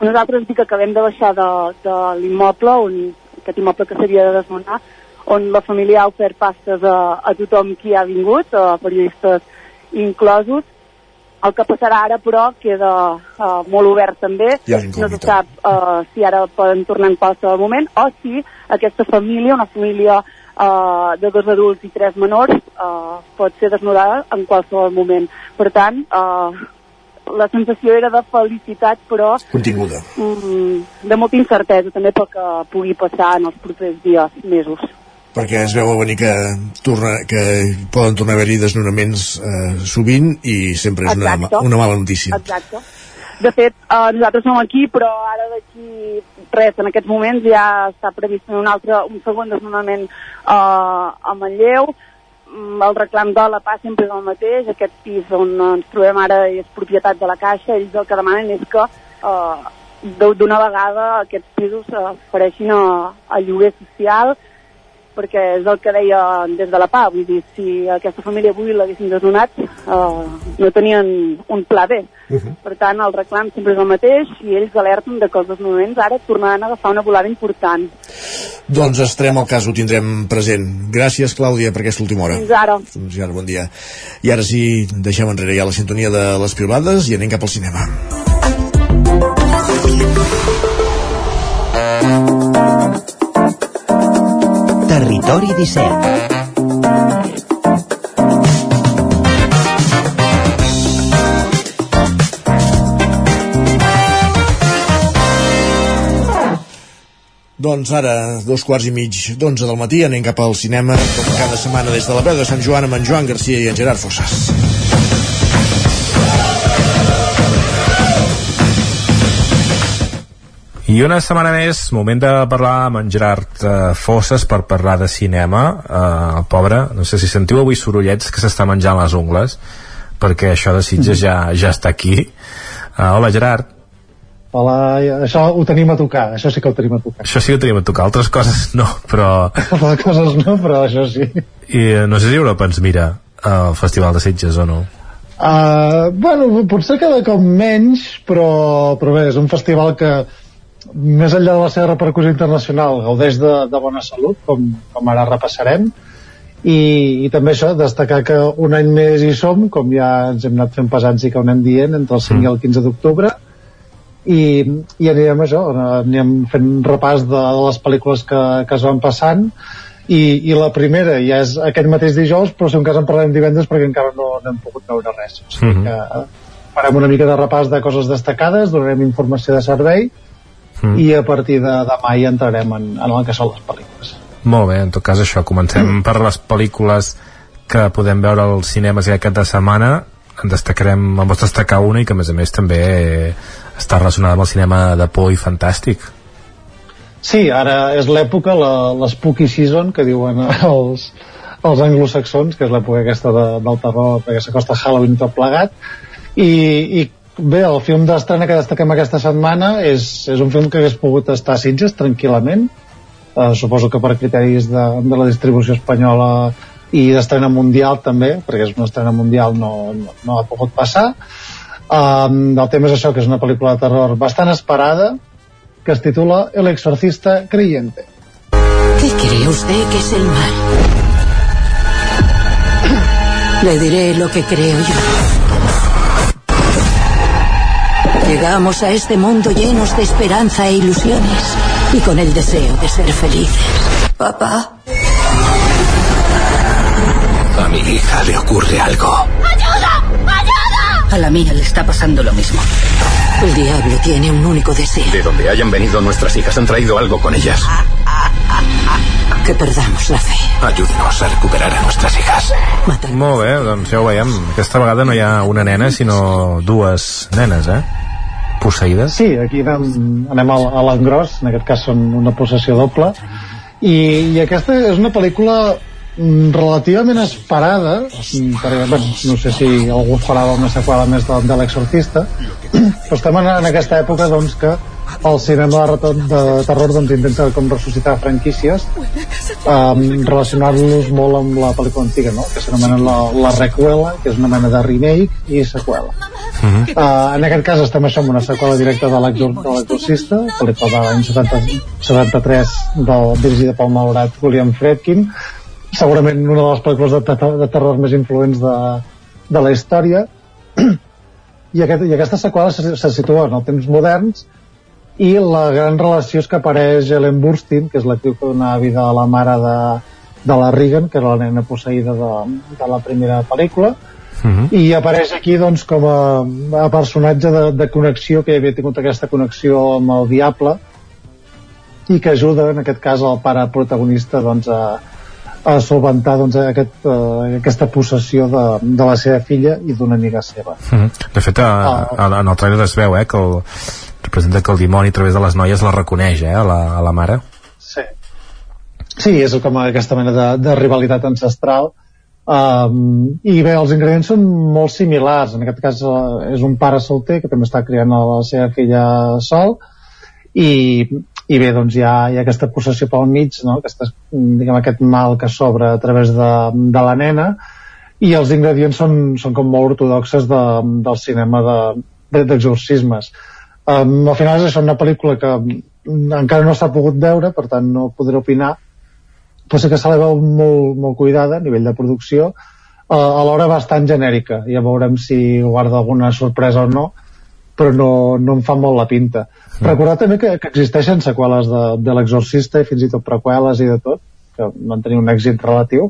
nosaltres sí que acabem de baixar de, de l'immoble, on, aquest immoble que s'havia de desnonar, on la família ha ofert pastes a, a tothom qui ha vingut, a periodistes inclosos. El que passarà ara, però, queda uh, molt obert també. Ja no se sap uh, si ara poden tornar en qualsevol moment o si aquesta família, una família uh, de dos adults i tres menors, uh, pot ser desnudada en qualsevol moment. Per tant, uh, la sensació era de felicitat, però Continguda. mm, de molta incertesa també pel que pugui passar en els propers dies, mesos. Perquè es veu a venir que, torna, que poden tornar a haver-hi desnonaments eh, sovint i sempre és una, Exacte. una mala notícia. Exacte. De fet, eh, nosaltres som aquí, però ara d'aquí res, en aquests moments ja està previst un altre, un segon desnonament eh, a Manlleu. Mm, El reclam de la PA sempre és el mateix. Aquest pis on ens trobem ara és propietat de la Caixa. Ells el que demanen és que eh, d'una vegada aquests pisos s'ofereixin a, a lloguer social perquè és el que deia des de la PA, vull dir, si aquesta família avui l'haguessin desnonat, eh, no tenien un pla B. Uh -huh. Per tant, el reclam sempre és el mateix i ells alerten de que els desnonaments ara tornaran a agafar una volada important. Doncs estarem al cas, ho tindrem present. Gràcies, Clàudia, per aquesta última hora. Fins ara. Fins ara, bon dia. I ara sí, deixem enrere ja la sintonia de les privades i anem cap al cinema. Territori 17 Doncs ara, dos quarts i mig d'onze del matí, anem cap al cinema, com cada setmana des de la veu de Sant Joan amb en Joan Garcia i en Gerard Fossas. I una setmana més, moment de parlar amb en Gerard eh, Fosses per parlar de cinema. Eh, el pobre, no sé si sentiu avui sorollets que s'està menjant les ungles, perquè això de Sitges ja, ja està aquí. Eh, hola, Gerard. Hola, això ho tenim a tocar, això sí que ho tenim a tocar. Això sí que ho tenim a tocar, altres coses no, però... Altres coses no, però això sí. I eh, no sé si Europa ens mira eh, el Festival de Sitges o no. Uh, bueno, potser cada cop menys, però, però bé, és un festival que més enllà de la seva repercussió internacional gaudeix de, de bona salut com, com ara repassarem. I, i també això, destacar que un any més hi som, com ja ens hem anat fent pesants i que ho anem dient, entre el 5 i el 15 d'octubre. I, i anirem això, anirem fent repàs de, de les pel·lícules que, que es van passant. I, i la primera ja és aquest mateix dijous però si un cas en parlarem divendres perquè encara no, no hem pogut veure res. O sigui que farem una mica de repàs de coses destacades, donarem informació de servei mm. i a partir de demà hi entrarem en, en el que són les pel·lícules. Molt bé, en tot cas això, comencem mm. per les pel·lícules que podem veure als cinemes aquest cap de setmana en destacarem, en vols destacar una i que a més a més també està relacionada amb el cinema de por i fantàstic Sí, ara és l'època, l'Spooky Season, que diuen els, els anglosaxons, que és l'època aquesta de, del terror, perquè s'acosta Halloween tot plegat, i, i Bé, el film d'estrena que destaquem aquesta setmana és, és un film que hagués pogut estar a Sitges tranquil·lament. Uh, suposo que per criteris de, de la distribució espanyola i d'estrena mundial també, perquè és una estrena mundial no, no, no ha pogut passar. Um, el tema és això, que és una pel·lícula de terror bastant esperada que es titula El exorcista creyente. ¿Qué cree usted que es el mal? Le diré lo que creo yo Llegamos a este mundo llenos de esperanza e ilusiones y con el deseo de ser felices. Papá. A mi hija le ocurre algo. ¡Ayuda! ¡Ayuda! A la mía le está pasando lo mismo. El diablo tiene un único deseo. De donde hayan venido nuestras hijas han traído algo con ellas. Que perdamos la fe. Ayúdenos a recuperar a nuestras hijas. Molt bé, doncs ja ho veiem. Aquesta vegada no hi ha una nena, sinó dues nenes, eh? Posseïdes. Sí, aquí anem, anem a, a l'engròs, en aquest cas són una possessió doble, i, i aquesta és una pel·lícula mm, relativament esperada mm, perquè, bueno, no sé si algú farà una seqüela més de, de l'exorcista però estem en, en aquesta època doncs que el cinema de, de terror doncs, intenta com ressuscitar franquícies um, relacionar-los molt amb la pel·lícula antiga no? que s'anomena la, la recuela que és una mena de remake i seqüela uh -huh. uh, en aquest cas estem això amb una seqüela directa de l'exorcista pel·lícula de l'any 73 del, dirigida pel malaurat William Fredkin segurament una de les pel·lícules de, de terror més influents de, de la història i, aquest, i aquesta seqüela se, se situa en els temps moderns i la gran relació és que apareix Ellen Burstyn, que és l'actriu que dona vida a la mare de, de la Regan, que era la nena posseïda de, de la primera pel·lícula, uh -huh. i apareix aquí doncs, com a, a personatge de, de connexió, que havia tingut aquesta connexió amb el diable, i que ajuda, en aquest cas, el pare protagonista doncs, a, a solventar doncs, aquest, uh, aquesta possessió de, de la seva filla i d'una amiga seva. Uh -huh. De fet, a, a, en el trailer es veu eh, que el, representa que el dimoni a través de les noies la reconeix eh, a, la, a la mare? Sí. Sí, és com aquesta mena de, de rivalitat ancestral. Um, i bé, els ingredients són molt similars. En aquest cas uh, és un pare solter que també està criant a la seva filla sol. I i bé, doncs hi ha, hi ha aquesta possessió pel mig, no? Aquesta, diguem, aquest mal que s'obre a través de, de la nena. I els ingredients són, són com molt ortodoxes de, del cinema d'exorcismes. De, de, um, al final és això una pel·lícula que encara no s'ha pogut veure, per tant no podré opinar, però sí que se la veu molt, molt cuidada a nivell de producció, uh, alhora bastant genèrica. Ja veurem si guarda alguna sorpresa o no, però no, no em fa molt la pinta. Mm. Recordar també que, que existeixen seqüeles de, de l'exorcista i fins i tot preqüeles i de tot, que van tenir un èxit relatiu,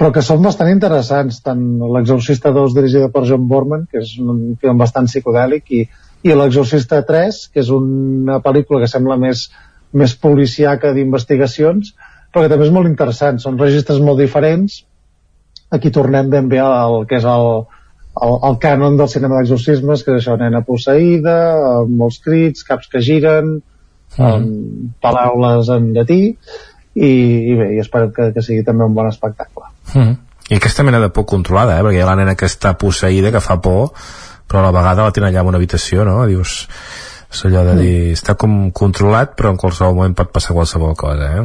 però que són bastant interessants, tant l'exorcista 2 dirigida per John Borman, que és un film bastant psicodèlic, i, i l'exorcista 3, que és una pel·lícula que sembla més, més policiaca d'investigacions, però que també és molt interessant, són registres molt diferents, aquí tornem ben bé al que és el, el, el cànon del cinema d'exorcismes, que és això, nena posseïda, molts crits, caps que giren, mm. paraules en llatí, i, i bé, i espero que, que sigui també un bon espectacle. Mm. I aquesta mena de por controlada, eh? perquè hi ha la nena que està posseïda, que fa por, però a la vegada la tenen allà en una habitació, no? Dius, és allò de dir, està com controlat, però en qualsevol moment pot passar qualsevol cosa, eh?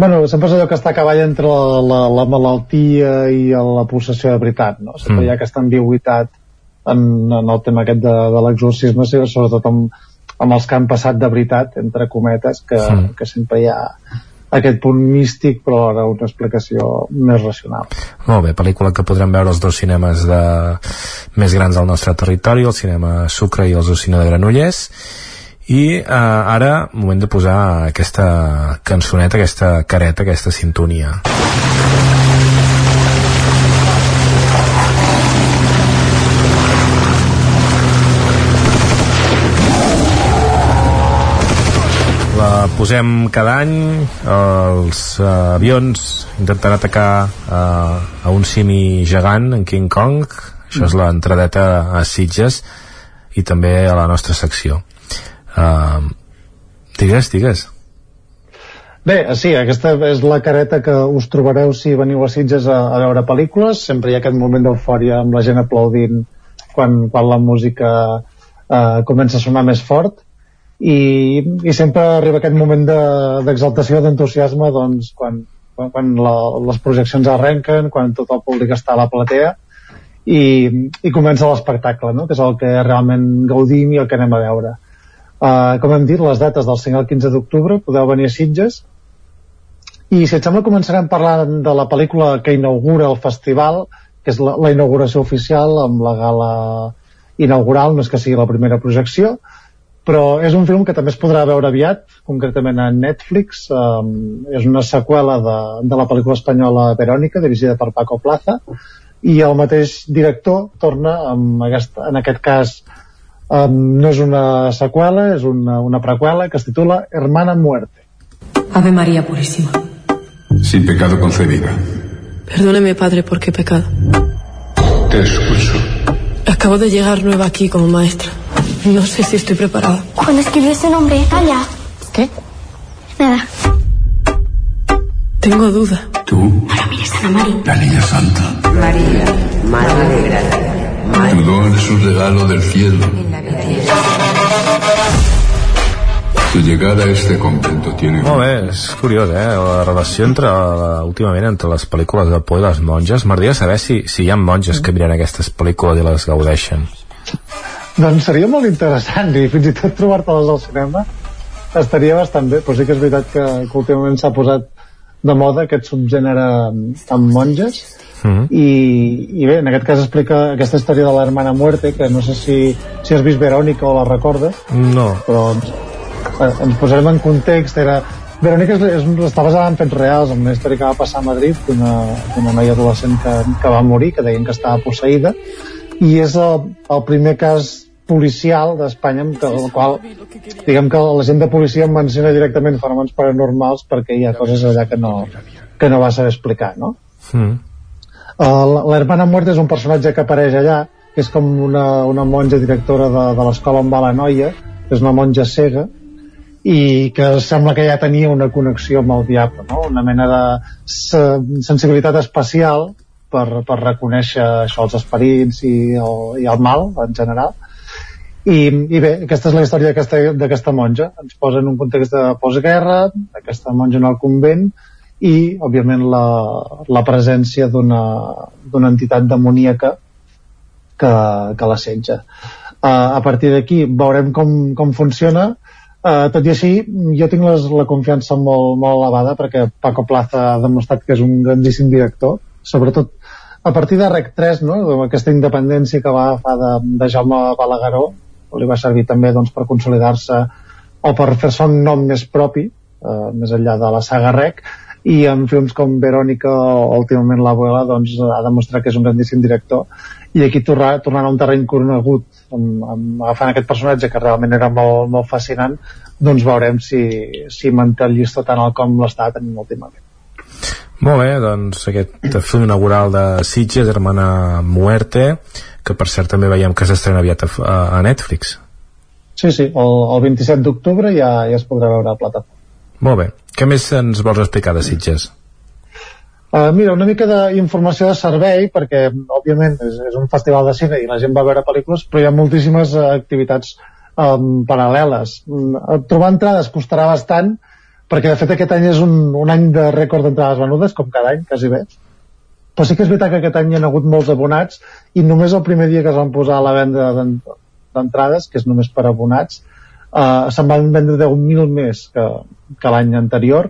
Bueno, sempre és allò que està a cavall entre la, la, la malaltia i la possessió de veritat, no? Sempre mm. hi ha aquesta ambigüitat en, en el tema aquest de, de l'exorcisme, sobretot amb, amb els que han passat de veritat, entre cometes, que, mm. que sempre hi ha aquest punt místic però ara una explicació més racional. Molt bé, pel·lícula que podrem veure als dos cinemes de... més grans del nostre territori, el cinema Sucre i el Cine de Granollers i eh, ara moment de posar aquesta cançoneta, aquesta careta, aquesta sintonia la posem cada any els uh, avions intenten atacar uh, a un simi gegant en King Kong això és l'entradeta a Sitges i també a la nostra secció Uh, digues, digues. Bé, sí, aquesta és la careta que us trobareu si veniu a Sitges a, a veure pel·lícules. Sempre hi ha aquest moment d'eufòria amb la gent aplaudint quan, quan la música eh, comença a sonar més fort i, i sempre arriba aquest moment d'exaltació, de, d'entusiasme doncs, quan, quan, quan la, les projeccions arrenquen, quan tot el públic està a la platea i, i comença l'espectacle, no? que és el que realment gaudim i el que anem a veure. Uh, com hem dit, les dates del 5 al 15 d'octubre, podeu venir a Sitges. I si et sembla començarem parlant de la pel·lícula que inaugura el festival, que és la, la inauguració oficial amb la gala inaugural, no és que sigui la primera projecció, però és un film que també es podrà veure aviat, concretament a Netflix. Um, és una seqüela de, de la pel·lícula espanyola Verònica, dirigida per Paco Plaza, i el mateix director torna amb aquesta, en aquest cas Um, no és una seqüela, és una, una precuela que es titula Hermana Muerte. Ave María Purísima. Sin pecado concebida. Perdóneme, padre, ¿por qué pecado? Te escucho. Acabo de llegar nueva aquí como maestra. No sé si estoy preparada. Cuando escribió ese nombre, calla. ¿Qué? Nada. Tengo duda. ¿Tú? No la mires, Ana María. La niña santa. María, Madre de Gracia. Tu don es un regalo del cielo. Tu llegada a este convento tiene... Molt bé, és curiós, eh? La relació entre, la, últimament, entre les pel·lícules de por i les monges. M'agradaria saber si, si hi ha monges que miren aquestes pel·lícules i les gaudeixen. Doncs seria molt interessant i fins i tot trobar-te-les al cinema estaria bastant bé, però sí que és veritat que, que últimament s'ha posat de moda aquest subgènere amb monges. Mm -hmm. I, i bé, en aquest cas explica aquesta història de l'hermana muerte que no sé si, si has vist Verònica o la recordes. No. Però eh, ens posarem en context. Era Verònica és, és, està basada en fets reals en una història que va passar a Madrid d'una noia adolescent que, que va morir que deien que estava posseïda. I és el, el primer cas policial d'Espanya amb el qual diguem que la gent de policia menciona directament fenòmens paranormals perquè hi ha coses allà que no, que no va saber explicar no? Mm. Uh, L'Hermana Muerte és un personatge que apareix allà, que és com una, una monja directora de, de l'escola on va la noia, que és una monja cega, i que sembla que ja tenia una connexió amb el diable, no? una mena de sensibilitat especial per, per reconèixer això, els esperits i el, i el mal en general i, i bé, aquesta és la història d'aquesta monja. Ens posa en un context de postguerra aquesta monja en el convent i òbviament la, la presència d'una entitat demoníaca que, que l'assetja. Uh, a partir d'aquí veurem com, com funciona. Uh, tot i així, jo tinc les, la confiança molt, molt elevada perquè Paco Plaza ha demostrat que és un grandíssim director, sobretot a partir de Rec 3, no? aquesta independència que va agafar de, de Jaume Balagueró, li va servir també doncs, per consolidar-se o per fer-se un nom més propi, eh, més enllà de la saga Rec, i en films com Verònica o últimament l'Abuela doncs, ha demostrat que és un grandíssim director. I aquí tornar, tornant a un terreny conegut amb, amb, agafant aquest personatge que realment era molt, molt fascinant doncs veurem si, si manté el llistó tan alt com l'està tenint últimament. Molt bé, doncs aquest film inaugural de Sitges, Hermana Muerte, que per cert també veiem que s'estrena aviat a, a Netflix. Sí, sí, el, el 27 d'octubre ja, ja es podrà veure a plataforma. Molt bé. Què més ens vols explicar de Sitges? Uh, mira, una mica d'informació de servei, perquè, òbviament, és, és un festival de cine i la gent va veure pel·lícules, però hi ha moltíssimes uh, activitats um, paral·leles. Uh, trobar entrades costarà bastant, perquè de fet aquest any és un, un any de rècord d'entrades venudes, com cada any, quasi bé. Però sí que és veritat que aquest any hi ha hagut molts abonats i només el primer dia que es van posar a la venda d'entrades, que és només per abonats, uh, se'n van vendre 10.000 més que, que l'any anterior.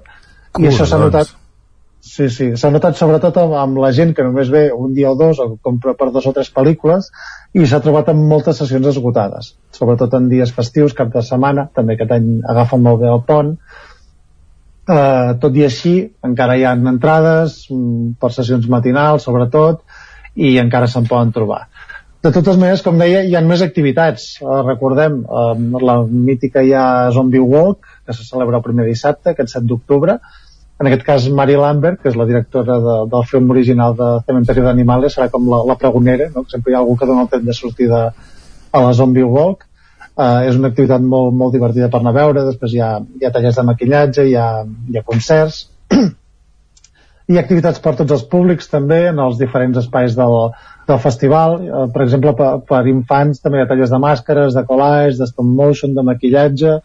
I això s'ha doncs. notat sí, sí, s'ha notat sobretot amb, amb la gent que només ve un dia o dos o compra per dos o tres pel·lícules i s'ha trobat amb moltes sessions esgotades sobretot en dies festius, cap de setmana. També aquest any agafa molt bé el pont eh, tot i així encara hi ha entrades mm, per sessions matinals sobretot i encara se'n poden trobar de totes maneres, com deia, hi ha més activitats. Eh, recordem, eh, la mítica ja Zombie Walk, que se celebra el primer dissabte, aquest 7 d'octubre. En aquest cas, Mari Lambert, que és la directora de, del film original de Cementerio d'Animales, serà com la, la pregonera, no? que sempre hi ha algú que dona el temps de sortir de, a la Zombie Walk eh, és una activitat molt, molt divertida per anar a veure, després hi ha, hi ha tallers de maquillatge, hi ha, hi ha concerts, hi ha activitats per tots els públics també en els diferents espais del, del festival, eh, per exemple per, per infants també hi ha tallers de màscares, de collage, de stop motion, de maquillatge,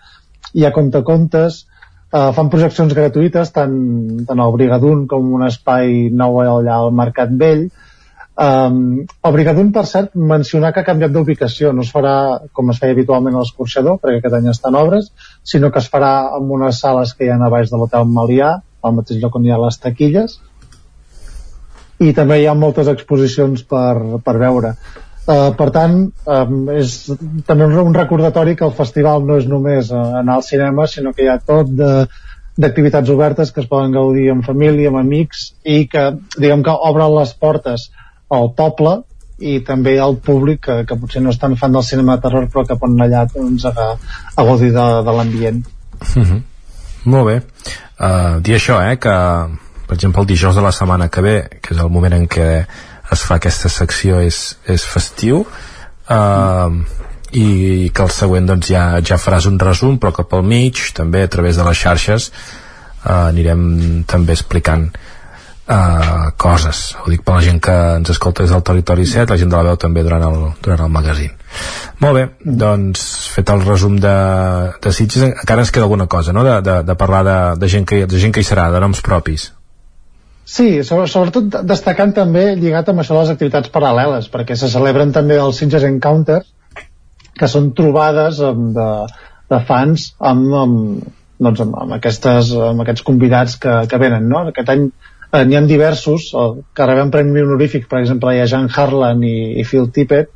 hi ha contacontes, eh, fan projeccions gratuïtes tant, tant al Brigadunt com un espai nou allà al Mercat Vell, Um, Brigadunt, per cert, mencionar que ha canviat d'ubicació, no es farà com es feia habitualment a l'escorxador, perquè aquest any estan obres, sinó que es farà en unes sales que hi ha a baix de l'hotel Malià, al mateix lloc on hi ha les taquilles, i també hi ha moltes exposicions per, per veure. Uh, per tant, um, és també un recordatori que el festival no és només uh, anar al cinema, sinó que hi ha tot de d'activitats obertes que es poden gaudir amb família, amb amics i que, diguem que obren les portes al poble i també al públic que, que potser no és tan fan del cinema de terror però que poden allà doncs, a, a gaudir de, de l'ambient mm -hmm. Molt bé uh, dir això, eh, que per exemple el dijous de la setmana que ve que és el moment en què es fa aquesta secció és, és festiu uh, mm. i que el següent doncs ja, ja faràs un resum però que pel mig també a través de les xarxes uh, anirem també explicant uh, coses ho dic per la gent que ens escolta des del territori 7 la gent de la veu també durant el, durant el magazín molt bé, doncs fet el resum de, de Sitges encara ens queda alguna cosa, no? de, de, de parlar de, de, gent que, de gent que hi serà, de noms propis Sí, sobretot destacant també lligat amb això de les activitats paral·leles, perquè se celebren també els Sitges Encounters, que són trobades de, de fans amb, amb, doncs amb, amb, aquestes, amb aquests convidats que, que venen. No? Aquest any eh, n'hi ha diversos el, que rebem premi honorífic per exemple hi ha Jean Harlan i, i Phil Tippett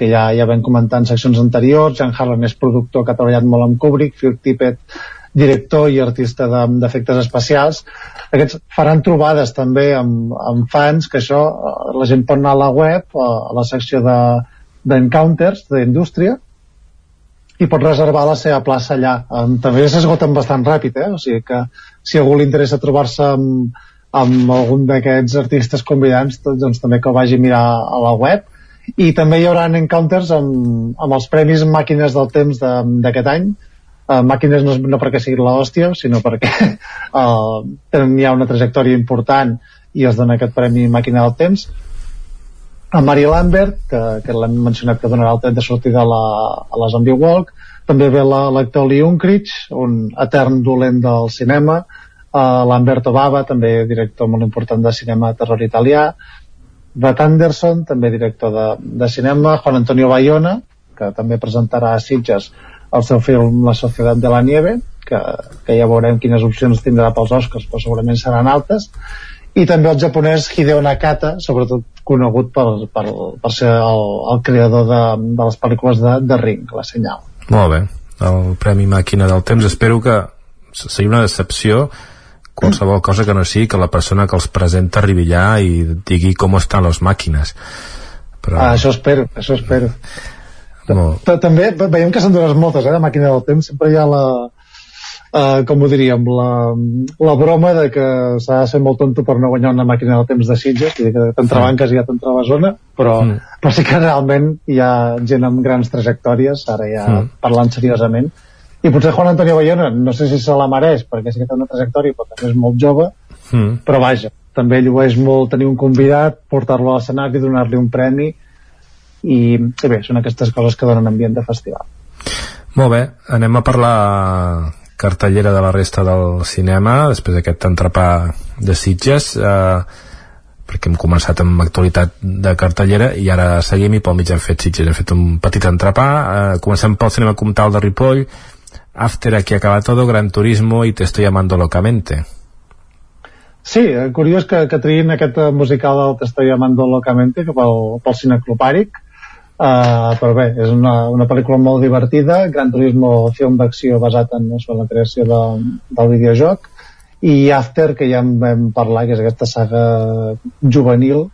que ja, ja vam comentar en seccions anteriors Jean Harlan és productor que ha treballat molt amb Kubrick Phil Tippett director i artista d'efectes especials aquests faran trobades també amb, amb fans que això eh, la gent pot anar a la web a la secció de d'encounters d'indústria i pot reservar la seva plaça allà. També s'esgoten bastant ràpid, eh? o sigui que si algú li interessa trobar-se amb, amb algun d'aquests artistes convidats doncs també que ho vagi a mirar a la web. I també hi haurà encounters amb, amb els premis màquines del temps d'aquest de, any. Uh, màquines no, no perquè sigui l'hòstia sinó perquè uh, hi ha una trajectòria important i es dona aquest premi màquina del temps. A Mary Lambert, que, que l'hem mencionat que donarà el tret de sortida a la, a la Zombie Walk, també ve l'actor Lee Unkrich, un etern dolent del cinema, uh, Lamberto Bava, també director molt important de cinema terror italià, Brett Anderson, també director de, de cinema, Juan Antonio Bayona, que també presentarà a Sitges el seu film La Societat de la Nieve, que, que ja veurem quines opcions tindrà pels Oscars, però segurament seran altes, i també el japonès Hideo Nakata, sobretot conegut per, per, per ser el, el creador de, de les pel·lícules de, de Ring, la senyal. Molt bé, el Premi Màquina del Temps. Espero que seria una decepció qualsevol cosa que no sigui que la persona que els presenta arribi allà i digui com estan les màquines però... ah, això espero, això espero molt. també veiem que s'han donat moltes eh, de màquina del temps sempre hi ha la uh, com ho diríem la, la broma de que s'ha de ser molt tonto per no guanyar una màquina del temps de Sitges que t'entrebanques i ja zona però, mm. però sí que realment hi ha gent amb grans trajectòries ara ja mm. parlant seriosament i potser Juan Antonio Bayona no sé si se la mereix perquè sí que té una trajectòria però també és molt jove mm. però vaja, també ell ho és molt tenir un convidat, portar-lo a l'escenari donar-li un premi i, i bé, són aquestes coses que donen ambient de festival molt bé, anem a parlar cartellera de la resta del cinema després d'aquest entrepà de Sitges eh, perquè hem començat amb actualitat de cartellera i ara seguim i pel mig hem fet Sitges hem fet un petit entrepà eh, comencem pel cinema comtal de Ripoll After aquí acaba todo, Gran Turismo i Te estoy llamando locamente. Sí, eh, curiós que, que triïn aquest eh, musical del Te estoy llamando locamente que pel, pel cine clubàric uh, però bé, és una, una pel·lícula molt divertida, Gran Turismo film d'acció basat en, en la creació de, del videojoc i After, que ja en vam parlar que és aquesta saga juvenil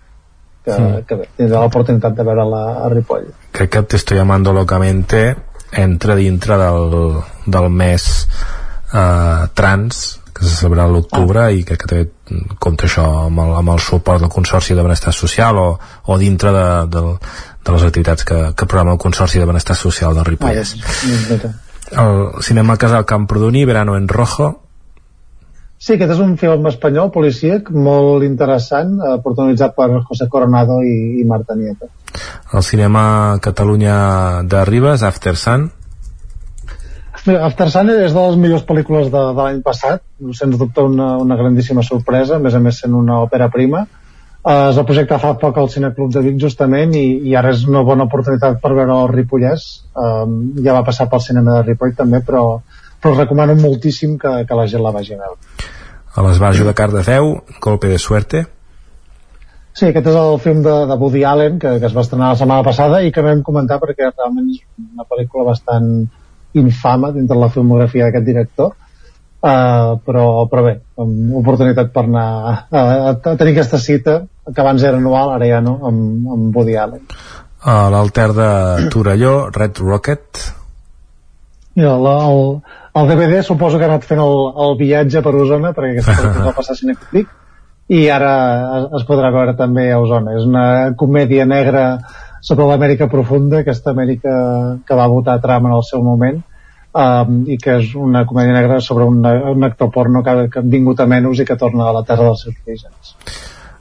que, mm. que bé, tindrà l'oportunitat de veure-la a Ripoll crec que Te estoy llamando locamente entra dintre del, del mes eh, trans que se celebra a l'octubre ah. i crec que també compta això amb el, amb el suport del Consorci de Benestar Social o, o dintre de, de, de les activitats que, que programa el Consorci de Benestar Social del Ripollès. Ah, el cinema Casal Camprodoni, Verano en Rojo, Sí, aquest és un film espanyol, policíac, molt interessant, eh, protagonitzat per José Coronado i, i Marta Nieto. El cinema Catalunya de Ribes, After Sun. Mira, After Sun és de les millors pel·lícules de, de l'any passat sens dubte una, una grandíssima sorpresa a més a més sent una òpera prima. Uh, es va projectar fa poc al Cineclub de Vic justament i, i ara és una bona oportunitat per veure el Ripollès. Um, ja va passar pel cinema de Ripoll també però, però recomano moltíssim que, que la gent la vagi a veure a l'Esbarjo de Cardedeu, Golpe de Suerte. Sí, aquest és el film de, de Woody Allen que, que es va estrenar la setmana passada i que vam comentar perquè realment és una pel·lícula bastant infama dintre la filmografia d'aquest director. Uh, però, però bé amb oportunitat per anar a, a, a tenir aquesta cita que abans era anual, ara ja no, amb, amb Woody Allen. A l'alter de Torelló Red Rocket Mira, la, el, el DVD suposo que ha anat fent el, el viatge per Osona perquè aquesta pel·lícula va passar a Cineclick i ara es, es podrà veure també a Osona. És una comèdia negra sobre l'Amèrica profunda, aquesta Amèrica que va votar Trump en el seu moment, um, i que és una comèdia negra sobre un, un actor porno que, que ha vingut a menys i que torna a la terra dels seus orígens.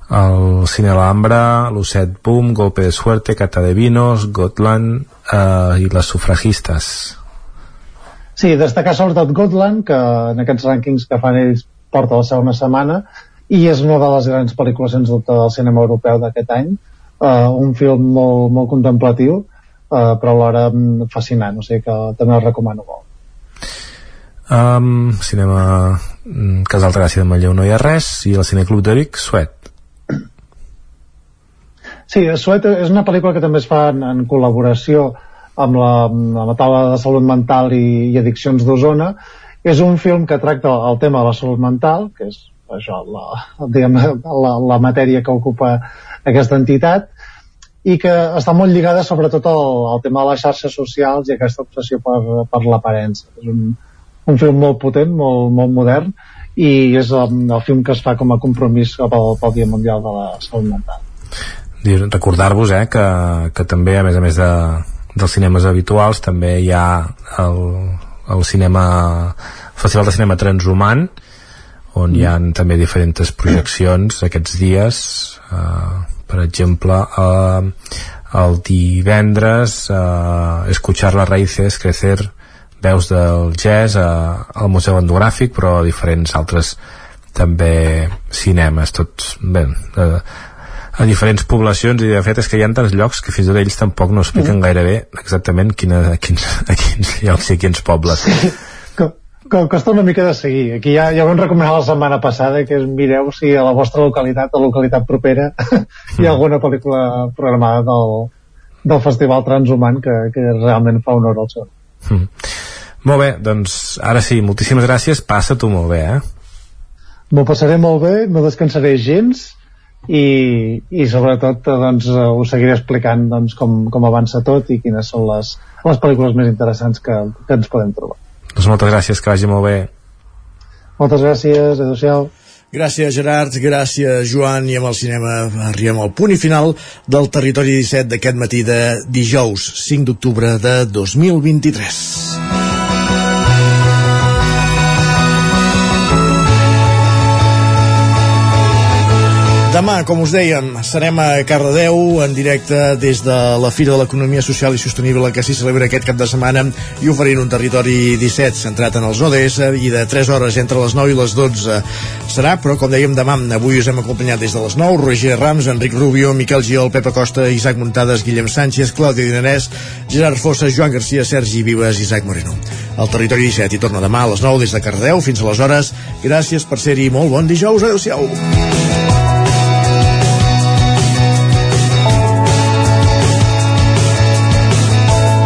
El Cine Alhambra, Lucet Boom, Golpe de Suerte, Cata de Vinos, Gotland eh, i les sufragistes. Sí, destacar sobretot Gotland, que en aquests rànquings que fan ells porta la segona setmana, i és una de les grans pel·lícules sens dubte del cinema europeu d'aquest any. Uh, un film molt, molt contemplatiu uh, però alhora mm, fascinant o sigui que també el recomano molt. Um, cinema mm, Casal de Gràcia de Manlleu no hi ha res i el Cineclub de Vic, Suet. Sí, Suet és una pel·lícula que també es fa en, en col·laboració amb la, amb la taula de salut mental i, i addiccions d'Osona és un film que tracta el tema de la salut mental que és això, la, diguem, la, la matèria que ocupa aquesta entitat i que està molt lligada sobretot al, al tema de les xarxes socials i aquesta obsessió per, per l'aparença. És un, un film molt potent, molt, molt modern i és el, el film que es fa com a compromís pel, pel Dia Mundial de la Salut Mental. Recordar-vos eh, que, que també, a més a més de, dels cinemes habituals, també hi ha el, el cinema Festival de Cinema Transhumant, on hi han també diferents projeccions aquests dies. Eh, per exemple eh, el divendres eh, escuchar las raíces crecer veus del jazz eh, al Museu Endogràfic però a diferents altres també cinemes. Tots bé, eh, a diferents poblacions i de fet és que hi ha tants llocs que fins i tot ells tampoc no expliquen gaire bé exactament quina, a, quins, a quins llocs i a quins pobles que costa una mica de seguir. Aquí ja, ja vam recomanar la setmana passada que mireu si a la vostra localitat o localitat propera hi ha alguna pel·lícula programada del, del Festival Transhumant que, que realment fa honor al seu. Mm. Molt bé, doncs ara sí, moltíssimes gràcies, passa tu molt bé, eh? M'ho passaré molt bé, no descansaré gens i, i sobretot doncs, us seguiré explicant doncs, com, com avança tot i quines són les, les pel·lícules més interessants que, que ens podem trobar. Doncs moltes gràcies, que vagi molt bé. Moltes gràcies, adéu-siau. Gràcies, Gerard, gràcies, Joan, i amb el cinema arribem al punt i final del Territori 17 d'aquest matí de dijous, 5 d'octubre de 2023. Demà, com us dèiem, serem a Cardedeu en directe des de la Fira de l'Economia Social i Sostenible que s'hi celebra aquest cap de setmana i oferint un territori 17 centrat en els ODS i de 3 hores entre les 9 i les 12 serà, però com dèiem demà, avui us hem acompanyat des de les 9, Roger Rams, Enric Rubio, Miquel Giol, Pepa Costa, Isaac Muntades, Guillem Sánchez, Clàudia Dinanès, Gerard Fossa, Joan Garcia, Sergi Vives, Isaac Moreno. El territori 17 i torna demà a les 9 des de Cardedeu fins aleshores. Gràcies per ser-hi. Molt bon dijous. Adéu-siau.